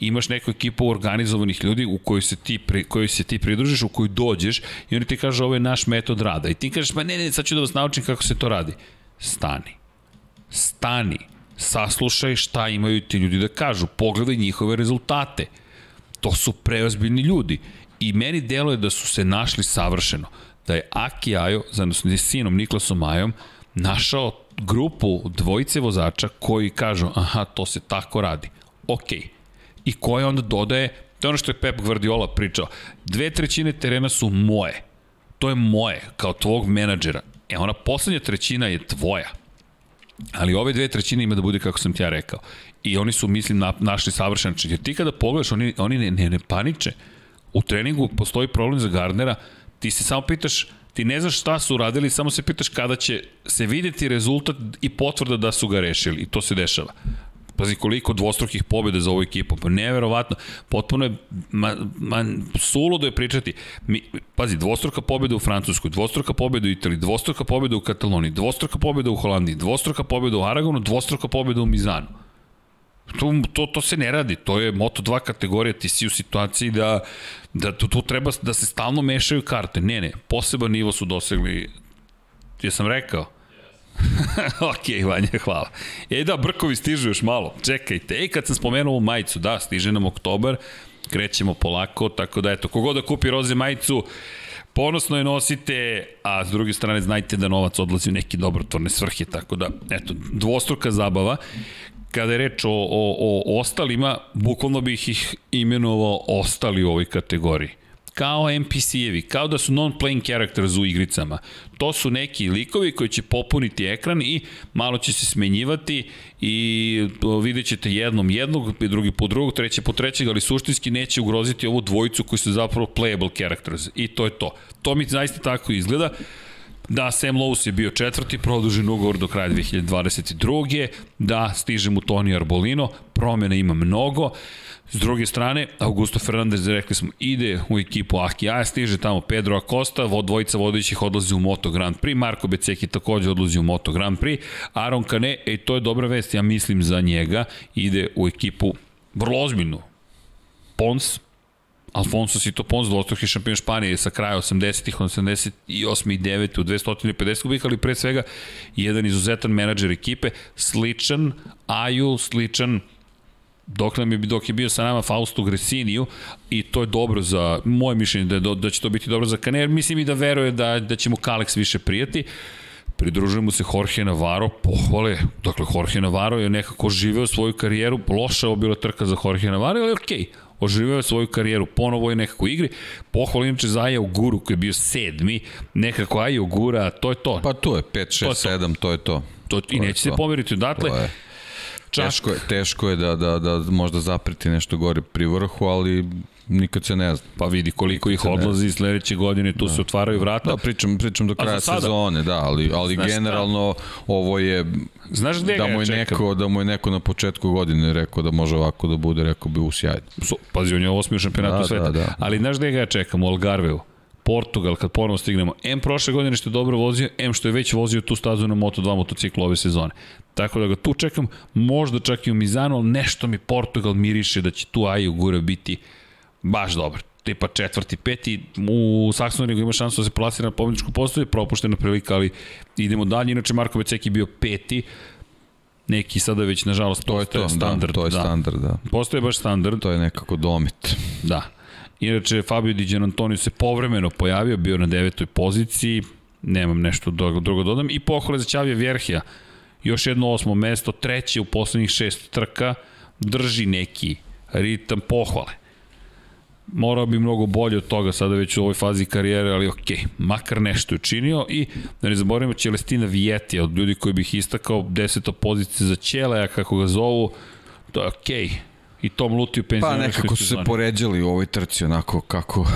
imaš neku ekipu organizovanih ljudi u kojoj se ti, pri, kojoj se ti pridružiš, u koju dođeš i oni ti kažu ovo je naš metod rada. I ti kažeš, ma ne, ne, sad ću da vas naučim kako se to radi. Stani. Stani. Saslušaj šta imaju ti ljudi da kažu. Pogledaj njihove rezultate. To su preozbiljni ljudi. I meni deluje da su se našli savršeno. Da je Aki Ajo, zajedno s sinom Niklasom Ajom, našao grupu dvojice vozača koji kažu, aha, to se tako radi. Okej. Okay i koje onda dodaje, to je ono što je Pep Guardiola pričao, dve trećine terena su moje. To je moje, kao tvog menadžera. E, ona poslednja trećina je tvoja. Ali ove dve trećine ima da bude kako sam ti ja rekao. I oni su, mislim, na, našli savršen način. Jer ti kada pogledaš, oni, oni ne, ne, ne paniče. U treningu postoji problem za Gardnera, ti se samo pitaš, ti ne znaš šta su uradili, samo se pitaš kada će se videti rezultat i potvrda da su ga rešili. I to se dešava. Pazi koliko dvostrukih pobjeda za ovu ekipu. Pa neverovatno. Potpuno je ma, ma, suludo je pričati. Mi, pazi, dvostruka pobjeda u Francuskoj, dvostruka pobjeda u Italiji, dvostruka pobjeda u Kataloniji, dvostruka pobjeda u Holandiji, dvostruka pobjeda u Aragonu, dvostruka pobjeda u Mizanu. To, to, to se ne radi, to je Moto2 kategorija, ti si u situaciji da, da tu, tu treba da se stalno mešaju karte. Ne, ne, poseban nivo su dosegli, ja sam rekao, ok, Vanja, hvala. E da, brkovi stižu još malo. Čekajte, e kad sam spomenuo ovu majicu, da, stiže nam oktobar, krećemo polako, tako da eto, kogod da kupi roze majicu, ponosno je nosite, a s druge strane znajte da novac odlazi u neki dobrotvorne svrhe, tako da, eto, dvostruka zabava. Kada je reč o, o, o ostalima, bukvalno bih ih imenovao ostali u ovoj kategoriji kao NPC-evi, kao da su non-playing characters u igricama. To su neki likovi koji će popuniti ekran i malo će se smenjivati i vidjet ćete jednom jednog, drugi po drugog, treće po trećeg, ali suštinski neće ugroziti ovu dvojicu koji su zapravo playable characters. I to je to. To mi zaista tako izgleda. Da, Sam Lowe's je bio četvrti, produžen ugovor do kraja 2022. Da, stiže mu Toni Arbolino, promjena ima mnogo. S druge strane, Augusto Fernandez, rekli smo, ide u ekipu Aki stiže tamo Pedro Acosta, dvojica vodećih odlazi u Moto Grand Prix, Marko Beceki takođe odlazi u Moto Grand Prix, Aaron Kane, e, to je dobra vest, ja mislim za njega, ide u ekipu vrlo ozbiljnu. Pons, Alfonso Sito Pons, dvostruki šampion Španije sa kraja 80-ih, 88. i 9. u 250 kubika, ali pre svega jedan izuzetan menadžer ekipe, sličan Aju, sličan dok, nam je, dok je bio sa nama Fausto Gresiniju i to je dobro za, moje mišljenje da, je, da će to biti dobro za Kaner, mislim i da veruje da, da će mu Kalex više prijati. Pridružuje mu se Jorge Navarro, pohvale, dakle Jorge Navarro je nekako živeo svoju karijeru, loša je bila trka za Jorge Navarro, ali okej, okay oživio je svoju karijeru, ponovo je nekako igri. Pohvala inače za Aja Uguru koji je bio sedmi, nekako Aja Ugura, to je to. Pa to je 5, 6, 7, to je to. to, I neće se pomeriti odatle. To je Čak. Teško je, teško je da, da, da možda zapreti nešto gore pri vrhu, ali nikad se ne zna. Pa vidi koliko ih odlazi sledeće godine, tu da. se otvaraju vrata. Da, pričam, pričam do kraja sezone, da, ali, ali Znaš generalno da. ovo je Znaš gde da mu je neko, da mu je neko na početku godine rekao da može ovako da bude, rekao bi u sjajno. So, pazi, on je osmi u šampionatu da, sveta. Da, da. Ali znaš gde ga ja čekam? U Algarveu. Portugal, kad ponovno stignemo, M prošle godine što je dobro vozio, M što je već vozio tu stazu na Moto2 motociklu ove sezone. Tako da ga tu čekam, možda čak i u Mizanu, ali nešto mi Portugal miriše da će tu Aju Gura biti baš dobar tipa četvrti, peti, u Saksonrigu ima šansu da se plasira na pobjedičku postoje, propuštena prilika, ali idemo dalje, inače Marko Beceki bio peti, neki sada već nažalost to je to, standard. Da, to je da. standard, da. Postoje baš standard. To je nekako domit. Da. Inače, Fabio Di Antonio se povremeno pojavio, bio na devetoj poziciji, nemam nešto drugo, drugo dodam, i pohvale za Ćavija Vjerhija, još jedno osmo mesto, treće u poslednjih šest trka, drži neki ritam pohvale. Morao bi mnogo bolje od toga sada već u ovoj fazi karijere, ali ok, makar nešto je učinio i da ne zaboravimo Celestina Vieti, od ljudi koji bih istakao deseta pozicija za Ćeleja, kako ga zovu, to je ok, i Tom Lutiju penzionerskoj Pa nekako su se poređali u ovoj trci onako kako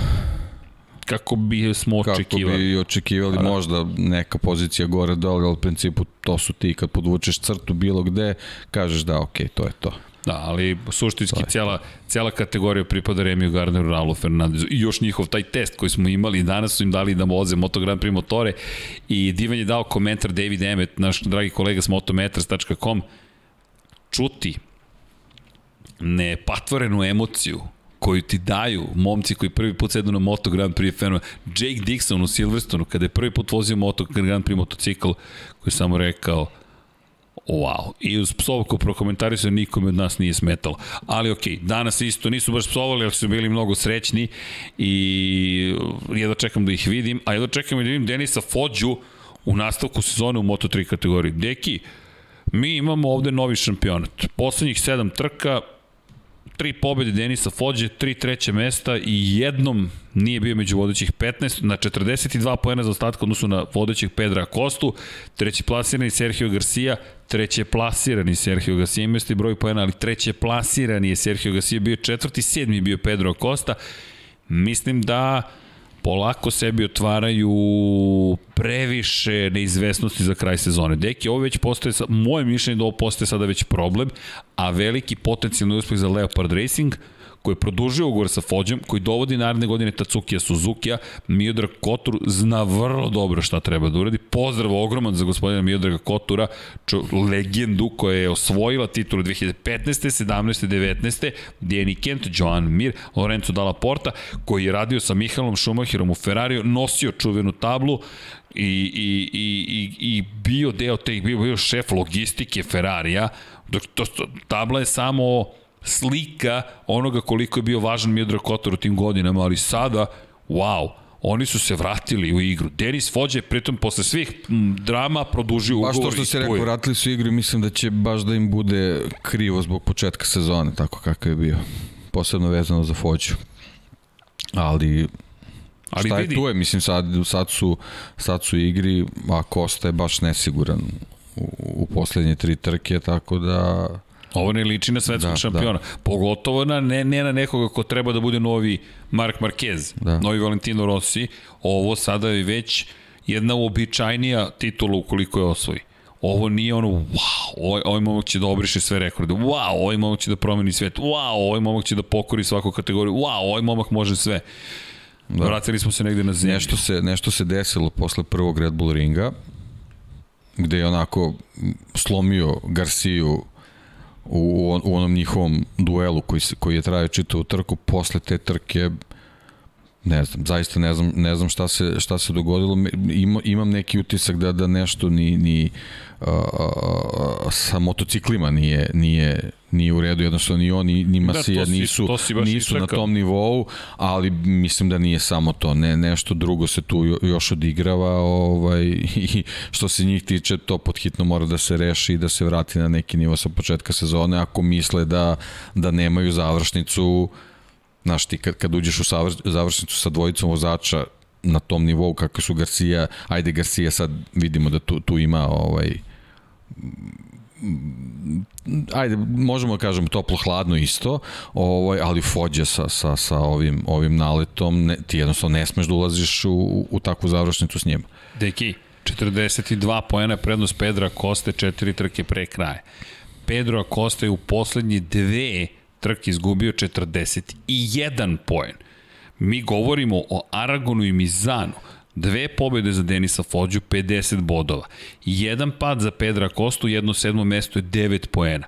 kako bi smo očekivali. Kako bi očekivali da. možda neka pozicija gore dole, ali u principu to su ti kad podvučeš crtu bilo gde, kažeš da ok, to je to. Da, ali suštinski cijela, cijela kategorija pripada Remiju Gardneru, Raulu Fernandezu i još njihov taj test koji smo imali danas su im dali da voze Moto Grand Prix motore i Divan je dao komentar David Emmet, naš dragi kolega s motometras.com čuti nepatvorenu emociju koju ti daju momci koji prvi put sednu na Moto Grand Prix fenoma. Jake Dixon u Silverstonu, kada je prvi put vozio Moto Grand Prix motocikl, koji je samo rekao wow. I uz psovku prokomentarisao nikome od nas nije smetalo. Ali okej, danas isto nisu baš psovali, ali su bili mnogo srećni i jedno čekam da ih vidim, a jedno čekam da vidim Denisa Fođu u nastavku sezone u Moto3 kategoriji. Deki, mi imamo ovde novi šampionat. Poslednjih sedam trka, tri pobede Denisa Fođe, tri treće mesta i jednom nije bio među vodećih 15, na 42 poena za ostatka odnosu na vodećih Pedra Kostu, treći plasirani Sergio Garcia, treće plasirani Sergio Garcia, ima isti broj poena, ali treće plasirani je Sergio Garcia, bio četvrti, sedmi bio Pedro Costa. Mislim da polako sebi otvaraju previše neizvesnosti za kraj sezone. Deki, ovo već postoje, moje mišljenje da ovo postoje sada već problem, a veliki potencijalni uspeh za Leopard Racing, koji je produžio ugovor sa Fođom, koji dovodi naredne godine Tacukija Suzukija, Miodrag Kotur zna vrlo dobro šta treba da uradi. Pozdrav ogroman za gospodina Miodraga Kotura, čo, legendu koja je osvojila titulu 2015. 17. 19. Dijeni Kent, Joan Mir, Lorenzo Dalla Porta, koji je radio sa Mihalom Schumacherom u Ferrariju, nosio čuvenu tablu, i, i, i, i, i bio deo teh, bio, bio šef logistike Ferrarija, dok to, to, tabla je samo slika onoga koliko je bio važan Miodrag Kotor u tim godinama, ali sada, wow, oni su se vratili u igru. Denis Fođe, pritom posle svih drama, produžio ugovor. Baš to što se rekao, vratili su igru mislim da će baš da im bude krivo zbog početka sezone, tako kakav je bio. Posebno vezano za Fođu. Ali Ali šta vidi. je tu je, mislim sad, sad, su, sad su igri, a Kosta je baš nesiguran u, u poslednje tri trke, tako da... Ovo ne liči na svetskog da, šampiona. Da. Pogotovo na, ne, ne na nekoga ko treba da bude novi Mark Marquez, da. novi Valentino Rossi. Ovo sada je već jedna uobičajnija titula ukoliko je osvoji. Ovo nije ono, wow, ovaj, ovaj momak će da obriše sve rekorde, wow, ovaj momak će da promeni svet, wow, ovaj momak će da pokori svaku kategoriju, wow, ovaj momak može sve. Da. Vratili smo se negde na zemlju. Nešto se, nešto se desilo posle prvog Red Bull ringa, gde je onako slomio Garciju u, u onom njihovom duelu koji, koji je trajao čitavu trku, posle te trke ne znam, zaista ne znam, ne znam šta se, šta se dogodilo. Ima, imam neki utisak da, da nešto ni, ni uh, sa motociklima nije, nije, nije u redu, jednostavno ni on, ni, da, Masija da, nisu, si, nisu na tom nivou, ali mislim da nije samo to, ne, nešto drugo se tu još odigrava ovaj, i što se njih tiče, to podhitno mora da se reši i da se vrati na neki nivo sa početka sezone, ako misle da, da nemaju završnicu Znaš, ti kad, kad uđeš u završnicu sa dvojicom vozača na tom nivou kako su Garcia, ajde Garcia sad vidimo da tu, tu ima ovaj ajde, možemo da kažemo toplo-hladno isto, ovaj, ali Fođe sa, sa, sa ovim, ovim naletom, ne, ti jednostavno ne smeš da ulaziš u, u takvu završnicu s njima. Deki, 42 pojena prednost Pedra Koste, četiri trke pre kraja. Pedro Acosta je u poslednje dve trk izgubio 41 poen. Mi govorimo o Aragonu i Mizanu. Dve pobjede za Denisa Fođu, 50 bodova. Jedan pad za Pedra Kostu, jedno sedmo mesto je 9 poena.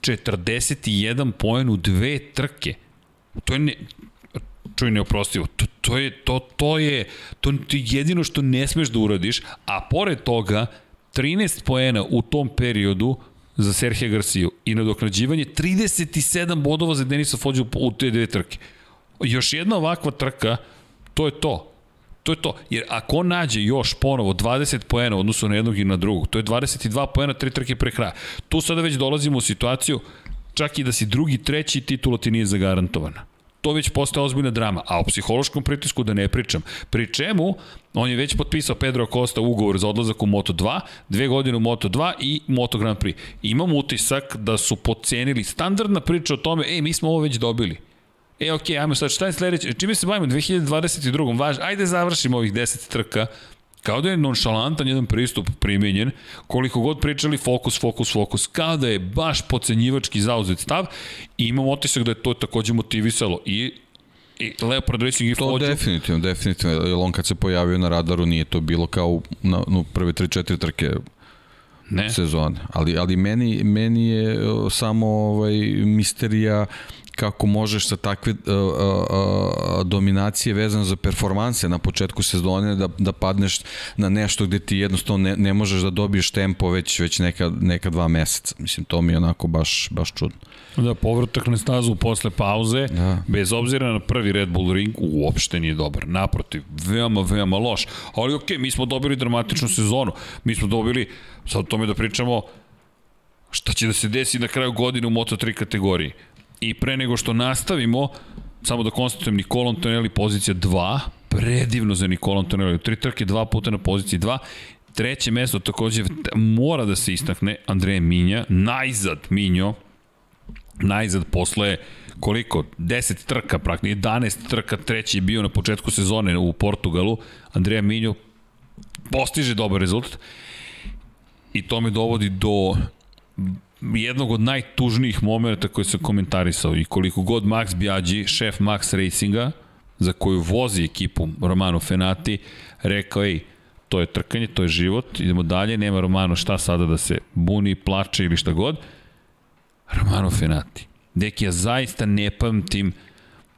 41 poen u dve trke. To je ne, čuj neoprostivo. To, to je to to je to je jedino što ne smeš da uradiš, a pored toga 13 poena u tom periodu za Serhija Garciju i nadoknađivanje 37 bodova za Denisa Fođu u te dve trke. Još jedna ovakva trka, to je to. To je to. Jer ako on nađe još ponovo 20 poena u odnosu na jednog i na drugog, to je 22 poena, tri trke pre kraja. Tu sada već dolazimo u situaciju čak i da si drugi, treći titula ti nije zagarantovana to već postaje ozbiljna drama. A o psihološkom pritisku da ne pričam. Pri čemu, on je već potpisao Pedro Costa ugovor za odlazak u Moto2, dve godine u Moto2 i Moto Grand Prix. Imam utisak da su pocenili standardna priča o tome, ej, mi smo ovo već dobili. E, okej, okay, ajmo sad, šta je sledeće? Čime se bavimo? 2022. Važ, ajde završimo ovih 10 trka Kao da je nonšalantan jedan pristup primenjen, koliko god pričali fokus, fokus, fokus, kao da je baš pocenjivački zauzet stav i imam otisak da je to takođe motivisalo i i Leopard Racing i To Fođu. definitivno, definitivno, jer on kad se pojavio na radaru nije to bilo kao na, na prve 3-4 trke ne. sezone. Ali, ali meni, meni je samo ovaj, misterija kako možeš sa takve uh, uh, dominacije vezane za performanse na početku sezone da, da padneš na nešto gde ti jednostavno ne, ne možeš da dobiješ tempo već, već neka, neka dva meseca. Mislim, to mi je onako baš, baš čudno. Da, povratak na stazu posle pauze, da. bez obzira na prvi Red Bull ring, uopšte nije dobar. Naprotiv, veoma, veoma loš. Ali okej, okay, mi smo dobili dramatičnu sezonu. Mi smo dobili, sad o tome da pričamo, šta će da se desi na kraju godine u Moto3 kategoriji. I pre nego što nastavimo, samo da konstatujem Nikola Antonelli pozicija 2, predivno za Nikola Antonelli, tri trke dva puta na poziciji 2, treće mesto takođe mora da se istakne Andreja Minja, najzad Minjo, najzad posle koliko, 10 trka praktično, 11 trka, treći je bio na početku sezone u Portugalu, Andreja Minjo postiže dobar rezultat. I to me dovodi do jednog od najtužnijih momenta koje sam komentarisao i koliko god Max Biaggi, šef Max Racinga, za koju vozi ekipu Romano Fenati, rekao, ej, to je trkanje, to je život, idemo dalje, nema Romano šta sada da se buni, plače ili šta god. Romano Fenati. Deki, ja zaista ne pamtim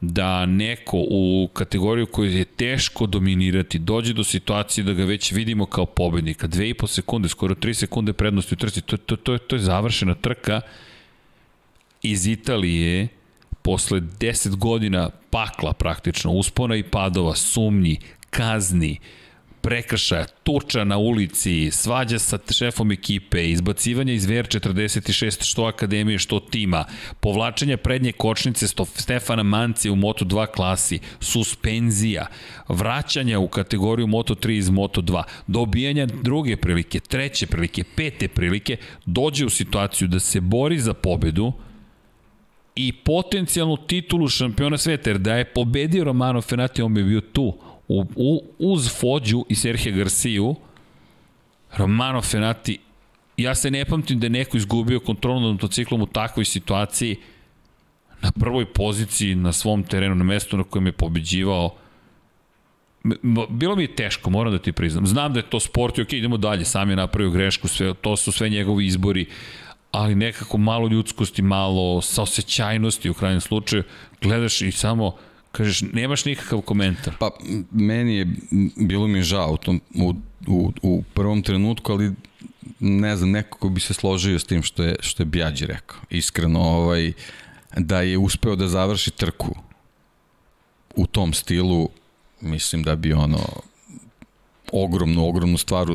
da neko u kategoriju koju je teško dominirati dođe do situacije da ga već vidimo kao pobednika. Dve i po sekunde, skoro tri sekunde prednosti u trci, to, to, to, to je završena trka iz Italije posle 10 godina pakla praktično, uspona i padova, sumnji, kazni, prekršaja, tuča na ulici, svađa sa šefom ekipe, izbacivanja iz VR46 što akademije, što tima, povlačenja prednje kočnice Stefana Manci u Moto2 klasi, suspenzija, vraćanja u kategoriju Moto3 iz Moto2, dobijanja druge prilike, treće prilike, pete prilike, dođe u situaciju da se bori za pobedu, i potencijalnu titulu šampiona sveta, jer da je pobedio Romano Fenati, on bi bio tu u, u, uz Fođu i Serhija Garciju, Romano Fenati, ja se ne pamtim da je neko izgubio kontrolu nad motociklom u takvoj situaciji na prvoj poziciji na svom terenu, na mestu na kojem je pobeđivao. Bilo mi je teško, moram da ti priznam. Znam da je to sport i ok, idemo dalje, sam je napravio grešku, sve, to su sve njegovi izbori, ali nekako malo ljudskosti, malo saosećajnosti u krajnjem slučaju, gledaš i samo Kažeš, nemaš nikakav komentar. Pa, meni je, bilo mi je žao u, tom, u, u, u prvom trenutku, ali ne znam, nekako bi se složio s tim što je, što je Bjađi rekao. Iskreno, ovaj, da je uspeo da završi trku u tom stilu, mislim da bi ono ogromnu, ogromnu stvar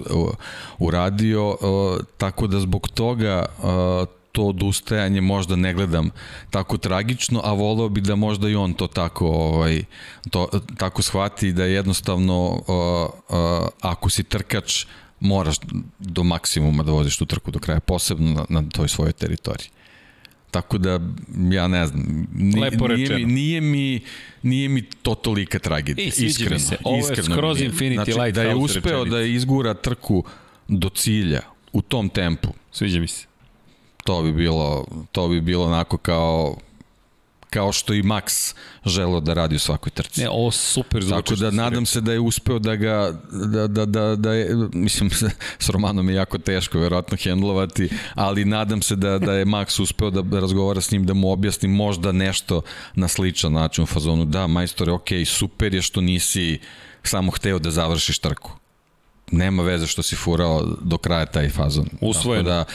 uradio, tako da zbog toga to odustajanje možda ne gledam tako tragično, a voleo bi da možda i on to tako ovaj to tako shvati da jednostavno uh, uh, ako si trkač moraš do maksimuma da voziš tu trku do kraja, posebno na, na toj svojoj teritoriji. Tako da, ja ne znam, nije, Lepo nije, mi, nije, mi, nije mi to tolika tragedija, I, iskreno. Se. Ovo iskreno je skroz Infinity znači, Light Da je uspeo da izgura trku do cilja u tom tempu. Sviđa mi se to bi bilo, to bi bilo onako kao kao što i Max želeo da radi u svakoj trci. Ne, ovo super zvuči. Tako da nadam se da je uspeo da ga, da, da, da, da je, mislim, s Romanom je jako teško verovatno hendlovati, ali nadam se da, da je Max uspeo da razgovara s njim, da mu objasni možda nešto na sličan način u fazonu, da, majstore, ok, super je što nisi samo hteo da završiš trku. Nema veze što si furao do kraja taj fazon. Usvojeno. Tako da,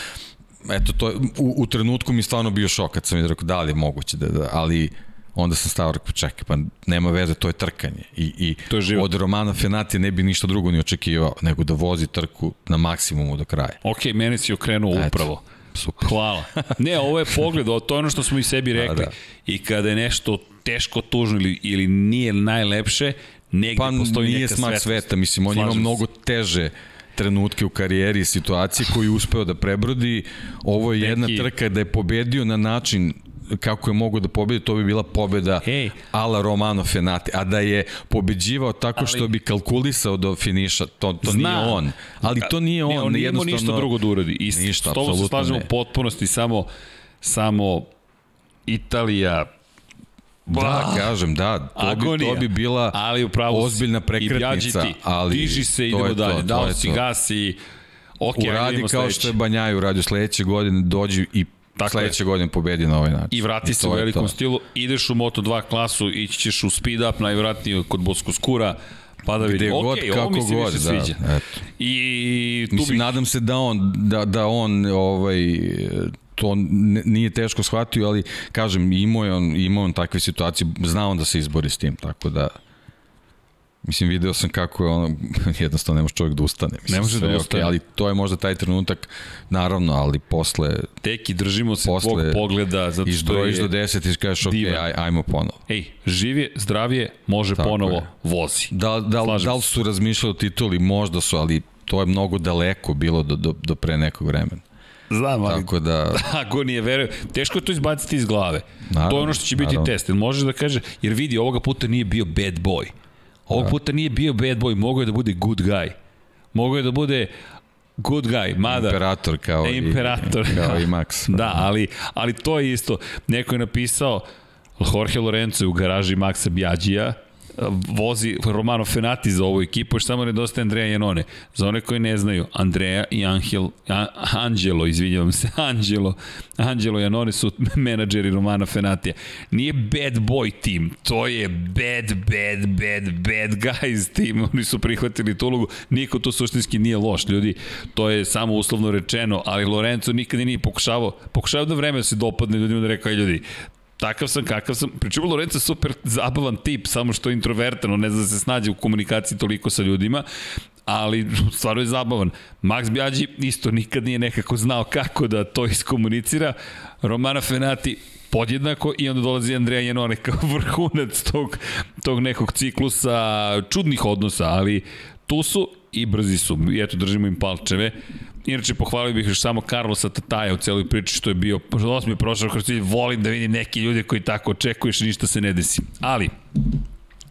eto, to, u, u trenutku mi stvarno bio šok kad sam mi rekao da li je moguće, da, da, ali onda sam stavio rekao, čekaj, pa nema veze, to je trkanje. I, i to je život. od Romana Fenati ne bi ništa drugo ni očekivao, nego da vozi trku na maksimumu do kraja. Ok, meni si okrenuo Eto. upravo. Super. Hvala. Ne, ovo je pogled, to je ono što smo i sebi da, rekli. Da, da. I kada je nešto teško, tužno ili, ili nije najlepše, negde pa, postoji neka svetlost. Pa nije sveta, mislim, on ima mnogo teže trenutke u karijeri i situacije koju uspeo da prebrodi. Ovo je jedna trka da je pobedio na način kako je mogo da pobedi, to bi bila pobeda hey. ala Romano Fenati, a da je pobeđivao tako ali, što bi kalkulisao do finiša, to, to zna, nije on. Ali to nije on, ne, on nije jednostavno... ništa drugo da uradi. I ništa, s tobom se slažemo u potpunosti, samo, samo Italija, Da, bah, kažem, da, to agonija. bi, to bi bila ali upravo ozbiljna prekretnica, ali diži se, idemo dalje, dao si gas i ok, uradi kao sledeći. što je Banjaju uradio sledeće godine, dođi i Tako sledeće je. godine pobedi na ovaj način. I vrati I se u velikom stilu, ideš u Moto2 klasu, ići ćeš u speed up, najvratnije kod Bosko Skura, pa da vidi. God, okay, kako mi se god, više da, sviđa. Eto. I tu Mislim, bi... nadam se da on, da, da on ovaj, to nije teško shvatio, ali kažem, imao je on, imao on takve situacije, znao on da se izbori s tim, tako da... Mislim, video sam kako je ono, jednostavno ne može čovjek da ustane. Mislim, ne može da ustane. Okay, ali to je možda taj trenutak, naravno, ali posle... Teki, držimo se posle, tvog pogleda, zato što je... do 10 i kažeš, ok, aj, ajmo ponovo. Ej, živje, zdravije, može Tako ponovo, je. vozi. Da, da, da, da li su razmišljali o tituli, možda su, ali to je mnogo daleko bilo do, do, do pre nekog vremena. Znam, ali Tako da... ako nije veruje, teško je to izbaciti iz glave. Naravno, to je ono što će biti naravno. test. Možeš da kaže, jer vidi, ovoga puta nije bio bad boy. Ovog da. puta nije bio bad boy, mogao je da bude good guy. Mogao je da bude good guy, mada. Imperator kao, Imperator. i, kao i Max. da, ali, ali to je isto. Neko je napisao, Jorge Lorenzo u garaži Maxa Bjađija, vozi Romano Fenati za ovu ekipu, još samo nedostaje Andreja Janone. Za one koji ne znaju, Andreja i Angel, A, Angelo, izvinjavam se, Angelo, Angelo Janone su menadžeri Romana Fenatija. Nije bad boy tim, to je bad, bad, bad, bad guys tim. Oni su prihvatili tu ulogu. Niko to suštinski nije loš, ljudi. To je samo uslovno rečeno, ali Lorenzo nikada nije pokušavao, pokušavao da vreme da se dopadne ljudima da rekao, ljudi, takav sam kakav sam. Pričemu Lorenzo super zabavan tip, samo što je introvertan, on ne zna da se snađe u komunikaciji toliko sa ljudima, ali stvarno je zabavan. Max Bjađi isto nikad nije nekako znao kako da to iskomunicira. Romana Fenati podjednako i onda dolazi Andreja Janone kao vrhunac tog, tog nekog ciklusa čudnih odnosa, ali tu su i brzi su. I eto, držimo im palčeve. Inače, pohvalio bih još samo Carlosa Tataja u celoj priči što je bio, je prošao kroz cilj, volim da vidim neki ljudi koji tako očekuješ i ništa se ne desi. Ali,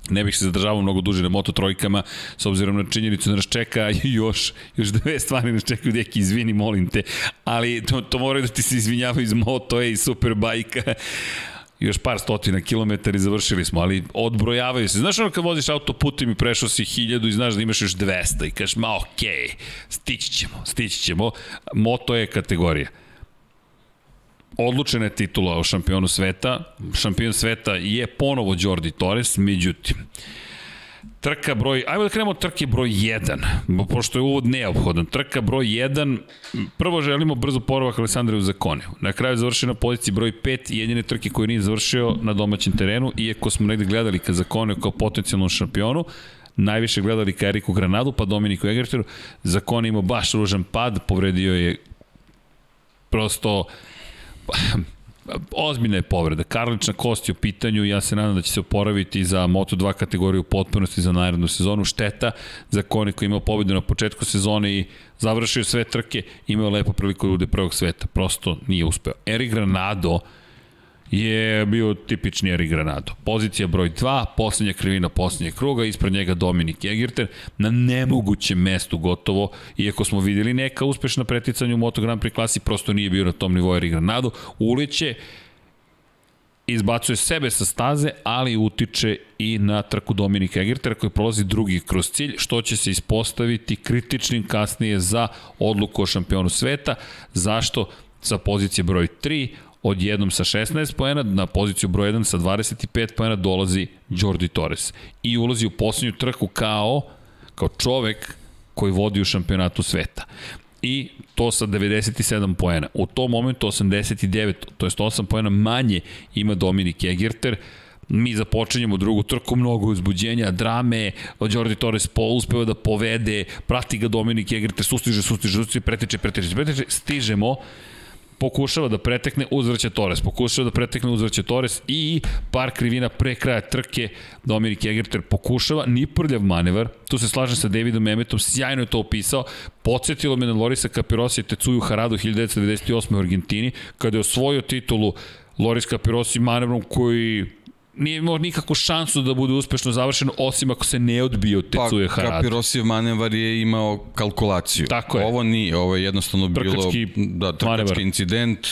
ne bih se zadržavao mnogo duže na Moto trojkama, s obzirom na činjenicu da nas čeka još, još dve stvari nas čekaju, deki, izvini, molim te, ali to, to moraju da ti se izvinjavaju iz Moto i Superbajka još par stotina kilometara i završili smo, ali odbrojavaju se. Znaš ono kad voziš autoputem i prešao si hiljadu i znaš da imaš još 200 i kažeš, ma okej, okay, stići ćemo, stići ćemo. Moto je kategorija. Odlučena je titula o šampionu sveta. Šampion sveta je ponovo Jordi Torres, međutim, Trka broj, ajmo da krenemo od trke broj 1, pošto je uvod neophodan. Trka broj 1, prvo želimo brzo porovak Alessandra Zakone. Na kraju završio na poziciji broj 5, jedine trke koje nije završio na domaćem terenu, iako smo negde gledali ka Zakone kao potencijalnom šampionu, najviše gledali ka Eriku Granadu, pa Dominiku Egerteru. Zakone imao baš ružan pad, povredio je prosto ozbiljna je povreda. Karlična kost je u pitanju, ja se nadam da će se oporaviti za Moto2 kategoriju potpunosti za narednu sezonu. Šteta za kone koji imao pobedu na početku sezone i završio sve trke, imao lepo priliku da bude prvog sveta. Prosto nije uspeo. Eri Granado, je bio tipični Eri Granado. Pozicija broj 2, poslednja krivina poslednjeg kruga, ispred njega Dominik Egerter, na nemogućem mestu gotovo, iako smo videli neka uspešna preticanja u Moto Grand Prix klasi, prosto nije bio na tom nivou Eri Granado, uliće, izbacuje sebe sa staze, ali utiče i na trku Dominika Egertera koji prolazi drugi kroz cilj, što će se ispostaviti kritičnim kasnije za odluku o šampionu sveta. Zašto? Sa pozicije broj 3, odjednom sa 16 poena na poziciju broj 1 sa 25 poena dolazi Jordi Torres i ulazi u poslednju trku kao kao čovek koji vodi u šampionatu sveta. I to sa 97 poena. U tom momentu 89, to jest 8 poena manje ima Dominik Egerter, mi započinjemo drugu trku, mnogo uzbuđenja, drame, Jordi Torres po, uspeva da povede, prati ga Dominik Egerter, sustiže, sustiže, sustiže, preteče, preteče, preteče, stižemo pokušava da pretekne, uzvrće Torres, pokušava da pretekne, uzvrće Torres i par krivina pre kraja trke Dominik Egerter pokušava, ni prljav manevar, tu se slažem sa Davidom Emetom, sjajno je to opisao, podsjetilo me na Lorisa Capirosi i Tecuju Haradu 1998. u Argentini, kada je osvojio titulu Loris Capirosi manevrom koji nije imao nikakvu šansu da bude uspešno završeno, osim ako se ne odbije od Tecuje pa, Harada. Pa Kapirosijev manevar je imao kalkulaciju. Tako je. Ovo nije, ovo je jednostavno trkački bilo da, trkački manevar. incident,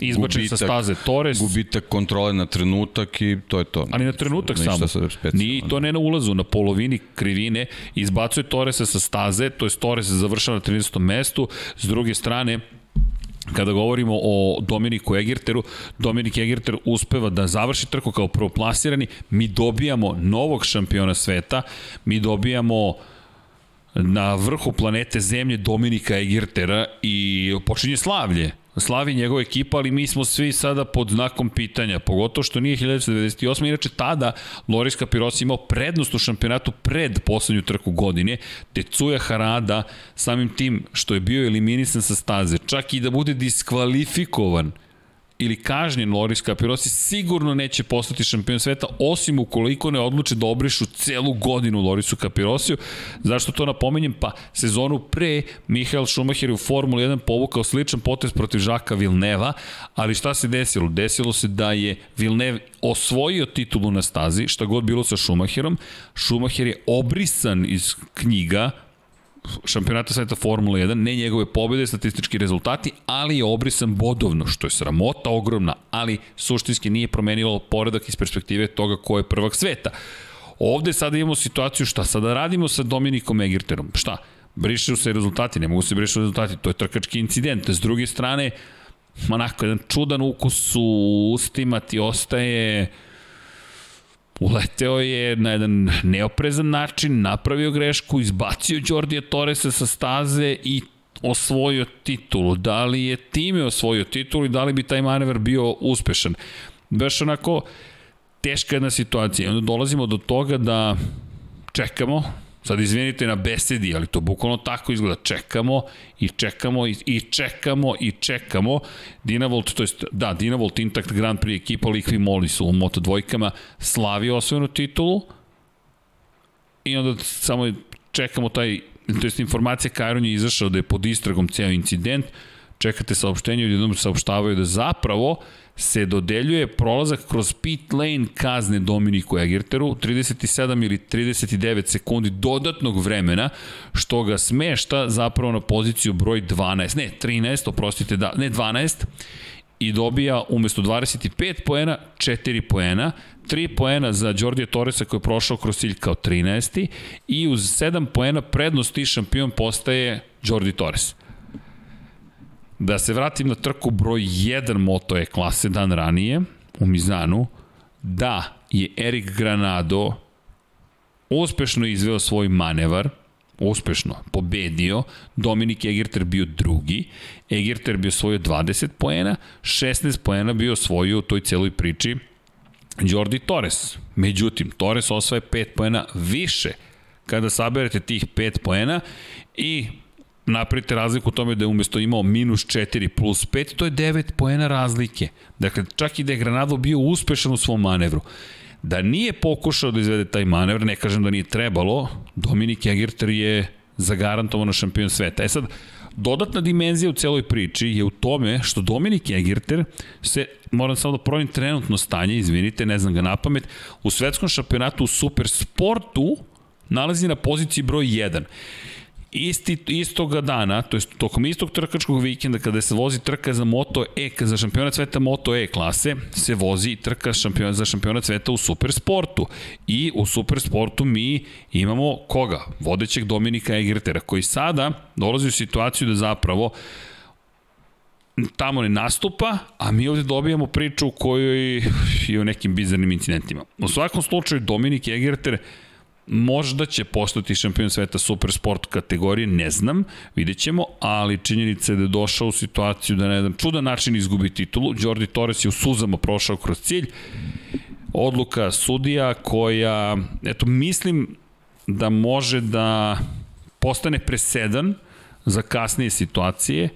izbačen sa staze Torres. Gubitak kontrole na trenutak i to je to. Ali na trenutak samo. Nije to ne na ulazu, na polovini krivine. Izbacuje Torresa sa staze, to je Torres završava na 13. mestu. S druge strane, kada govorimo o Dominiku Egerteru, Dominik Egerter uspeva da završi trku kao prvoplasirani, mi dobijamo novog šampiona sveta, mi dobijamo na vrhu planete Zemlje Dominika Egertera i počinje slavlje slavi njegova ekipa, ali mi smo svi sada pod znakom pitanja, pogotovo što nije 1998. Inače, tada Loris Capiros imao prednost u šampionatu pred poslednju trku godine, Tecuja Harada samim tim što je bio eliminisan sa staze, čak i da bude diskvalifikovan ili kažnjen Loris Capirosi sigurno neće postati šampion sveta, osim ukoliko ne odluče da obrišu celu godinu Lorisu Capirosiju. Zašto to napomenjem? Pa sezonu pre Mihael Schumacher u Formula 1 povukao sličan potez protiv Žaka Vilneva, ali šta se desilo? Desilo se da je Vilnev osvojio titulu na stazi, šta god bilo sa Schumacherom. Schumacher je obrisan iz knjiga šampionata sveta Formula 1, ne njegove pobjede, statistički rezultati, ali je obrisan bodovno, što je sramota ogromna, ali suštinski nije promenilo poredak iz perspektive toga ko je prvak sveta. Ovde sada imamo situaciju šta sada radimo sa Dominikom Egerterom. Šta? Brišu se rezultati, ne mogu se brišu rezultati, to je trkački incident. S druge strane, onako, jedan čudan ukus u ustima ti ostaje uleteo je na jedan neoprezan način, napravio grešku, izbacio Đordija Torresa sa staze i osvojio titulu. Da li je time osvojio titulu i da li bi taj manevar bio uspešan? Baš onako teška jedna situacija. Onda dolazimo do toga da čekamo, Sad izvinite na besedi, ali to bukvalno tako izgleda. Čekamo i čekamo i, i čekamo i čekamo. Dinavolt, to jest, da, Dinavolt Intact Grand Prix ekipa Likvi Moli su u Moto dvojkama slavi osvojenu titulu i onda samo čekamo taj, to jest informacija Kajron je izašao da je pod istragom ceo incident, čekate saopštenje, jednom saopštavaju da zapravo se dodeljuje prolazak kroz pit lane kazne Dominiku Egerteru, 37 ili 39 sekundi dodatnog vremena, što ga smešta zapravo na poziciju broj 12, ne 13, oprostite, da, ne 12, i dobija umesto 25 poena 4 poena, 3 poena za Đordija Torresa koji je prošao kroz cilj kao 13. i uz 7 poena prednosti šampion postaje Jordi Torres. Da se vratim na trku broj 1 Moto E klase dan ranije u Mizanu, da je Erik Granado uspešno izveo svoj manevar, uspešno pobedio, Dominik Egerter bio drugi, Egerter bio svojio 20 poena, 16 poena bio osvojio u toj celoj priči Jordi Torres. Međutim, Torres osvaje 5 poena više kada saberete tih 5 poena i napravite razliku u tome da je umesto imao minus 4 plus 5, to je 9 poena razlike. Dakle, čak i da je Granado bio uspešan u svom manevru. Da nije pokušao da izvede taj manevr, ne kažem da nije trebalo, Dominik Egerter je zagarantovano šampion sveta. E sad, dodatna dimenzija u celoj priči je u tome što Dominik Egerter se, moram samo da provim trenutno stanje, izvinite, ne znam ga na pamet, u svetskom šampionatu u supersportu nalazi na poziciji broj 1 isti, istoga dana, to je tokom istog trkačkog vikenda kada se vozi trka za Moto E, za šampionat sveta Moto E klase, se vozi trka šampion, za šampionat sveta u supersportu. I u supersportu mi imamo koga? Vodećeg Dominika Egertera, koji sada dolazi u situaciju da zapravo tamo ne nastupa, a mi ovde dobijamo priču u kojoj je o nekim bizarnim incidentima. U svakom slučaju Dominik Egerter Možda će postati šampion sveta super sport kategorije, ne znam, vidjet ćemo, ali činjenica je da je došao u situaciju da na jedan čudan način izgubi titulu. Jordi Torres je u suzama prošao kroz cilj. Odluka sudija koja, eto, mislim da može da postane presedan za kasnije situacije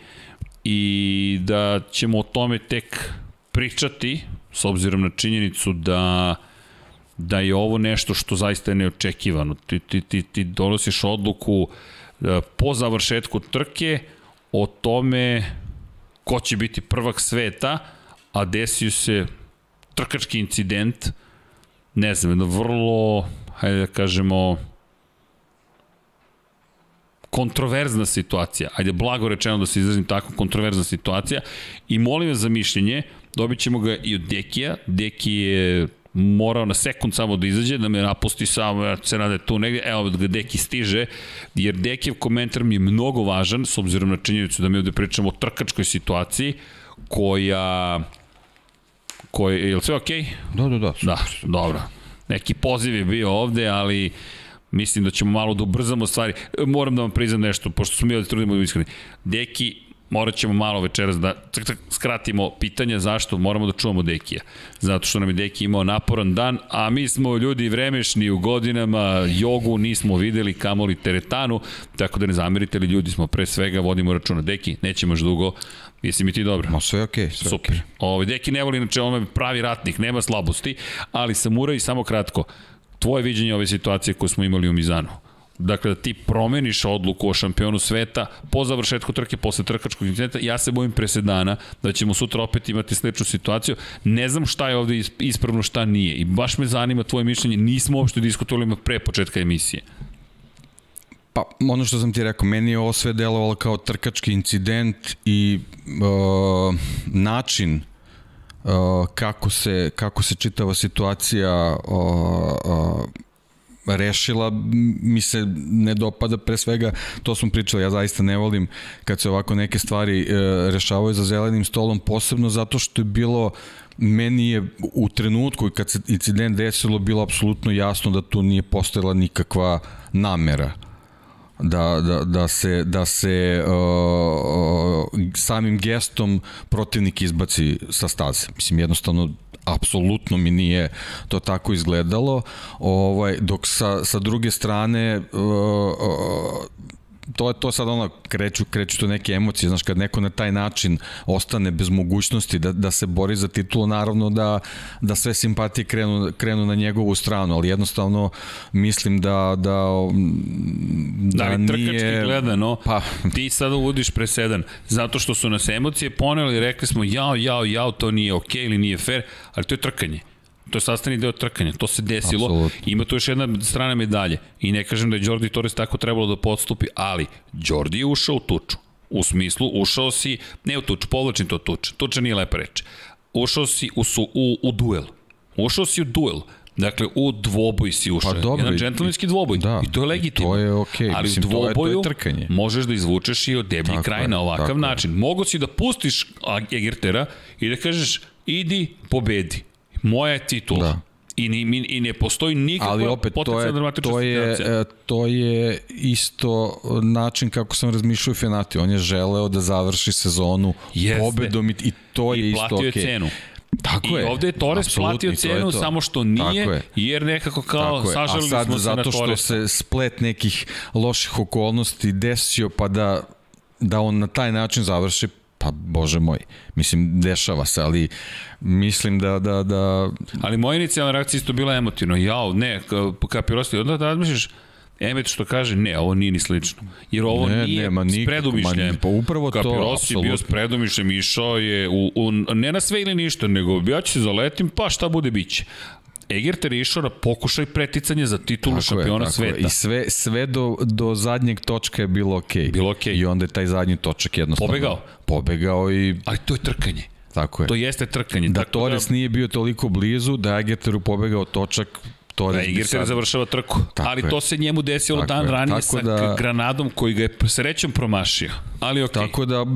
i da ćemo o tome tek pričati s obzirom na činjenicu da da je ovo nešto što zaista je neočekivano. Ti, ti, ti, ti donosiš odluku e, po završetku trke o tome ko će biti prvak sveta, a desio se trkački incident, ne znam, jedno vrlo, hajde da kažemo, kontroverzna situacija, ajde blago rečeno da se izrazim tako, kontroverzna situacija. I molim vas za mišljenje, dobit ćemo ga i od Dekija, Deki je morao na sekund samo da izađe, da me napusti samo, ja se nade tu negde, evo da Deki stiže, jer Dekijev komentar mi je mnogo važan, s obzirom na činjenicu da mi ovde pričamo o trkačkoj situaciji, koja koja, je li sve okej? Okay? Da, da, da. Super, da, super. dobro. Neki poziv je bio ovde, ali mislim da ćemo malo da ubrzamo stvari. Moram da vam priznam nešto, pošto smo mi ovde trudimo da iskreni. Deki morat ćemo malo večeras da skratimo pitanja zašto moramo da čuvamo Dekija. Zato što nam je Deki imao naporan dan, a mi smo ljudi vremešni u godinama, jogu nismo videli, kamoli teretanu, tako da ne zamerite li ljudi smo pre svega, vodimo računa. Deki, nećemo još dugo, Jesi mi ti dobro? Ma sve okej, okay, sve Super. Okay. Ovo, Deki ne voli, inače on je pravi ratnik, nema slabosti, ali Samura i samo kratko, tvoje viđenje ove situacije koje smo imali u Mizanu. Dakle, da ti promeniš odluku o šampionu sveta po završetku trke, posle trkačkog incidenta, ja se bojim presedana da ćemo sutra opet imati sličnu situaciju. Ne znam šta je ovde ispravno, šta nije. I baš me zanima tvoje mišljenje. Nismo uopšte diskutovali pre početka emisije. Pa, ono što sam ti rekao, meni je ovo sve delovalo kao trkački incident i uh, način uh, kako, se, kako se čitava situacija uh, uh, rešila mi se ne dopada pre svega to smo pričali ja zaista ne volim kad se ovako neke stvari e, rešavaju za zelenim stolom posebno zato što je bilo meni je u trenutku kad se incident desilo bilo apsolutno jasno da tu nije postojala nikakva namera da, da, da se, da se uh, samim gestom protivnik izbaci sa staze. Mislim, jednostavno apsolutno mi nije to tako izgledalo. Ovaj, dok sa, sa druge strane uh, uh, to je to sad ono, kreću, kreću to neke emocije, znaš, kad neko na taj način ostane bez mogućnosti da, da se bori za titulu, naravno da, da sve simpatije krenu, krenu na njegovu stranu, ali jednostavno mislim da da, da, da nije... gledano, pa... ti sad uvodiš presedan, zato što su nas emocije poneli, rekli smo jao, jao, jao, to nije okej okay ili nije fair, ali to je trkanje. To je sastavni deo trkanja, to se desilo. Absolutno. Ima tu još jedna strana medalje. I ne kažem da je Jordi Torres tako trebalo da podstupi, ali Jordi je ušao u tuču. U smislu, ušao si, ne u tuču, povlačim to tuča. Tuča nije lepa reč. Ušao si u, su, u, u duel. Ušao si u duel. Dakle, u dvoboj si ušao. Pa dobro. Jedan džentlmenski dvoboj. Da, I to je legitimno. To je okej. Okay. Ali Mislim, u dvoboju to je, to je trkanje. možeš da izvučeš i od deblji tako kraj je, na ovakav način. Mogu si da pustiš Egertera i da kažeš idi, pobedi. Moja je titula. Da. I, ni, I ne postoji nikakva Ali opet, to je, to je, e, to je isto način kako sam razmišljao u Fenati. On je želeo da završi sezonu Jeste. pobedom i, i to I je isto okej. I platio cenu. Tako I je. ovde je Torres platio cenu, to. samo što nije, jer nekako kao sažalili smo se na zato što se splet nekih loših okolnosti desio, pa da, da on na taj način završi, pa bože moj, mislim, dešava se, ali mislim da... da, da... Ali moja inicijalna reakcija isto bila emotivno, jao, ne, kapirosti, onda da razmišljaš, Emet što kaže, ne, ovo nije ni slično. Jer ovo ne, nije nema s predumišljem. Pa upravo to, apsolutno. bio s predumišljem, išao je u, u, ne na sve ili ništa, nego ja ću se zaletim, pa šta bude biće. Egerter je išao na pokušaj preticanja za titulu tako šampiona je, sveta. Je. I sve, sve do, do zadnjeg točka je bilo okej. Okay. Bilo okej. Okay. I onda je taj zadnji točak jednostavno... Pobegao. Pobegao i... Ali to je trkanje. Tako je. To jeste trkanje. Da Torres da... nije bio toliko blizu, da je Egerteru pobegao točak Torres da, Igirter završava trku. Tako ali je. to se njemu desilo Tako dan je. ranije Tako sa da, Granadom koji ga je srećom promašio. Ali. Okay. Tako da,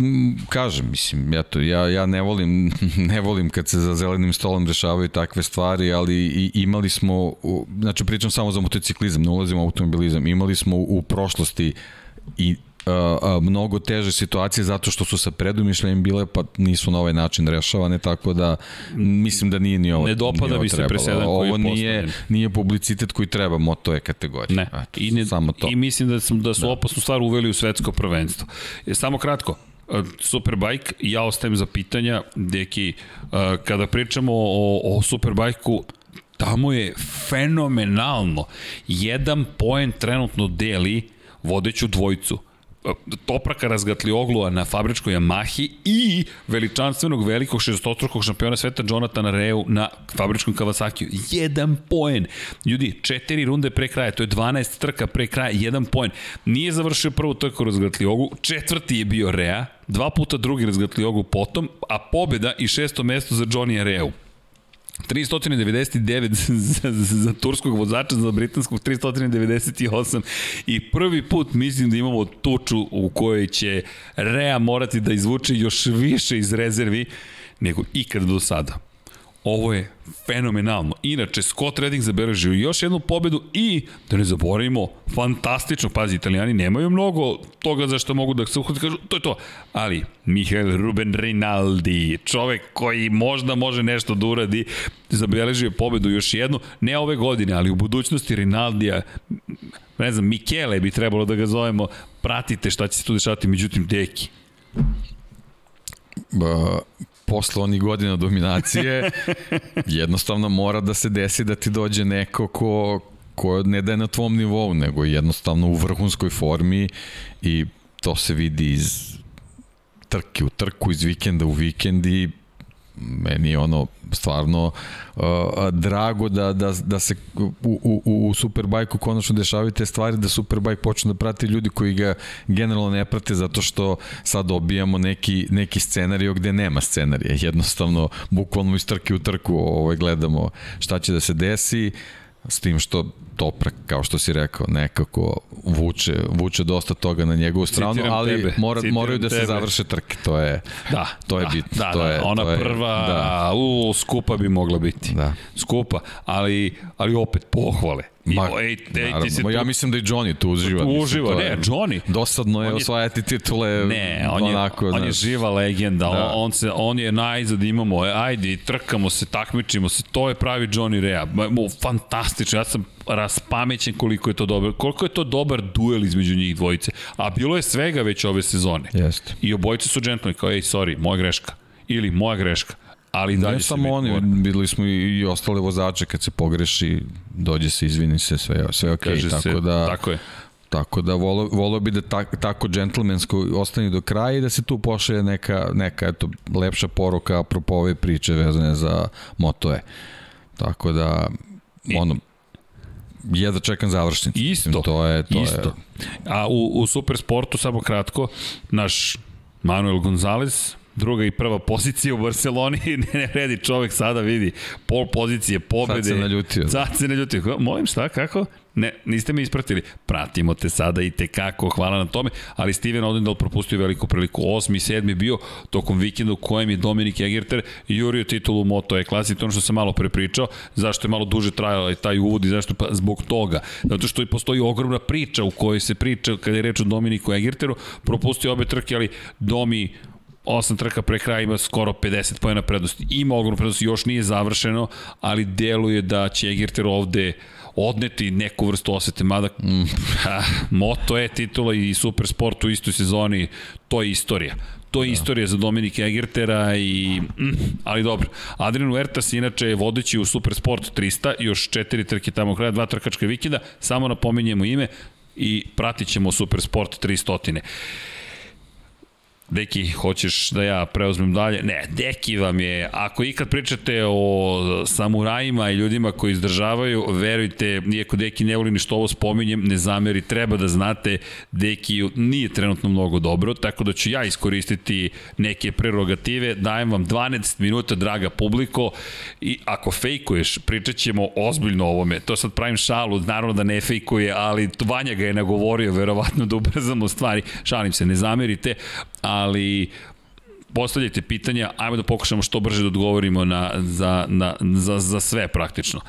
kažem, mislim, ja, to, ja, ja ne, volim, ne volim kad se za zelenim stolom dešavaju takve stvari, ali i, imali smo, znači pričam samo za motociklizam, ne ulazim u automobilizam, imali smo u, u prošlosti i uh, mnogo teže situacije zato što su sa predumišljajem bile pa nisu na ovaj način rešavane tako da mislim da nije ni ovo ne dopada mi se presedan koji ovo nije nije publicitet koji treba moto je kategorija ne. Eto, I, ne, samo to. i mislim da su, da su da. opasnu stvar uveli u svetsko prvenstvo je samo kratko Superbike, ja ostajem za pitanja, deki, kada pričamo o, o Superbajku, tamo je fenomenalno. Jedan poen trenutno deli vodeću dvojicu. Topraka Razgatlioglu na fabričkoj Yamahi i veličanstvenog velikog šestostrukog šampiona sveta Jonathana Reu na fabričkom Kawasaki. Jedan poen. Ljudi, četiri runde pre kraja, to je 12 trka pre kraja, jedan poen. Nije završio prvu trku Razgatliogu, četvrti je bio Rea, dva puta drugi Razgatliogu potom, a pobeda i šesto mesto za Johnny Reu. 399 za, za, turskog vozača, za britanskog 398 i prvi put mislim da imamo tuču u kojoj će Rea morati da izvuče još više iz rezervi nego ikad do sada. Ovo je fenomenalno. Inače, Scott Redding zabeležio još jednu pobedu i, da ne zaboravimo, fantastično, pazi, italijani nemaju mnogo toga za što mogu da se uhvati, kažu, to je to. Ali, Mihael Ruben Rinaldi, čovek koji možda može nešto da uradi, zabeležio pobedu još jednu, ne ove godine, ali u budućnosti Rinaldija, ne znam, Mikele bi trebalo da ga zovemo, pratite šta će se tu dešavati, međutim, deki. Ba, posle onih godina dominacije, jednostavno mora da se desi da ti dođe neko ko, ko ne da je na tvom nivou, nego jednostavno u vrhunskoj formi i to se vidi iz trke u trku, iz vikenda u vikend i meni je ono stvarno uh, drago da, da, da se u, u, u Superbajku konačno dešavaju te stvari, da Superbike počne da prati ljudi koji ga generalno ne prate zato što sad dobijamo neki, neki scenariju gde nema scenarija. Jednostavno, bukvalno iz trke u trku ovaj, gledamo šta će da se desi, s tim što Toprak, kao što si rekao, nekako vuče, vuče dosta toga na njegovu stranu, Citiram ali tebe. mora, Citiram moraju da tebe. se završe trke, to je, da, to je da, bitno. Da, to da, je, ona to je, prva, da. u, skupa bi mogla biti. Da. Skupa, ali, ali opet pohvale. Ma, ej, ej, se tu... Ja mislim da i Johnny tu uživa. Uživa, ne, Johnny. Dosadno je, je osvajati titule. Ne, on je, onako, on znaš, je živa legenda. Da. On, on, se, on je najzad imamo, ajde, trkamo se, takmičimo se, to je pravi Johnny Rea. Fantastično, ja sam raspamećen koliko je to dobro, koliko je to dobar duel između njih dvojice. A bilo je svega već ove sezone. Jeste. I obojice su džentlmeni, kao, ej, sorry, moja greška. Ili moja greška ali ne samo oni, bili smo i, i ostale vozače kad se pogreši, dođe se, izvini se, sve, sve ok, Kaže tako se, da... Tako je. Tako da volio, volio bi da tak, tako džentlmensko ostane do kraja i da se tu pošalje neka, neka eto, lepša poruka apropo ove priče vezane za motoje. Tako da, I, ono, da čekam završnicu. Isto, to je, to isto. Je... A u, u supersportu, samo kratko, naš Manuel Gonzalez, druga i prva pozicija u Barceloni, ne, ne redi čovek sada vidi pol pozicije, pobede. Sad se naljutio. Sad se naljutio. Molim šta, kako? Ne, niste me ispratili. Pratimo te sada i te kako, hvala na tome, ali Steven Odendal propustio veliku priliku. Osmi, sedmi bio tokom vikenda u kojem je Dominik Egerter jurio titulu Moto E klasi, to ono što sam malo prepričao, zašto je malo duže trajala taj uvod i zašto pa zbog toga. Zato što i postoji ogromna priča u kojoj se priča kada je reč o Dominiku Egerteru, propustio obe trke, ali Domi osam trka pre kraja ima skoro 50 pojena prednosti. Ima ogromnu prednost, još nije završeno, ali deluje da će Egerter ovde odneti neku vrstu osete, mada mm, ha, moto je titula i super sport u istoj sezoni, to je istorija. To je da. istorija za Dominika Egertera i mm, ali dobro. Adrian Huertas inače je vodeći u Super Sport 300, još četiri trke tamo kraja, dva trkačka vikenda, samo napominjemo ime i pratit ćemo Super Sport 300. Deki, hoćeš da ja preuzmem dalje? Ne, Deki vam je, ako ikad pričate o samurajima i ljudima koji izdržavaju, verujte, nijeko Deki ne voli ni što ovo spominjem, ne zameri, treba da znate, Deki nije trenutno mnogo dobro, tako da ću ja iskoristiti neke prerogative, dajem vam 12 minuta, draga publiko, i ako fejkuješ, pričat ćemo ozbiljno o ovome, to sad pravim šalu, naravno da ne fejkuje, ali Vanja ga je nagovorio, verovatno da ubrzamo stvari, šalim se, ne zamerite, ali postavljajte pitanja, ajmo da pokušamo što brže da odgovorimo na, za, na, za, za sve praktično.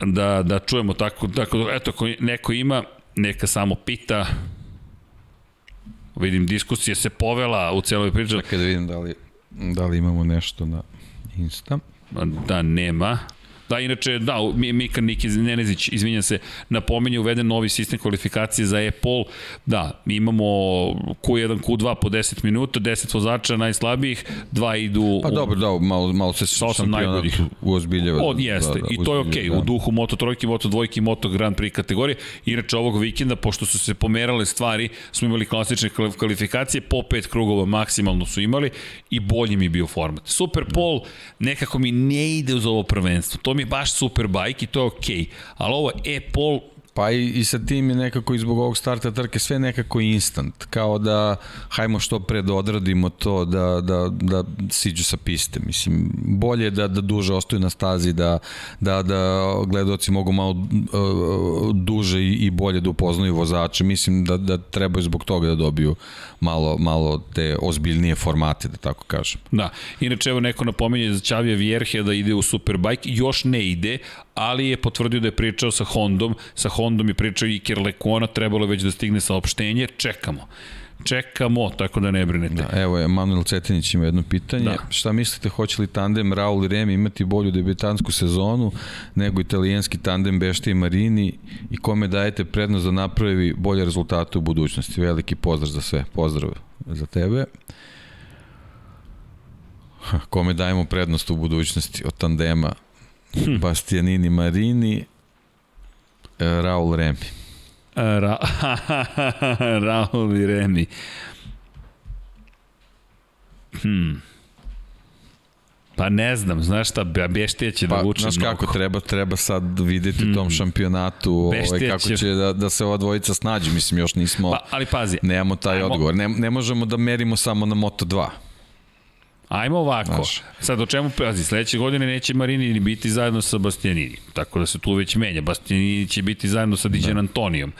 Da, da čujemo tako, tako, eto, ako neko ima, neka samo pita, vidim diskusija se povela u celoj priči. Da vidim da li, da li imamo nešto na Insta. Da, nema. Da, inače, da, Mika Niki Nenezić, izvinjam se, napominje uveden novi sistem kvalifikacije za e-pol. Da, imamo Q1, Q2 po 10 minuta, 10 vozača najslabijih, dva idu... Pa dobro, da, malo, malo se šampionat uozbiljava. On jeste, da, da, i to je okej, okay. da. u duhu Moto trojke, Moto dvojke, Moto Grand Prix kategorije. Inače, ovog vikenda, pošto su se pomerale stvari, smo imali klasične kvalifikacije, po pet krugova maksimalno su imali i bolji mi bio format. Super Pol nekako mi ne ide uz ovo prvenstvo. To mi je baš super bajk i to je okej. Okay. Ali ovo e-pol Pa i, i sa tim je nekako i zbog ovog starta trke sve nekako instant, kao da hajmo što pre da odradimo to, da, da, da siđu sa piste. Mislim, bolje da, da duže ostaju na stazi, da, da, da gledoci mogu malo uh, duže i, i bolje da upoznaju vozače. Mislim da, da trebaju zbog toga da dobiju malo, malo te ozbiljnije formate, da tako kažem. Da, inače evo neko napominje za Čavija Vjerhe da ide u Superbike, još ne ide, ali je potvrdio da je pričao sa Hondom, sa Hondom je pričao i Kerlekona, trebalo već da stigne saopštenje, čekamo čekamo, tako da ne brinete. Da, evo je, Manuel Cetinić ima jedno pitanje. Da. Šta mislite, hoće li tandem Raul i Remi imati bolju debitansku sezonu nego italijanski tandem Bešti i Marini i kome dajete prednost da napravi bolje rezultate u budućnosti? Veliki pozdrav za sve. Pozdrav za tebe. Kome dajemo prednost u budućnosti od tandema hm. Bastianini Marini, Raul Remi. E, Ra Raul i Remi. Hmm. Pa ne znam, znaš šta, Beštija će da pa, da vuče znaš mnogo. kako, treba, treba sad videti u tom mm. šampionatu ovaj, kako će... će da, da se ova dvojica snađe, mislim još nismo, pa, ali pazi, nemamo taj ajmo, odgovor, ne, ne možemo da merimo samo na Moto2. Ajmo ovako. Znaš. Sad o čemu pazi, sledeće godine neće Marini ni biti zajedno sa Bastianini. Tako da se tu već menja. Bastianini će biti zajedno sa Diđan da. Antonijom.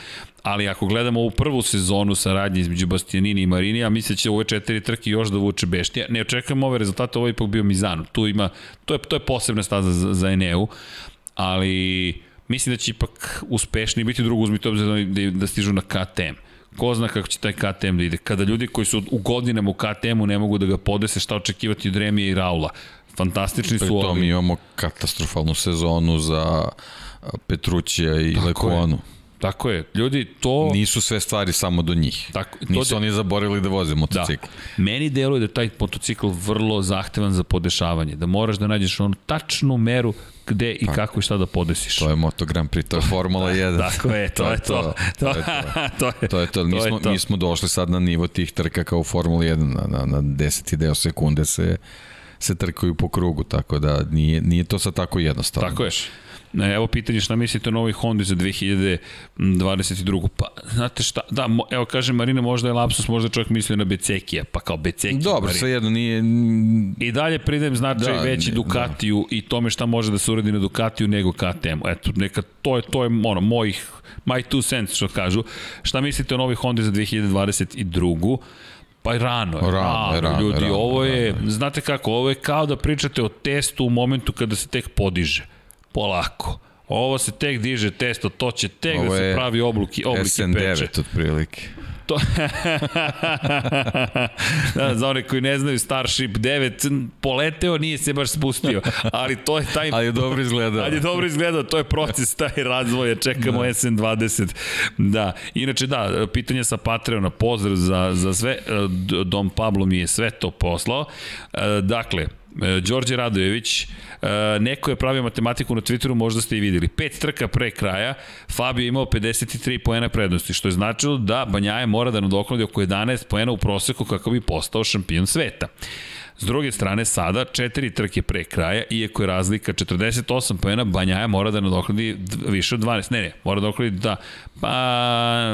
Ali ako gledamo ovu prvu sezonu saradnje između Bastianini i Marini, ja mislim da će ove četiri trke još da vuče Beštija. Ne očekujem ove rezultate, ovo je ipak bio Mizano. Tu ima, to je, to je posebna staza za, za Eneu, ali mislim da će ipak uspešniji biti drugo uzmite obzir da, da stižu na KTM ko zna kako će taj KTM da ide. Kada ljudi koji su u godinama u KTM-u ne mogu da ga podese, šta očekivati od Remije i Raula. Fantastični su ovi. Pri tom imamo katastrofalnu sezonu za Petrućija i Lekuanu. Tako je. Ljudi, to... Nisu sve stvari samo do njih. Tako, to Nisu de... oni zaboravili da voze motocikl. Da. Meni deluje da taj motocikl vrlo zahtevan za podešavanje. Da moraš da nađeš onu tačnu meru gde i pa, kako i šta da podesiš. To je Moto Grand Prix, to je Formula 1. Tako je, to, to je to. To, to, to, je, to je to. Mi, smo, to. mi smo došli sad na nivo tih trka kao u Formula 1, na, na, na 10 deo sekunde se se trkaju po krugu, tako da nije, nije to sad tako jednostavno. Tako je. Evo pitanje šta mislite o novoj Honda za 2022. Pa, znate šta, da, mo, evo kaže Marina, možda je lapsus, možda čovjek mislio na Becekija, pa kao Becekija. Dobro, sve jedno nije... I dalje pridajem značaj da, veći Ducatiju da. i tome šta može da se uradi na Ducatiju nego KTM. Eto, neka, to je, to je ono, mojih, my two cents, što kažu. Šta mislite o novoj Honda za 2022. Pa i rano je, rano, rano, rano ljudi, rano, ovo je, rano. znate kako, ovo je kao da pričate o testu u momentu kada se tek podiže polako. Ovo se tek diže testo, to će tek da Ovo da se pravi obluki, oblike SN9 peče. SN9 otprilike. To... da, za one koji ne znaju, Starship 9 poleteo, nije se baš spustio, ali to je taj... ali je dobro izgledao. ali je dobro izgledao, to je proces taj razvoja, čekamo da. SN20. Da, inače da, pitanje sa Patreona, pozdrav za, za sve, Dom Pablo mi je sve to poslao. Dakle, E, Đorđe Radojević, e, neko je pravio matematiku na Twitteru, možda ste i videli. Pet trka pre kraja, Fabio je imao 53 poena prednosti, što je značilo da Banjaje mora da nadokladi oko 11 poena u proseku kako bi postao šampion sveta. S druge strane, sada, četiri trke pre kraja, iako je razlika 48 poena, Banjaja mora da nadokladi više od 12. Ne, ne, mora da nadokladi da, pa,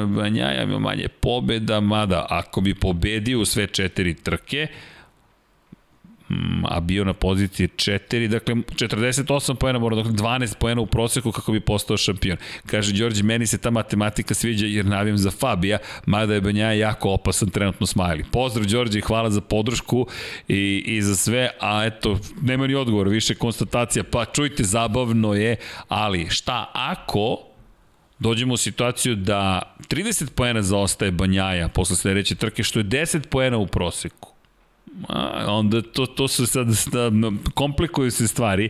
Banjaja ima manje pobeda, mada ako bi pobedio u sve četiri trke, Mm, a bio na poziciji 4, dakle 48 poena mora, dakle 12 poena u proseku kako bi postao šampion. Kaže Đorđe, meni se ta matematika sviđa jer navijam za Fabija, mada je Banja jako opasan trenutno smajli. Pozdrav Đorđe, hvala za podršku i, i za sve, a eto, nema ni odgovor, više konstatacija, pa čujte, zabavno je, ali šta ako dođemo u situaciju da 30 poena zaostaje Banjaja posle sledeće trke, što je 10 poena u proseku a, onda to, to su sad, da, komplikuju se stvari,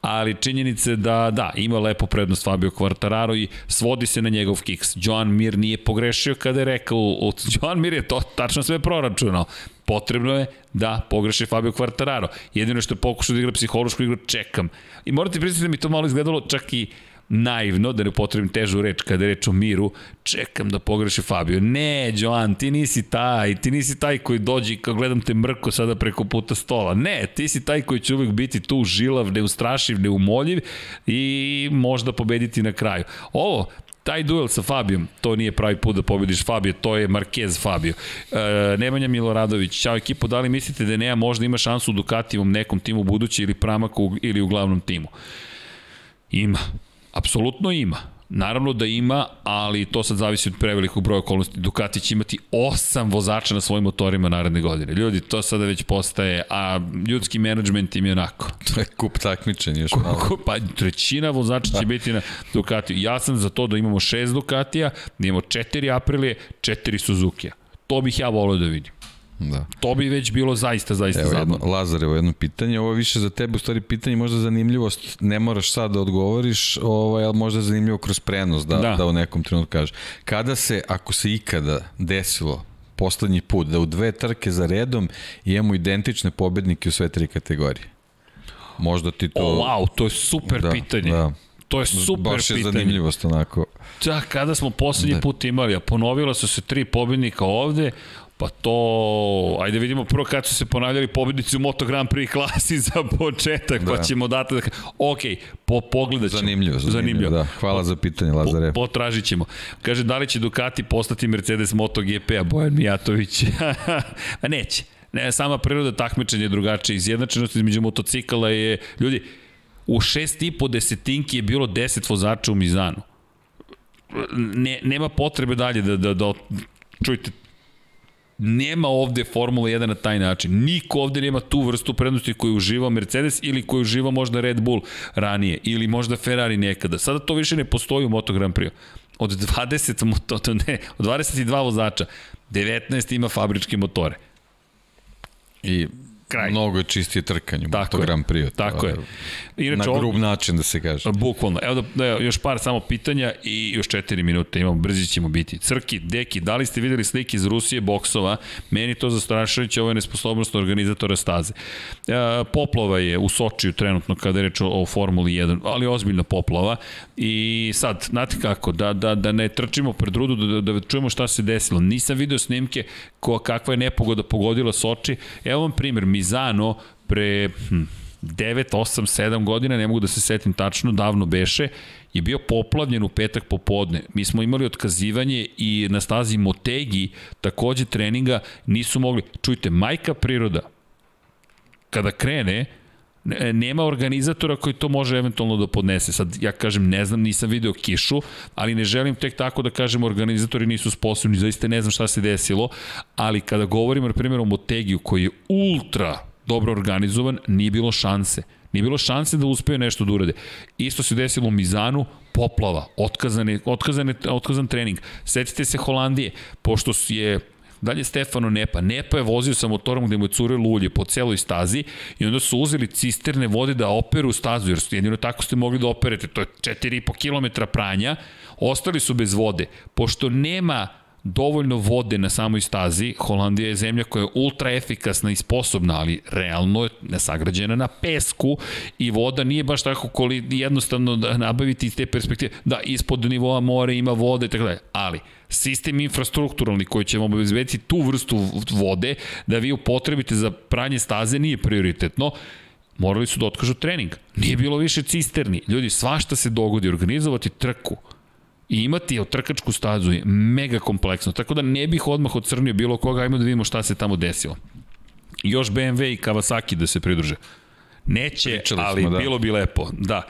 ali činjenice da, da, ima lepo prednost Fabio Quartararo i svodi se na njegov kiks. Joan Mir nije pogrešio kada je rekao, Joan Mir je to tačno sve proračunao. Potrebno je da pogreši Fabio Quartararo. Jedino što je pokušao da igra psihološku igru, čekam. I morate priznati da mi to malo izgledalo čak i naivno, da ne potrebim težu reč kada je reč o miru, čekam da pogreši Fabio. Ne, Joan, ti nisi taj, ti nisi taj koji dođe i gledam te mrko sada preko puta stola. Ne, ti si taj koji će uvek biti tu žilav, neustrašiv, neumoljiv i možda pobediti na kraju. Ovo, taj duel sa Fabijom, to nije pravi put da pobediš Fabio, to je Marquez Fabio. E, Nemanja Miloradović, čao ekipo, da li mislite da Nea možda ima šansu u Ducativom nekom timu budući ili Pramaku ili u glavnom timu? Ima. Apsolutno ima. Naravno da ima, ali to sad zavisi od prevelikog broja okolnosti. Ducati će imati osam vozača na svojim motorima naredne godine. Ljudi, to sada već postaje, a ljudski menadžment im je onako. To je kup takmičenja još malo. Kup, pa trećina vozača će da. biti na Ducati. Ja sam za to da imamo šest Ducatija, da imamo četiri Aprilije, četiri Suzuki-a. To bih ja volio da vidim. Da. To bi već bilo zaista, zaista evo zabavno. Jedno, Lazar, evo jedno pitanje, ovo je više za tebe, u stvari pitanje možda zanimljivost, ne moraš sad da odgovoriš, ovaj, ali možda zanimljivo kroz prenos, da, da. da u nekom trenutku kažeš. Kada se, ako se ikada desilo poslednji put da u dve trke za redom imamo identične pobednike u sve tri kategorije? Možda ti to... O, wow, to je super da, pitanje. Da. To je super pitanje. Baš je pitanje. zanimljivost onako. Da, kada smo poslednji da. put imali, a ponovila su se tri pobednika ovde, Pa to, ajde vidimo prvo kad su se ponavljali pobednici u Moto Grand Prix klasi za početak, pa da. pa ćemo dati da... Ok, po, pogledat ćemo. Zanimljivo, zanimljivo, zanimljivo. da. Hvala po, za pitanje, Lazare. Po, potražit ćemo. Kaže, da li će Ducati postati Mercedes MotoGP-a, Bojan Mijatović? A neće. Ne, sama priroda takmičenja je drugačija. Izjednačenost između motocikala je, ljudi, u šest i po desetinki je bilo 10 vozača u Mizanu. Ne, nema potrebe dalje da, da, da čujte, nema ovde Formula 1 na taj način. Niko ovde nema tu vrstu prednosti koju uživa Mercedes ili koju uživa možda Red Bull ranije ili možda Ferrari nekada. Sada to više ne postoji u Moto Grand Prix. Od 20, moto, ne, od 22 vozača, 19 ima fabričke motore. I kraj. Mnogo je čistije trkanje, tako to Grand Prix. Tako je. Inače, na grub način da se kaže. Bukvalno. Evo da, da, još par samo pitanja i još 4 minute imamo, brzi ćemo biti. Crki, Deki, da li ste videli slike iz Rusije boksova? Meni to zastrašujuće, ovo je nesposobnost organizatora staze. E, poplova je u Sočiju trenutno kada je reč o, o Formuli 1, ali ozbiljna poplava. I sad, znate kako, da, da, da ne trčimo pred rudu, da, da, da čujemo šta se desilo. Nisam video snimke ko, kakva je nepogoda pogodila Soči. Evo vam primjer, Mizano pre hm, 9, 8, 7 godina, ne mogu da se setim tačno, davno beše, je bio poplavljen u petak popodne. Mi smo imali otkazivanje i na stazi Motegi, takođe treninga, nisu mogli. Čujte, majka priroda, kada krene, nema organizatora koji to može eventualno da podnese. Sad, ja kažem, ne znam, nisam video kišu, ali ne želim tek tako da kažem organizatori nisu sposobni, zaista ne znam šta se desilo, ali kada govorimo, na primjer, o Motegiju, koji je ultra dobro organizovan, nije bilo šanse. Nije bilo šanse da uspeju nešto da urade. Isto se desilo u Mizanu, poplava, otkazane, otkazane, otkazan trening. Setite se Holandije, pošto je Dalje Stefano Nepa. Nepa je vozio sa motorom gde mu je curilo ulje po celoj stazi i onda su uzeli cisterne vode da operu stazu, jer jedino tako ste mogli da operete. To je 4,5 km pranja. Ostali su bez vode. Pošto nema dovoljno vode na samoj stazi. Holandija je zemlja koja je ultra efikasna i sposobna, ali realno je nesagrađena na pesku i voda nije baš tako koli jednostavno da nabaviti iz te perspektive. Da, ispod nivoa mora ima vode i tako dalje. Ali, sistem infrastrukturalni koji će vam obezbediti tu vrstu vode da vi upotrebite za pranje staze nije prioritetno morali su da otkažu trening. Nije bilo više cisterni. Ljudi, svašta se dogodi. Organizovati trku i imati trkačku stazu je mega kompleksno, tako da ne bih odmah ocrnio bilo koga, ajmo da vidimo šta se tamo desilo. Još BMW i Kawasaki da se pridruže. Neće, Pričali ali smo, da. bilo bi lepo. Da.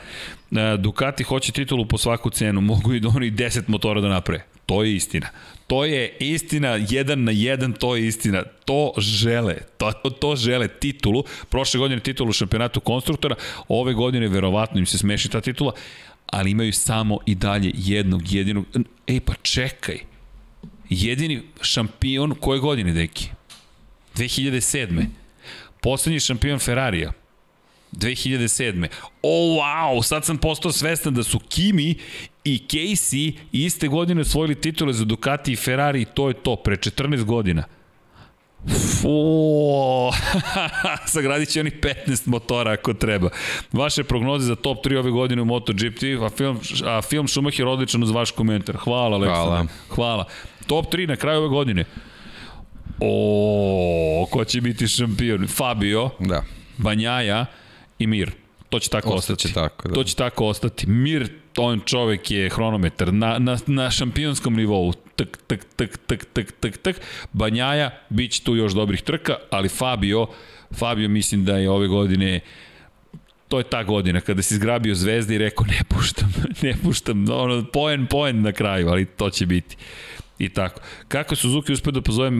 E, Ducati hoće titulu po svaku cenu, mogu i da oni 10 motora da naprave. To je istina. To je istina, jedan na jedan, to je istina. To žele, to, to, to žele titulu. Prošle godine titulu šampionatu konstruktora, ove godine verovatno im se smeši ta titula, ali imaju samo i dalje jednog, jedinog... Ej, pa čekaj. Jedini šampion koje godine, deki? 2007. Poslednji šampion Ferrarija. 2007. O, oh, wow, sad sam postao svestan da su Kimi i Casey iste godine osvojili titule za Ducati i Ferrari i to je to, pre 14 godina. Fu, sagradit će onih 15 motora ako treba. Vaše prognoze za top 3 ove godine u MotoGP, a film, a film Schumacher odličan uz vaš komentar. Hvala, Aleksandar. Hvala. Hvala. Top 3 na kraju ove godine. O, ko će biti šampion? Fabio, da. Banjaja i Mir. To će tako Ostaće ostati. Tako, da. To će tako ostati. Mir, on čovek je hronometar na, na, na šampionskom nivou. Tak, tak, tak, tak, tak, tak, tak. Banjaja, bit će tu još dobrih trka, ali Fabio, Fabio mislim da je ove godine to je ta godina kada si zgrabio zvezde i rekao ne puštam, ne puštam, ono, poen, poen na kraju, ali to će biti. I tako. Kako Suzuki uspio da pozove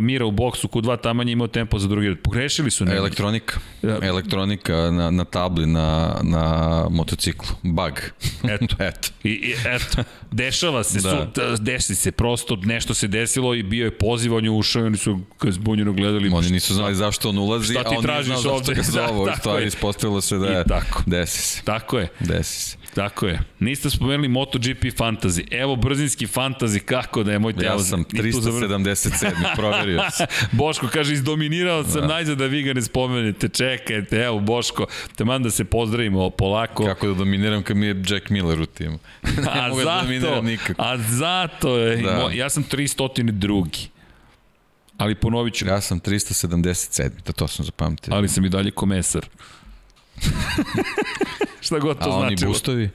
Mira u boksu, Q2 tamanje imao tempo za drugi red? Pogrešili su ne? Elektronika. Ja. Elektronika na, na tabli, na, na motociklu. Bug. Eto. eto. I, I, eto. Dešava se, da. su, desi se, prosto nešto se desilo i bio je poziv, on je ušao i oni su zbunjeno gledali. Oni nisu znali zašto on ulazi, šta ti a on nije znao ovde? zašto ga zovu. Da, stvari ispostavilo se da je, tako. desi se. Tako je. Desi se. Tako je. Niste spomenuli MotoGP Fantasy. Evo brzinski Fantasy, kako da je moj Ja sam 377, proverio sam. Boško kaže, izdominirao sam da. najzad da vi ga ne spomenete. Čekajte, evo Boško, teman da se pozdravimo polako. Kako da dominiram kad mi je Jack Miller u timu. ne a mogu da zato, da nikako. A zato je, da. ja sam 302. Ali ponovit ću. Ja sam 377, da to sam zapamtio. Ali sam i dalje komesar. Šta god to znači. A oni značilo. bustovi?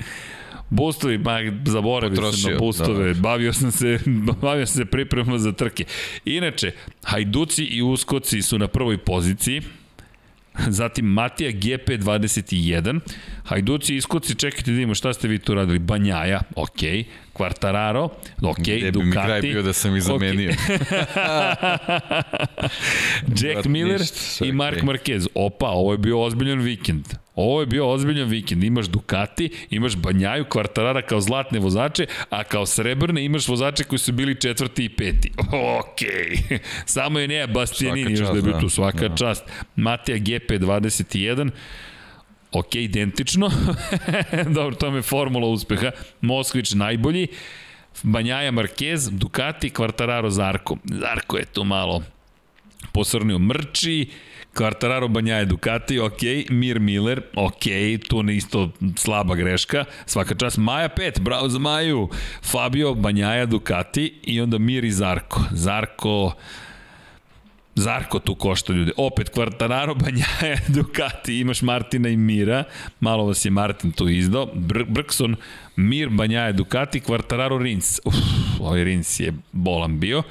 Boostovi, ma zaboravio sam na boostove, da. bavio sam se, bavio sam se pripremama za trke. Inače, Hajduci i Uskoci su na prvoj poziciji, Zatim Matija GP21, Hajduci i Iskoci, čekajte da vidimo šta ste vi tu radili. Banjaja, ok, Quartararo, ok, Gde Ducati. Gde bi mi kraj bio da sam ih zamenio. Okay. Jack Miller ništa, i Mark okay. Marquez. Opa, ovo je bio ozbiljan vikend. Ovo je bio ozbiljan vikend. Imaš Ducati, imaš Banjaju, Kvartarara kao zlatne vozače, a kao srebrne imaš vozače koji su bili četvrti i peti. Ok. Samo je Nea Bastianini još da je bio tu. Da. Svaka da. čast. Matija GP21. Ok, identično. Dobro, to je formula uspeha. Moskvić najbolji. Banjaja Marquez, Ducati, Kvartararo Zarko. Zarko je tu malo posrnio mrči. Quartararo Banjaje Ducati, ok, Mir Miller, ok, tu ne isto slaba greška, svaka čast, Maja 5, bravo za Maju, Fabio Banjaja Ducati i onda Mir i Zarko. Zarko, Zarko tu košta ljude. Opet Quartararo, Banjaja, Ducati, imaš Martina i Mira, malo vas je Martin tu izdao, Br Brkson, Mir, Banjaja, Ducati, Quartararo, Rins. Uf, ovaj Rins je bolan bio.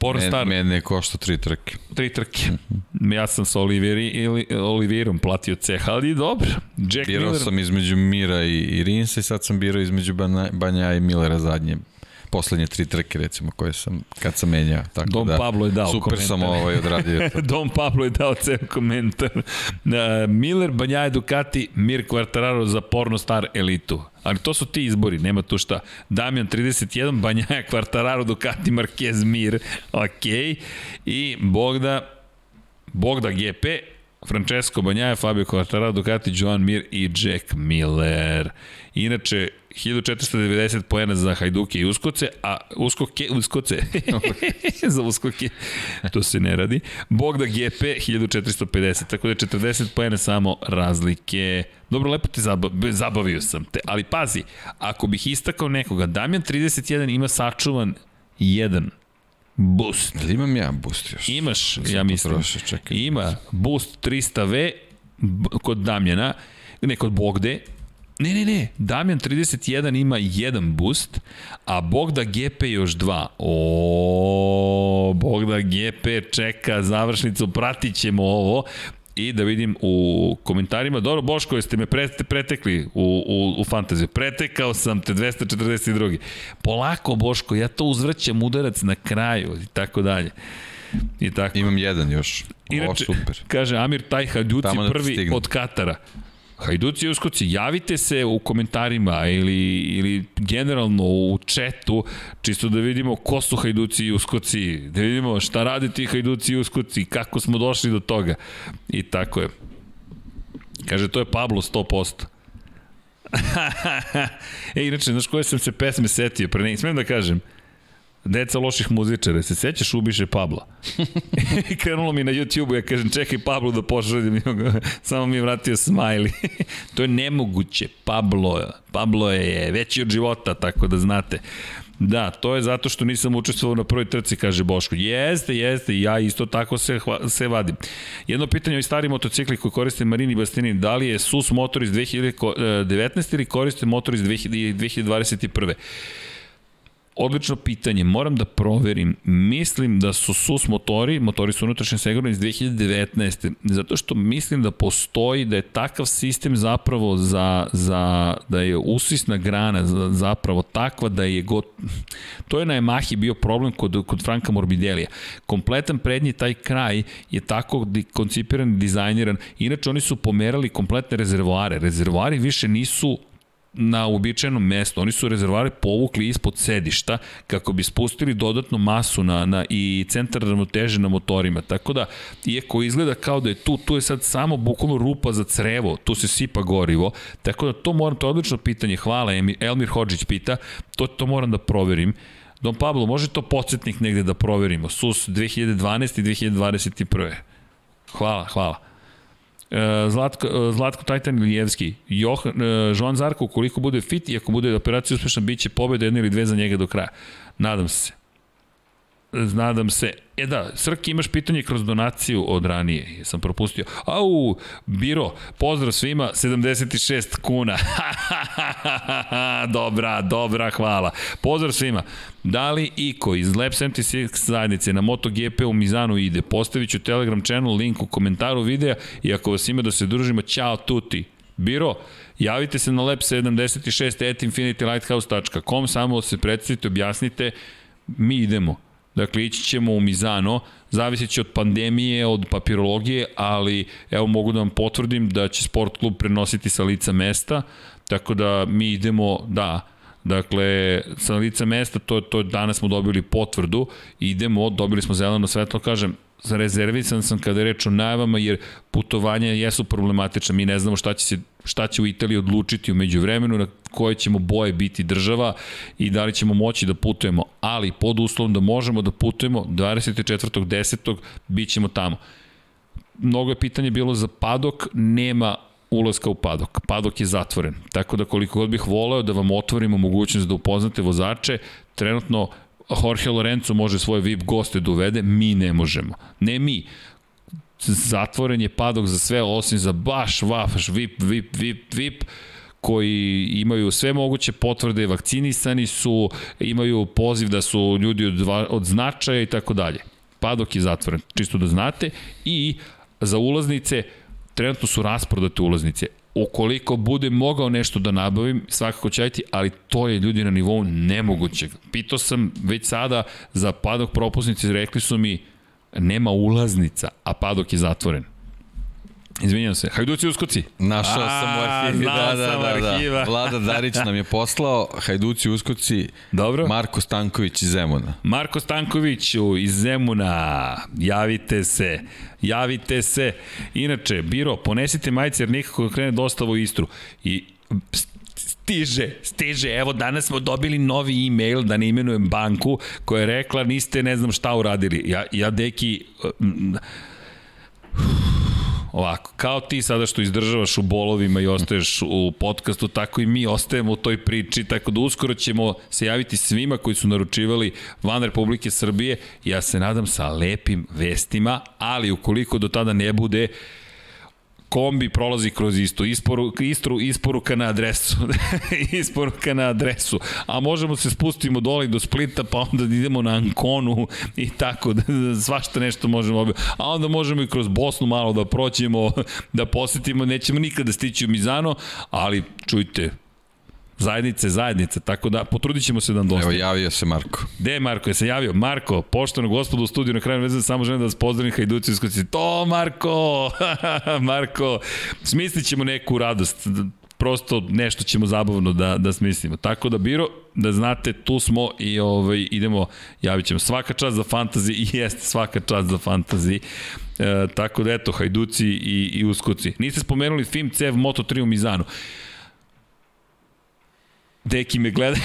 Pornstar. Men, mene košta tri trke. Tri trke. Mm -hmm. Ja sam sa Oliveri, ili, Oliverom platio ceh, ali dobro. Jack birao Miller... sam između Mira i, i Rinsa i sad sam birao između Banja, Banja i Millera zadnje poslednje tri trke recimo koje sam kad sam menjao tako Don da Pablo je dao super komentar. sam ovaj odradio Don Pablo je dao ceo komentar uh, Miller, Banjaje Ducati Mir Quartararo za porno star elitu ali to su ti izbori, nema tu šta. Damjan 31, Banjaja Quartararo, Ducati, Marquez, Mir, ok. I Bogda, Bogda GP, Francesco Banjaja, Fabio Quartararo, Ducati, Joan Mir i Jack Miller. Inače, 1490 poena za Hajduke i Uskoce, a Uskoke, Uskoce, za Uskoke, to se ne radi. Bogda GP 1450, tako da je 40 poena samo razlike. Dobro, lepo te zabavio, zabavio sam te, ali pazi, ako bih istakao nekoga, Damjan 31 ima sačuvan jedan boost. Da imam ja boost još? Imaš, ja mislim. Potrošio, čekaj. Ima boost 300V kod Damjana, ne kod Bogde, Ne, ne, ne, Damjan 31 ima jedan boost, a Bogda GP još dva. O, Bogda GP čeka završnicu, pratit ćemo ovo i da vidim u komentarima, dobro Boško, jeste me pretekli u, u, u fantaziju, pretekao sam te 242. Polako Boško, ja to uzvrćam udarac na kraju i tako dalje. I tako. Imam jedan još. Inače, o, super. kaže Amir Tajha, Ljuci prvi od Katara. Hajduci i Uskoci, javite se u komentarima ili, ili generalno u četu, čisto da vidimo ko su Hajduci i Uskoci, da vidimo šta rade ti Hajduci i Uskoci, kako smo došli do toga. I tako je. Kaže, to je Pablo 100%. e, inače, znaš koje sam se pesme setio pre ne, smem da kažem? Deca loših muzičara, se sećaš Ubiše Pabla? Krenulo mi na YouTube-u, ja kažem čekaj Pablo da pošaljem, samo mi je vratio smajli. to je nemoguće, Pablo, Pablo je veći od života, tako da znate. Da, to je zato što nisam učestvovao na prvoj trci, kaže Boško. Jeste, jeste, ja isto tako se, se vadim. Jedno pitanje o stari motocikli koji koriste Marini Bastini, da li je SUS motor iz 2019 ili koriste motor iz 2021. Odlično pitanje, moram da proverim. Mislim da su SUS motori, motori su unutrašnje segurno iz 2019. Zato što mislim da postoji, da je takav sistem zapravo za, za da je usisna grana zapravo takva da je god... To je na Yamahi bio problem kod, kod Franka Morbidelija. Kompletan prednji taj kraj je tako koncipiran, dizajniran. Inače oni su pomerali kompletne rezervoare. Rezervoari više nisu na uobičajenom mestu. Oni su rezervari povukli ispod sedišta kako bi spustili dodatnu masu na, na i centar ravnoteže na motorima. Tako da, iako izgleda kao da je tu, tu je sad samo bukvalno rupa za crevo, tu se sipa gorivo. Tako da to moram, to je odlično pitanje. Hvala, Elmir Hođić pita, to, to moram da proverim. Don Pablo, može to podsjetnik negde da proverimo? SUS 2012. i 2021. Hvala, hvala. E, Zlatko, e, Zlatko Tajtan Ilijevski, Johan, e, Joan Zarko, ukoliko bude fit i ako bude operacija uspešna, bit će pobeda jedna ili dve za njega do kraja. Nadam se. Nadam se. E da, Srki, imaš pitanje kroz donaciju od ranije, sam propustio. Au, Biro, pozdrav svima, 76 kuna. dobra, dobra, hvala. Pozdrav svima. Da li Iko iz Lab 76 zajednice na MotoGP u Mizanu ide? Postavit ću Telegram channel, link u komentaru videa i ako vas ima da se družimo, ćao tuti. Biro, javite se na lab76 at infinitylighthouse.com, samo se predstavite, objasnite, mi idemo. Dakle, ići ćemo u Mizano, zavisit će od pandemije, od papirologije, ali evo mogu da vam potvrdim da će sport klub prenositi sa lica mesta, tako da mi idemo, da, Dakle, sa lica mesta, to, to danas smo dobili potvrdu, idemo, dobili smo zeleno svetlo, kažem, rezervisan sam kada je reč o najavama, jer putovanja jesu problematična. Mi ne znamo šta će, se, šta će u Italiji odlučiti umeđu vremenu, na koje ćemo boje biti država i da li ćemo moći da putujemo. Ali pod uslovom da možemo da putujemo 24.10. bit ćemo tamo. Mnogo je pitanje bilo za padok, nema ulaska u padok. Padok je zatvoren. Tako da koliko god bih voleo da vam otvorimo mogućnost da upoznate vozače, trenutno Jorge Lorenzo može svoje VIP goste da uvede, mi ne možemo. Ne mi. Zatvoren je padok za sve, osim za baš, vaš, VIP, VIP, VIP, VIP, koji imaju sve moguće potvrde, vakcinisani su, imaju poziv da su ljudi od, od značaja i tako dalje. Padok je zatvoren, čisto da znate. I za ulaznice, trenutno su rasprodate ulaznice ukoliko bude mogao nešto da nabavim, svakako ću ajti, ali to je ljudi na nivou nemogućeg. Pitao sam već sada za padok propusnice, rekli su mi nema ulaznica, a padok je zatvoren. Izvinjam se. Hajduci uskoci. Našao a, sam u arhivi. Da, da, da, da. Vlada Darić nam je poslao Hajduci uskoci. Dobro. Marko Stanković iz Zemuna. Marko Stankoviću iz Zemuna. Javite se. Javite se. Inače, Biro, ponesite majice jer nikako krene dostavu u Istru. I stiže, stiže. Evo, danas smo dobili novi e-mail, da ne imenujem banku, koja je rekla niste ne znam šta uradili. Ja, ja deki... Uh, Ovako, kao ti sada što izdržavaš u bolovima i ostaješ u podcastu, tako i mi ostajemo u toj priči, tako da uskoro ćemo se javiti svima koji su naručivali van Republike Srbije, ja se nadam sa lepim vestima, ali ukoliko do tada ne bude, kombi prolazi kroz isto, isporu, istru, isporuka na adresu, isporuka na adresu, a možemo se spustimo dole do Splita, pa onda idemo na Ankonu i tako, da, svašta nešto možemo, a onda možemo i kroz Bosnu malo da proćemo, da posetimo, nećemo nikada stići u Mizano, ali čujte, Zajednice, zajednice, tako da potrudit ćemo se da vam dosta. Evo, javio se Marko. Gde je Marko? Je se javio? Marko, poštovano gospodu u studiju na kraju vezan, samo želim da vas pozdravim Hajduci iskoci. To, Marko! Marko, smislit ćemo neku radost prosto nešto ćemo zabavno da, da smislimo. Tako da, Biro, da znate, tu smo i ovaj, idemo, javit ćemo. Svaka čast za fantazi i jeste svaka čast za fantazi. E, tako da, eto, Hajduci i, i Uskoci. Niste spomenuli film CEV Moto3 u Mizanu. Deki me gleda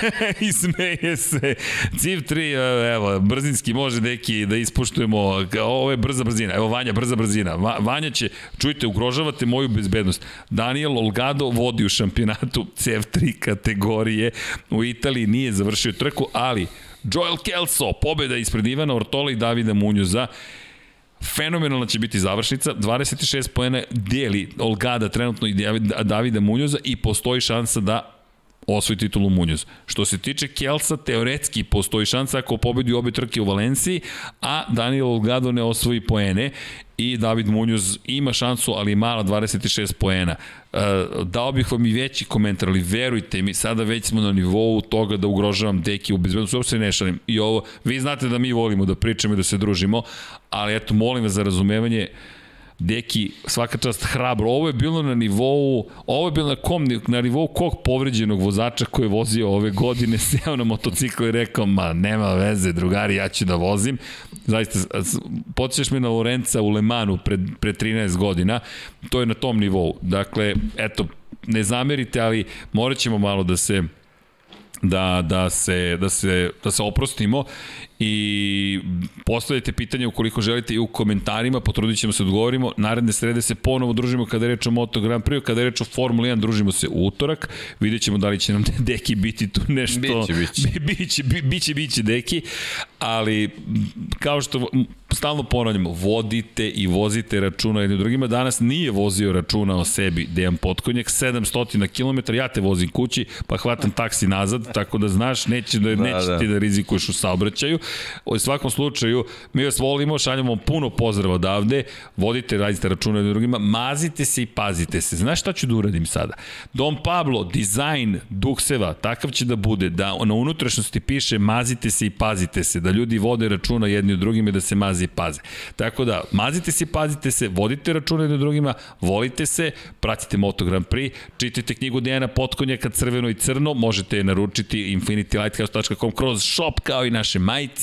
i smeje se. Civ 3, evo, brzinski može Deki da ispoštujemo. Ovo je brza brzina. Evo Vanja, brza brzina. Va, Vanja će, čujte, ugrožavate moju bezbednost. Daniel Olgado vodi u šampionatu CF3 kategorije. U Italiji nije završio trku, ali Joel Kelso, pobeda ispred Ivana Ortola i Davida Munjuza. Fenomenalna će biti završnica, 26 pojene deli Olgada trenutno i Davida Munjuza i postoji šansa da osvoji titulu Munoz. Što se tiče Kelsa, teoretski postoji šansa ako pobedi obe trke u Valenciji, a Daniel Olgado ne osvoji poene i David Munoz ima šansu, ali mala 26 poena. E, dao bih vam i veći komentar, ali verujte mi, sada već smo na nivou toga da ugrožavam deki u bezbednosti, uopšte ne šalim. I ovo, vi znate da mi volimo da pričamo i da se družimo, ali eto, molim vas za razumevanje, Deki, svaka čast hrabro. Ovo je bilo na nivou, ovo je bilo na, kom, na nivou kog povređenog vozača koji je vozio ove godine, seo na motocikl i rekao, ma nema veze, drugari, ja ću da vozim. Zaista, podsješ me na Lorenca u Lemanu pred, pred 13 godina, to je na tom nivou. Dakle, eto, ne zamerite, ali morat ćemo malo da se da, da, se, da, se, da se oprostimo i postavljajte pitanje ukoliko želite i u komentarima, potrudit ćemo se da odgovorimo. Naredne srede se ponovo družimo kada je reč o Moto Grand Prix, kada je reč o Formula 1 družimo se u utorak, vidjet ćemo da li će nam deki biti tu nešto. Biće, biće. biće, biće, biće deki, ali kao što stalno ponavljamo, vodite i vozite računa jednim drugima. Danas nije vozio računa o sebi Dejan Potkonjak, 700 km, ja te vozim kući, pa hvatam taksi nazad, tako da znaš, neće da, da neće da. ti da rizikuješ u saobraćaju. U svakom slučaju, mi vas volimo, šaljamo puno pozdrava odavde, vodite, radite računa jednim drugima, mazite se i pazite se. Znaš šta ću da uradim sada? Dom Pablo, dizajn Dukseva, takav će da bude, da na unutrašnjosti piše mazite se i pazite se, da ljudi vode računa jedni od drugima i da se mazi i paze. Tako da, mazite se i pazite se, vodite računa jedni od drugima, volite se, pratite Moto Grand Prix, čitajte knjigu Dejana Potkonjaka Crveno i Crno, možete je naručiti infinitylighthouse.com kroz shop kao i naše majice,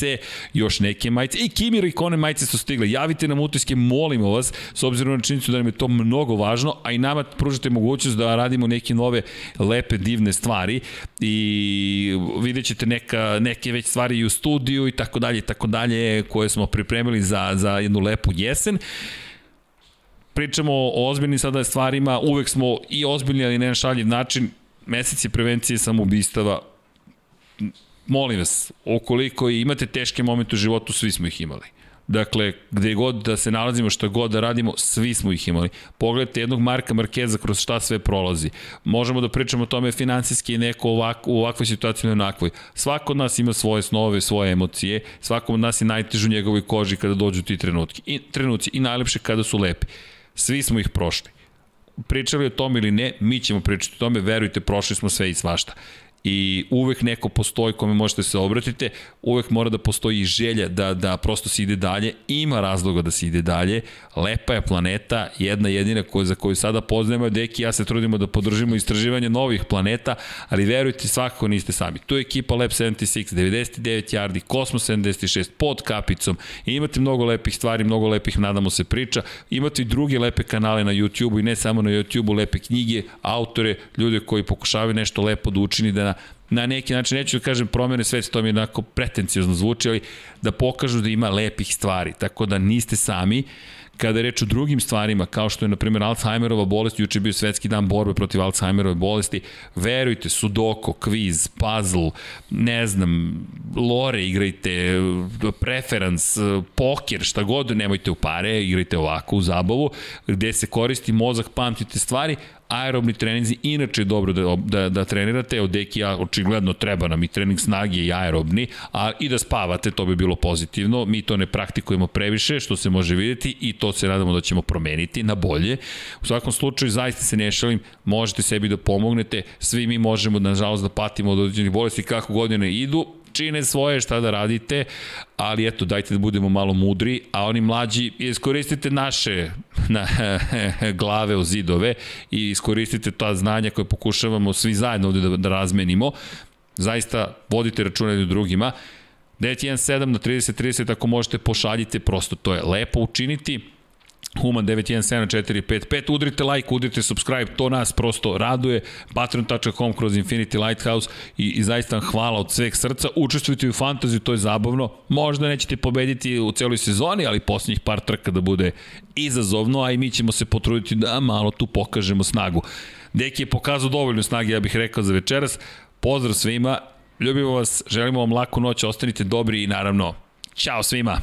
još neke majice. I Kimi Kone majice su stigle. Javite nam utiske, molimo vas, s obzirom na činjenicu da nam je to mnogo važno, a i nama pružate mogućnost da radimo neke nove lepe, divne stvari. I vidjet ćete neka, neke već stvari i u studiju i tako dalje i tako dalje koje smo pripremili za, za jednu lepu jesen. Pričamo o ozbiljnim sada stvarima, uvek smo i ozbiljni, ali ne na šaljiv način, meseci prevencije samoubistava, molim vas, ukoliko imate teške momente u životu, svi smo ih imali. Dakle, gde god da se nalazimo, šta god da radimo, svi smo ih imali. Pogledajte jednog Marka Markeza kroz šta sve prolazi. Možemo da pričamo o tome finansijski i neko ovak, u ovakvoj situaciji ili onakvoj. Svako od nas ima svoje snove, svoje emocije. Svako od nas je najtežu u njegovoj koži kada dođu ti trenutki. I, trenuci i najlepše kada su lepi. Svi smo ih prošli pričali o tome ili ne, mi ćemo pričati o tome, verujte, prošli smo sve i svašta i uvek neko postoji kome možete se obratite, uvek mora da postoji želja da, da prosto se ide dalje, ima razloga da se ide dalje, lepa je planeta, jedna jedina koja, za koju sada poznajemo, deki ja se trudimo da podržimo istraživanje novih planeta, ali verujte svakako niste sami. Tu je ekipa Lab 76, 99 yardi, Cosmos 76, pod kapicom, i imate mnogo lepih stvari, mnogo lepih, nadamo se, priča, imate i druge lepe kanale na YouTube-u i ne samo na YouTube-u, lepe knjige, autore, ljude koji pokušavaju nešto lepo da učini da na na neki način, neću da kažem promene sveta, to mi jednako pretencijozno zvuči, ali da pokažu da ima lepih stvari, tako da niste sami. Kada je reč o drugim stvarima, kao što je, na primjer, Alzheimerova bolest, juče je bio svetski dan borbe protiv Alzheimerove bolesti, verujte, sudoko, kviz, puzzle, ne znam, lore igrajte, preferans, poker, šta god, nemojte u pare, igrajte ovako u zabavu, gde se koristi mozak, pamtite stvari, aerobni treninzi inače je dobro da, da, da trenirate, od deki ja, očigledno treba nam i trening snage i aerobni, a i da spavate, to bi bilo pozitivno, mi to ne praktikujemo previše, što se može videti i to se nadamo da ćemo promeniti na bolje. U svakom slučaju, zaista se ne šalim, možete sebi da pomognete, svi mi možemo, nažalost, da patimo od određenih bolesti kako godine idu, čine svoje šta da radite, ali eto, dajte da budemo malo mudri, a oni mlađi, iskoristite naše na, glave u zidove i iskoristite ta znanja koje pokušavamo svi zajedno ovde da, da razmenimo. Zaista, vodite računa jednim drugima. 917 na 3030, ako možete, pošaljite, prosto to je lepo učiniti Human 917455, udrite like, udrite subscribe, to nas prosto raduje, patreon.com kroz Infinity Lighthouse. I, i zaista hvala od sveg srca, učestvujte u fantaziju, to je zabavno, možda nećete pobediti u celoj sezoni, ali posljednjih par trka da bude izazovno, a i mi ćemo se potruditi da malo tu pokažemo snagu. Deki je pokazao dovoljno snage, ja bih rekao za večeras, pozdrav svima, ljubimo vas, želimo vam laku noć, ostanite dobri i naravno, Ćao svima!